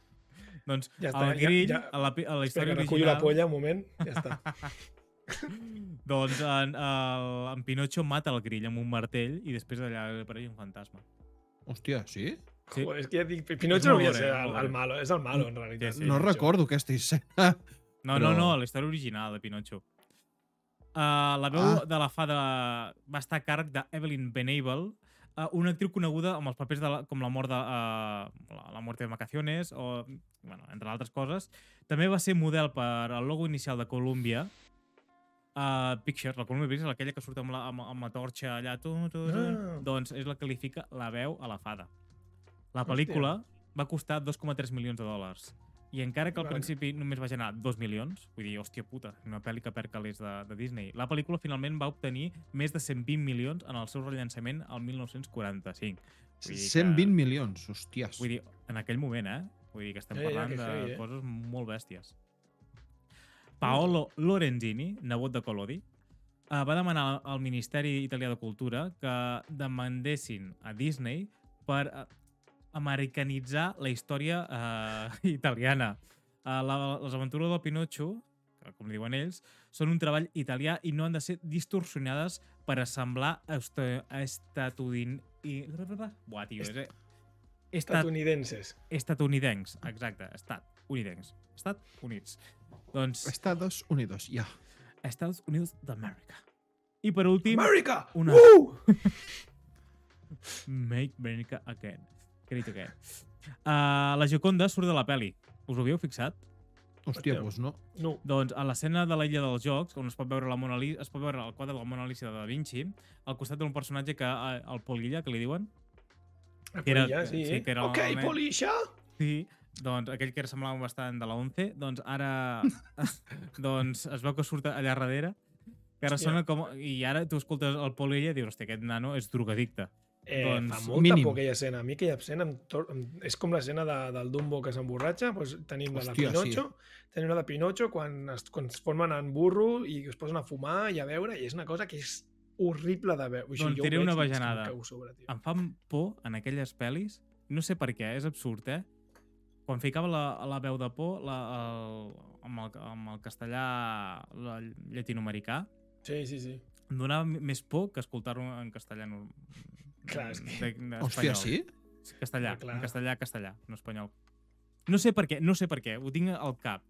(laughs) Doncs Ja ja està, el ja- grill, ja- a, la, a la Espera, història que recullo la original... polla un moment, ja està. (laughs) Doncs en, el, en Pinocho mata el grill amb un martell i després d'allà apareix un fantasma. hòstia, sí? Sí. Joder, és que ja dic, Pinocho no hauria de ser molt el, el malo, és el malo, en realitat. Sí, no Pinocho. recordo aquesta escena. No, Però- no, no, la història original de Pinocho. Uh, la veu Ah. de la fada va estar a càrrec d'Evelyn Benable, uh, una actriu coneguda amb els papers de la, com la mort de, uh, la, la muerte de vacaciones o, bueno, entre altres coses. També va ser model per al logo inicial de Columbia, uh, Pictures, la Columbia Pictures, aquella que surt amb la, amb, amb la torxa allà, tu, tu, tu, Ah. doncs és la que li fica la veu a la fada. La pel·lícula va costar 2,3 milions de dòlars. I encara que al Vale. principi només va generar 2 milions, vull dir, hòstia puta, una pel·li que perd calés de, de Disney, la pel·lícula finalment va obtenir més de 120 milions en el seu rellançament al 1945. Vull dir 120 milions, hòsties. Vull dir, en aquell moment, eh? Vull dir que estem Ja, ja, parlant que de heavy, eh? coses molt bèsties. Paolo Lorenzini, nebot de Collodi, eh, va demanar al Ministeri Italià de Cultura que demandessin a Disney per eh, americanitzar la història eh, (laughs) italiana. Eh, la, les aventures del Pinotxo, que com diuen ells, són un treball italià i no han de ser distorsionades per assemblar esta, estatudin... I... Buah, tio, és... Estat, Estadounidenses. estatunidencs, exacte, estat, unidencs, estat units. Doncs Estados Unidos, ja. Estats Units d'Amèrica. I per últim, America! Una- Uh! (laughs) Make America Again. Great Again. Uh, la Gioconda surt de la peli. Us ho havíeu fixat? Hòstia, doncs no. No. Doncs a l'escena de l'illa dels jocs, on es pot veure la Mona Lisa, es pot veure el quadre de la Mona Lisa de Da Vinci, al costat d'un personatge que, eh, el Polilla, que li diuen, Que era- Polilla, sí. sí, que era ok, el nen. Polisha! Sí, doncs aquell que era semblava bastant de la 11, doncs ara (laughs) doncs es veu que surt allà darrere, que ara Hòstia. sona com... I ara tu escoltes el Pol i ella i dius, hòstia, aquest nano és drogadicte. Eh, Doncs, fa molta mínim. por aquella escena. A mi aquella escena em tor- és com l'escena de, del Dumbo que s'emborratxa, doncs tenim la de Hòstia, Pinocho, tenim la de Pinocho quan es, quan es formen en burro i es posen a fumar i a veure, i és una cosa que és horrible de veure. Doncs diré una bajanada. Em, cau a sobre, tio. Em fan por en aquelles pel·lis, no sé per què, és absurd, eh? Quan ficava la, la veu de por la, el, amb, el, amb el castellà la, llatinoamericà, Sí, sí, sí. em donava més por que escoltar-ho en castellà norm- Clar, és que- de, de, Hòstia, espanyol. sí? Castellà, Ah, clar. en castellà, castellà, no espanyol. No sé per què, no sé per què, ho tinc al cap.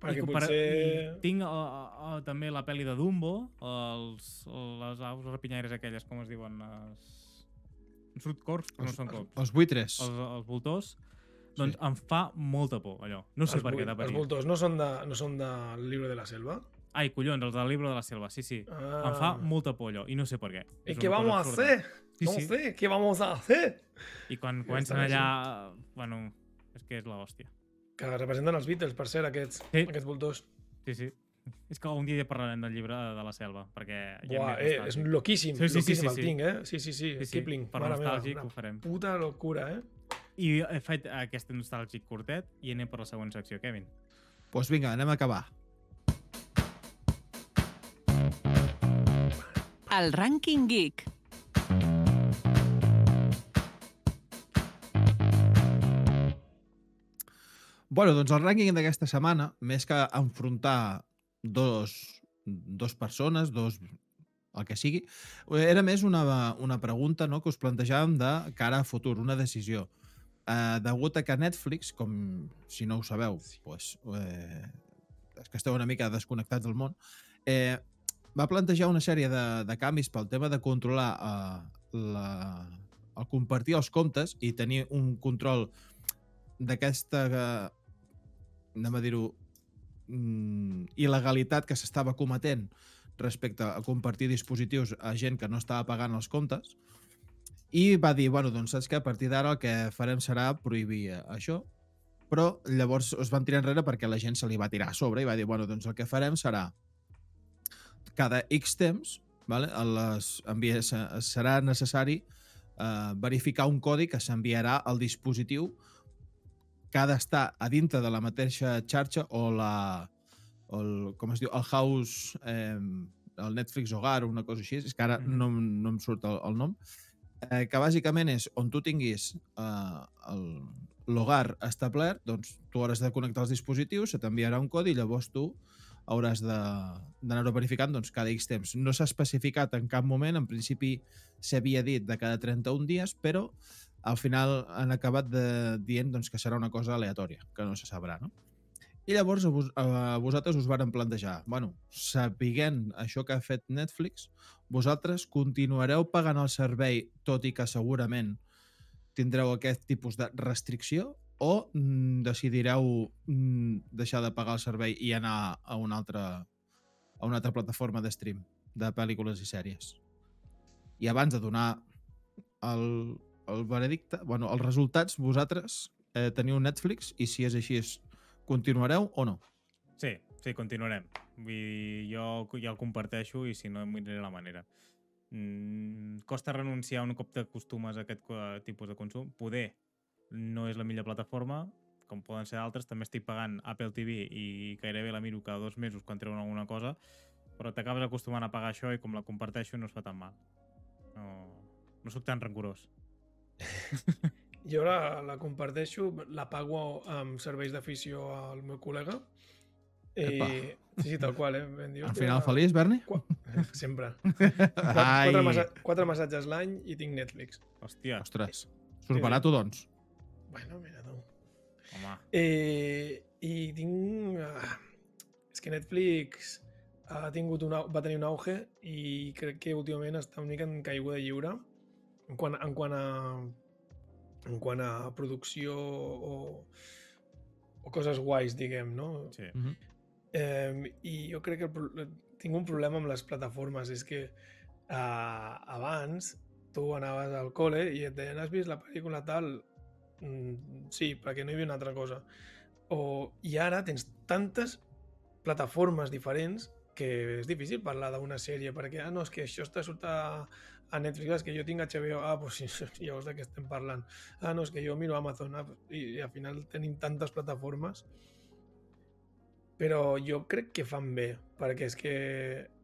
Perquè potser... i tinc uh, uh, també la pel·li de Dumbo, els, les aus rapinyaires aquelles, com es diuen? Les... En surt corps, però no Els, són els, cops. els buitres. Els, els voltors. Doncs em fa molta por, allò. No sé els, per què de els voltors no són, de, no són del llibre de la selva? Ai, collons, els del llibre de la selva, sí, sí. Ah. Em fa molta por, allò, i no sé per què. ¿Y És qué una cosa vamos a hacer? Sí, no sí. sé, ¿qué vamos a hacer? I quan Ja comencen allà... Bueno, és que és l'hòstia. Que representen els Beatles, per cert, aquests, Sí. aquests voltors. Sí, sí. És que un dia ja parlarem del llibre de la selva, perquè... més eh, és loquíssim, Sí, sí, sí, loquíssim sí, el sí. tinc, eh? Sí, sí, sí, Sí, sí, Kipling, per mare meva, una ho farem. puta locura, eh? I he fet aquest nostàlgic curtet i anem per la següent secció, Kevin. Doncs pues vinga, anem a acabar. El Rànquing Geek. Bueno, doncs el rànquing d'aquesta setmana, més que enfrontar dos, dos persones, dos el que sigui, era més una, una pregunta no, que us plantejàvem de cara a futur, una decisió. Eh, degut a que Netflix, com si no ho sabeu, pues, eh, és que esteu una mica desconnectats del món, eh, va plantejar una sèrie de, de canvis pel tema de controlar eh, la, el compartir els comptes i tenir un control d'aquesta, eh, anem a dir-ho, mm, il·legalitat que s'estava cometent respecte a compartir dispositius a gent que no estava pagant els comptes. I va dir, bueno, doncs saps que a partir d'ara el que farem serà prohibir eh, això. Però llavors es van tirar enrere perquè la gent se li va tirar a sobre i va dir, bueno, doncs el que farem serà cada X temps vale, les envia, se- serà necessari eh, verificar un codi que s'enviarà al dispositiu que ha d'estar a dintre de la mateixa xarxa o la o el, com es diu, el house eh, el Netflix Hogar o una cosa així, és que ara Mhm. no, no em surt el, el nom eh, que bàsicament és on tu tinguis eh, el- l'hogar establert, doncs tu hauràs de connectar els dispositius, se t'enviarà un codi i llavors tu hauràs d'anar-ho verificant doncs, cada X temps. No s'ha especificat en cap moment, en principi s'havia dit de cada 31 dies, però al final han acabat de, dient doncs, que serà una cosa aleatòria, que no se sabrà, no? I llavors a, vos, a vosaltres us varen plantejar, bueno, sapiguent això que ha fet Netflix, vosaltres continuareu pagant el servei, tot i que segurament tindreu aquest tipus de restricció, o mm, decidireu mm, deixar de pagar el servei i anar a una altra, a una altra plataforma de stream de pel·lícules i sèries. I abans de donar el, el veredicte, bueno, els resultats, vosaltres eh, teniu Netflix i si és així, és, continuareu o no? Sí, sí, continuarem. Vull dir, jo ja el comparteixo i si no, em miraré la manera. Mm, costa renunciar un cop t'acostumes a aquest tipus de consum. Poder no és la millor plataforma, com poden ser altres. També estic pagant Apple TV i gairebé la miro cada dos mesos quan treuen alguna cosa, però t'acabes acostumant a pagar això i com la comparteixo no es fa tan mal. No, no sóc tan rancorós. Jo la, la comparteixo, la pago amb serveis d'afició al meu col·lega. I, Epa. sí, sí, tal qual, eh? Ben dius, Al final feliç, Berni? Qua... Sempre. Ai, Quatre, massa... quatre massatges l'any i tinc Netflix. Hòstia, ostres. Surt Sí, sí. barat, doncs. Bueno, mira tu. home. Eh, I tinc... ah, és que Netflix ha tingut una, va tenir un auge i crec que últimament està una mica en caiguda lliure en quant, en quant a en quant a producció o, o coses guais, diguem, no? Sí. Mhm. Eh, I jo crec que el, tinc un problema amb les plataformes, és que eh, abans tu anaves al col·le i et deien has vist la pel·lícula tal? Mm, sí, perquè no hi havia una altra cosa. O, I ara tens tantes plataformes diferents que és difícil parlar d'una sèrie perquè, ah, no, és que això està surt a, a Netflix, és que jo tinc HBO, ah, doncs sí, (laughs) llavors de què estem parlant? Ah, no, és que jo miro Amazon, ah, i, i al final tenim tantes plataformes però jo crec que fan bé, perquè és que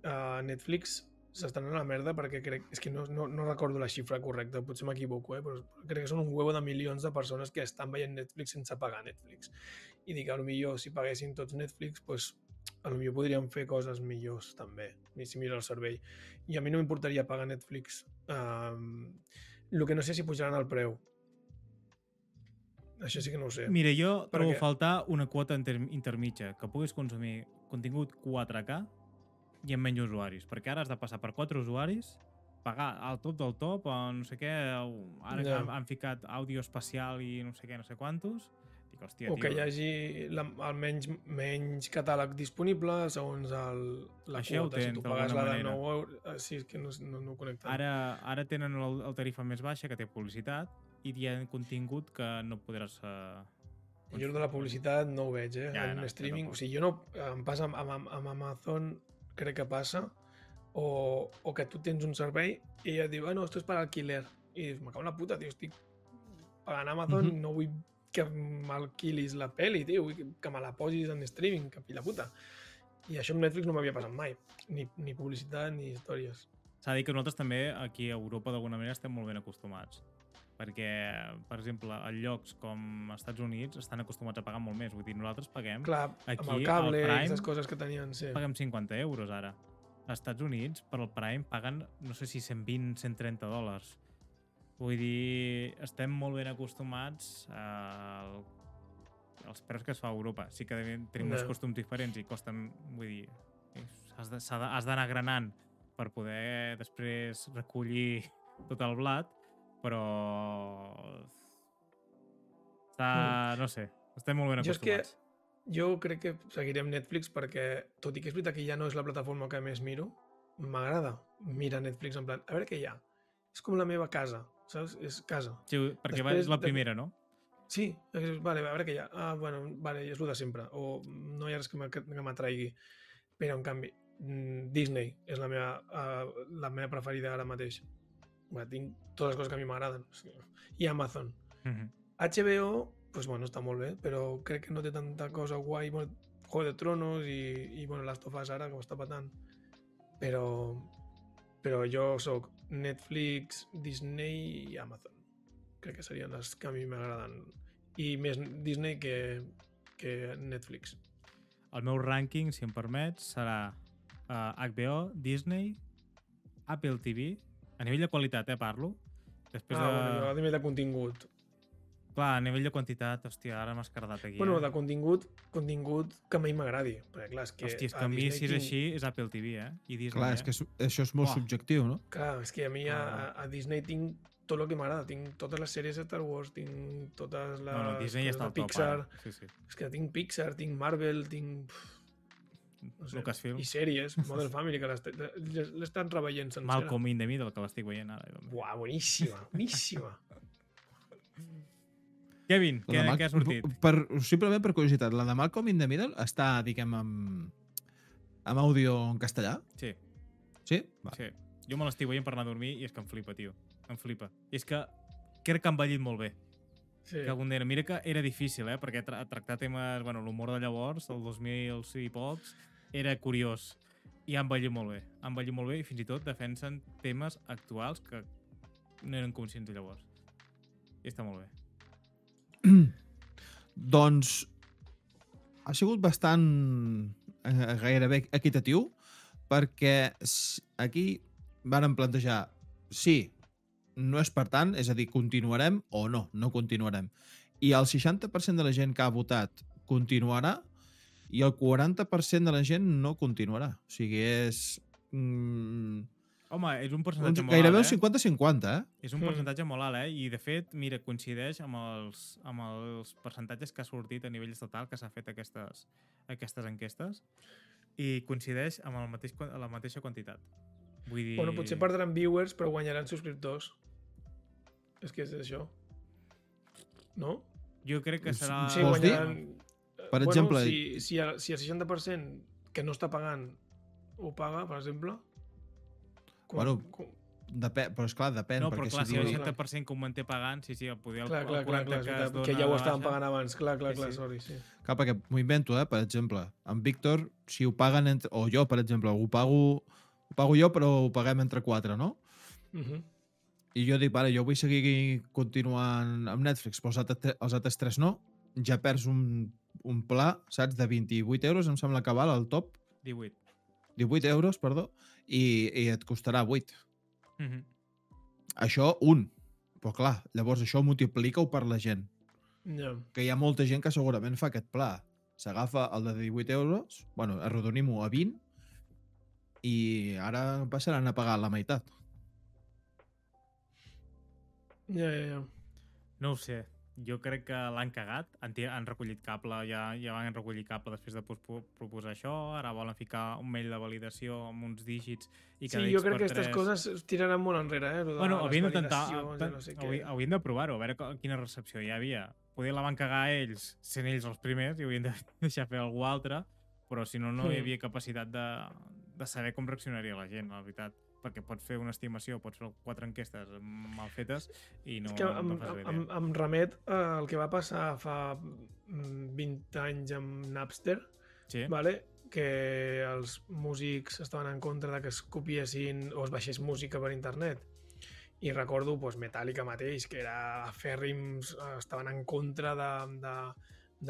uh, Netflix s'estan a la merda perquè crec, és que no, no, no recordo la xifra correcta, potser m'equivoco, eh? però crec que són un huevo de milions de persones que estan veient Netflix sense pagar Netflix. I dic, a lo millor si paguessin tots Netflix, pues, a lo millor podríem fer coses millors també, i si mira el servei. I a mi no m'importaria pagar Netflix. Um, el que no sé si pujaran el preu. Això sí que no ho sé. Mira, jo Per trobo faltar una quota inter intermitja, que puguis consumir contingut 4K i amb menys usuaris, perquè ara has de passar per 4 usuaris, pagar el top del top, o no sé què, ara que Ja. han, han ficat àudio espacial i no sé què, no sé quantos, dic, hòstia, o que tio, hi hagi la, almenys menys catàleg disponible segons el, la Això ho quota. Si tens tu pagues la de manera. 9 euros... eh, Sí, és que no, no, no ho connecten. ara, ara tenen el, el tarifa més baixa, que té publicitat, i hi ha contingut que no podràs... Uh, Jo de la publicitat no ho veig, eh? Ja, en no, streaming. O sigui, jo no... Em passa amb, amb, amb Amazon, crec que passa, o, o que tu tens un servei i ella et diu, ah, no, esto es para alquiler. I dius, me cago en la puta, tio, estic pagant Amazon, Mhm. no vull que m'alquilis la peli, tio, vull que, me la posis en streaming, que pila puta. I això amb Netflix no m'havia passat mai. Ni, ni publicitat ni històries. S'ha de dir que nosaltres també aquí a Europa d'alguna manera estem molt ben acostumats perquè, per exemple, a llocs com als Estats Units estan acostumats a pagar molt més. Vull dir, nosaltres paguem, Clar, Aquí, amb el cable, Prime, aquestes coses que tenien, sí. paguem 50 euros ara. Als Estats Units, per al Prime, paguen, no sé si 120, 130 dòlars. Vull dir, estem molt ben acostumats al, als preus que es fa a Europa. Sí que tenim uns Ja. costums diferents i costen, vull dir, has d'anar granant per poder després recollir tot el blat, però està, no sé, estem molt ben Jo és que- acostumats. Jo crec que seguiré amb Netflix perquè, tot i que és veritat que ja no és la plataforma que més miro, m'agrada mirar Netflix en plan, a veure què hi ha. És com la meva casa, saps? És casa. Sí, perquè Després és la primera, no? Sí, és, vale, a veure què hi ha. Ah, bueno, vale, és el de sempre. O no hi ha res que m'atraigui. Però, en canvi, mm, Disney és la meva, uh, la meva preferida ara mateix. Bueno, tinc totes les coses que a mi m'agraden. I Amazon. Mhm. HBO, pues bueno, està molt bé, però crec que no té tanta cosa guai. Bueno, Juego de Tronos i, i bueno, Last of Us ara, que ho està patant. Però, però jo sóc Netflix, Disney i Amazon. Crec que serien les que a mi m'agraden. I més Disney que, que Netflix. El meu rànquing, si em permets, serà uh, HBO, Disney, Apple TV, a nivell de qualitat, eh, parlo. Després ah, de... bueno, a nivell de contingut. Clar, a nivell de quantitat, hòstia, ara m'has cardat aquí. Bueno, eh? de contingut, contingut que a mi m'agradi. Perquè, clar, és que, Hòstia, és que a, mi, Disney si és tinc- així, és Apple TV, eh? I Disney, Clar, eh? és que su- això és molt Uah. subjectiu, no? Clar, és que a mi a, a Disney tinc tot el que m'agrada. Tinc totes les sèries de Star Wars, tinc totes les No, no, Disney està al top, Pixar. ara. Sí, sí. És que tinc Pixar, tinc Marvel, tinc... No sé, Lucasfilm. I sèries, Modern Family, que l'est- l'es- l'estan reveient sencera. Malcolm in the Middle, que l'estic veient ara. Buah, boníssima, boníssima. (laughs) Kevin, La què, Mal- què ha sortit? Per, simplement per curiositat, la de Malcolm in the Middle està, diguem, amb, amb àudio en castellà? Sí, Sí? Va. sí. Jo me l'estic veient per anar a dormir i és que em flipa, tio. Em flipa. I és que crec que ha envellit molt bé. Sí. Que algun dia... Mira que era difícil, eh? Perquè tra tractar temes... Bueno, l'humor de llavors, el 2000 i pocs, era curiós. I ha envellit molt bé. Ha envellit molt bé i fins i tot defensen temes actuals que no eren conscients llavors. I està molt bé. (clears throat) Doncs ha sigut bastant eh, gairebé equitatiu perquè aquí varen plantejar sí, no és per tant, és a dir, continuarem o no, no continuarem. I el 60% de la gent que ha votat continuarà i el 40% de la gent no continuarà. O sigui, és... Mm, Home, és un un, percentatge molt gairebé un alt, eh? 50-50, eh? És un Mm. percentatge molt alt, eh? I, de fet, mira, coincideix amb els, amb els percentatges que ha sortit a nivell estatal que s'ha fet aquestes, aquestes enquestes i coincideix amb el mateix, la mateixa quantitat. Vull dir... Bueno, potser perdran viewers, però guanyaran subscriptors. És que és això. No? Jo crec que serà... Sí, guanyaran... Per bueno, exemple- Si, si, el, si el 60% que no està pagant ho paga, per exemple... Com, Bueno, com, Depèn, però esclar, depèn. No, però clar, si si el dius- 60% que ho manté pagant, sí, sí, el poder el, clar, el clar, clar, 40 clar, que, que ja ho estaven baixa. pagant abans. Clar, clar, Sí, clar, sí. sorry, sí. Clar, perquè m'ho invento, eh? Per exemple, amb Víctor, si ho paguen entre... O jo, per exemple, ho pago, ho pago jo, però ho paguem entre quatre, no? Uh -huh. I jo dic, vale, jo vull seguir continuant amb Netflix, però els altres, els altres tres no, ja perds un, un pla, saps, de 28 euros, em sembla que val al top, 18. 18 euros, perdó, i, i et costarà 8. Mm -hmm. Això, un. Però clar, llavors això multiplica-ho per la gent. Ja. que hi ha molta gent que segurament fa aquest pla. S'agafa el de 18 euros, bueno, arrodonim-ho a 20, i ara passaran a pagar la meitat. Ja, ja, ja. No ho sé. Jo crec que l'han cagat, han, han recollit cable, ja, ja van recollir cable després de pos- proposar això, ara volen ficar un mail de validació amb uns dígits i Sí, cada jo X crec que aquestes coses es tiraran molt enrere, eh? de Bueno, haurien d'intentar... no sé què. haurien, de provar-ho, a veure quina recepció hi havia. Poder la van cagar ells, sent ells els primers, i haurien de (laughs) deixar fer algú altre, però si no, no hi havia capacitat de, de saber com reaccionaria la gent, la veritat. Perquè pots fer una estimació, pots fer quatre enquestes mal fetes i no, és que em, no em, em, em remet al que va passar fa mm, 20 anys amb Napster, Sí? vale? que els músics estaven en contra de que es copiessin o es baixés música per internet. I recordo pues, Metallica mateix, que era fèrrims, eh, estaven en contra de, de,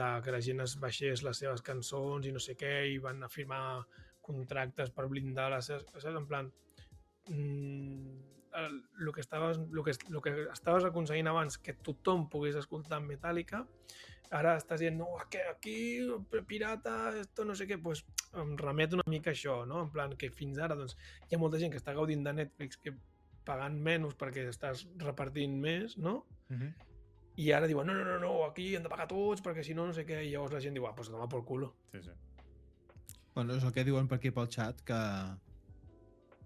de que la gent es baixés les seves cançons i no sé què, i van afirmar contractes per blindar les seves... Saps? En plan, mm, el, el, que estaves, el, que, el que estaves aconseguint abans que tothom pogués escoltar Metallica ara estàs dient, no, és que aquí pirata, esto no sé què, pues em remet una mica això, no? En plan que fins ara doncs, hi ha molta gent que està gaudint de Netflix que pagant menys perquè estàs repartint més, no? Uh -huh. I ara diuen, no, no, no, no, aquí hem de pagar tots perquè si no, no sé què, i llavors la gent diu, ah, pues toma por culo. sí, sí. Bueno, és el que diuen per aquí pel xat, que,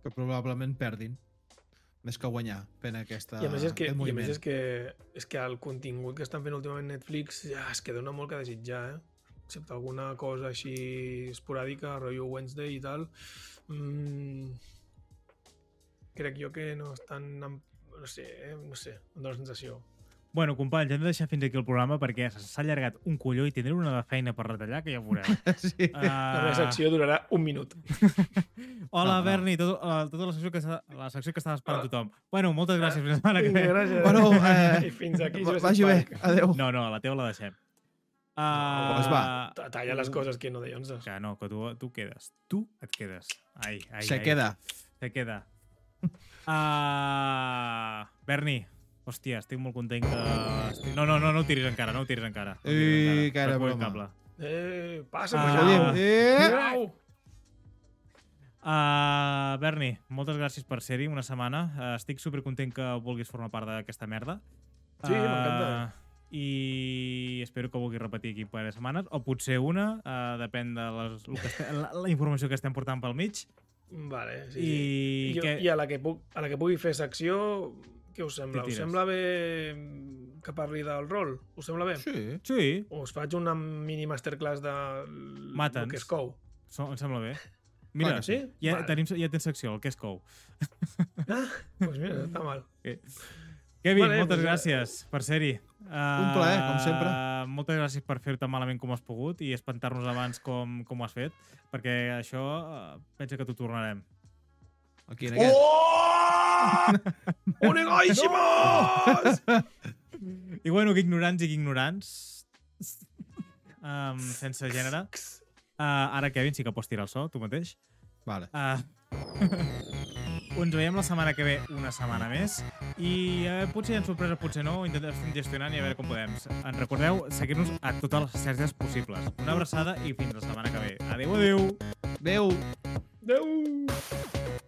que probablement perdin més que guanyar fent aquesta, I a més és que, i a més és que, és que el contingut que estan fent últimament Netflix ja es que dona molt que desitjar, eh? excepte alguna cosa així esporàdica, rotllo Wednesday i tal. Mm, crec jo que no estan... No sé, eh? no sé, em dóna la sensació. Bueno, companys, hem de deixar fins aquí el programa perquè s'ha allargat un colló i tindré una de feina per retallar que ja veureu. (laughs) Sí. La Uh, secció durarà un minut. (laughs) hola, No, no. Berni, tot, uh, tota la secció, que la secció que estava esperant tothom. Bueno, moltes gràcies. Fins la que ve. gràcies. Bueno, (laughs) eh, I fins aquí. Va- Vagi bé, adeu. No, no, la teva la deixem. Uh, Doncs va. Ta- Talla les coses que no de 11. Que no, que tu, tu quedes. Tu et quedes. Ai, ai, Se ai. queda. Se queda. Uh, Berni, hòstia, estic molt content que... Estic... No, no, no, no ho tiris encara, no ho tiris encara. No ho tiris Ei, encara. que era Recull el broma. cable. Eh, passa, Ah. ah, Oye, eh? Au! Uh, Berni, moltes gràcies per ser-hi una setmana. Uh, estic supercontent que vulguis formar part d'aquesta merda. Sí, m'encanta. I espero que vulguis repetir aquí per setmanes, o potser una, uh, depèn de les, que este, la, la informació que estem portant pel mig. Vale, sí, I, sí. I, jo, que... I a la, que puc, a la que pugui fer secció, què us sembla? Us sembla bé que parli del rol? Us sembla bé? Sí. Sí, Us faig una mini masterclass de Mata'ns. el que és cou. so, em sembla bé. Mira, que sí? ja, Vale. tenim, ja tens secció, el que és cou. Ah, doncs mira, està mal. Kevin, Vale, moltes doncs, gràcies per ser-hi. Un plaer, com sempre. Uh, moltes gràcies per fer-te malament com has pogut i espantar-nos abans com, com ho has fet, perquè això uh, pensa que t'ho tornarem. Aquí en aquest. ¡Oh! ¡Onegaishimasu! (laughs) I bueno, que ignorants i que ignorants, um, sense gènere. Uh, ara, Kevin, sí que pots tirar el so, tu mateix. Vale. Uh, (laughs) ens veiem la setmana que ve una setmana més i uh, potser hi ha sorpresa, potser no, ho intentem gestionant i a veure com podem. En recordeu seguir-nos a totes les xarxes possibles. Una abraçada i fins la setmana que ve. Adéu, adéu! Adéu! Adéu!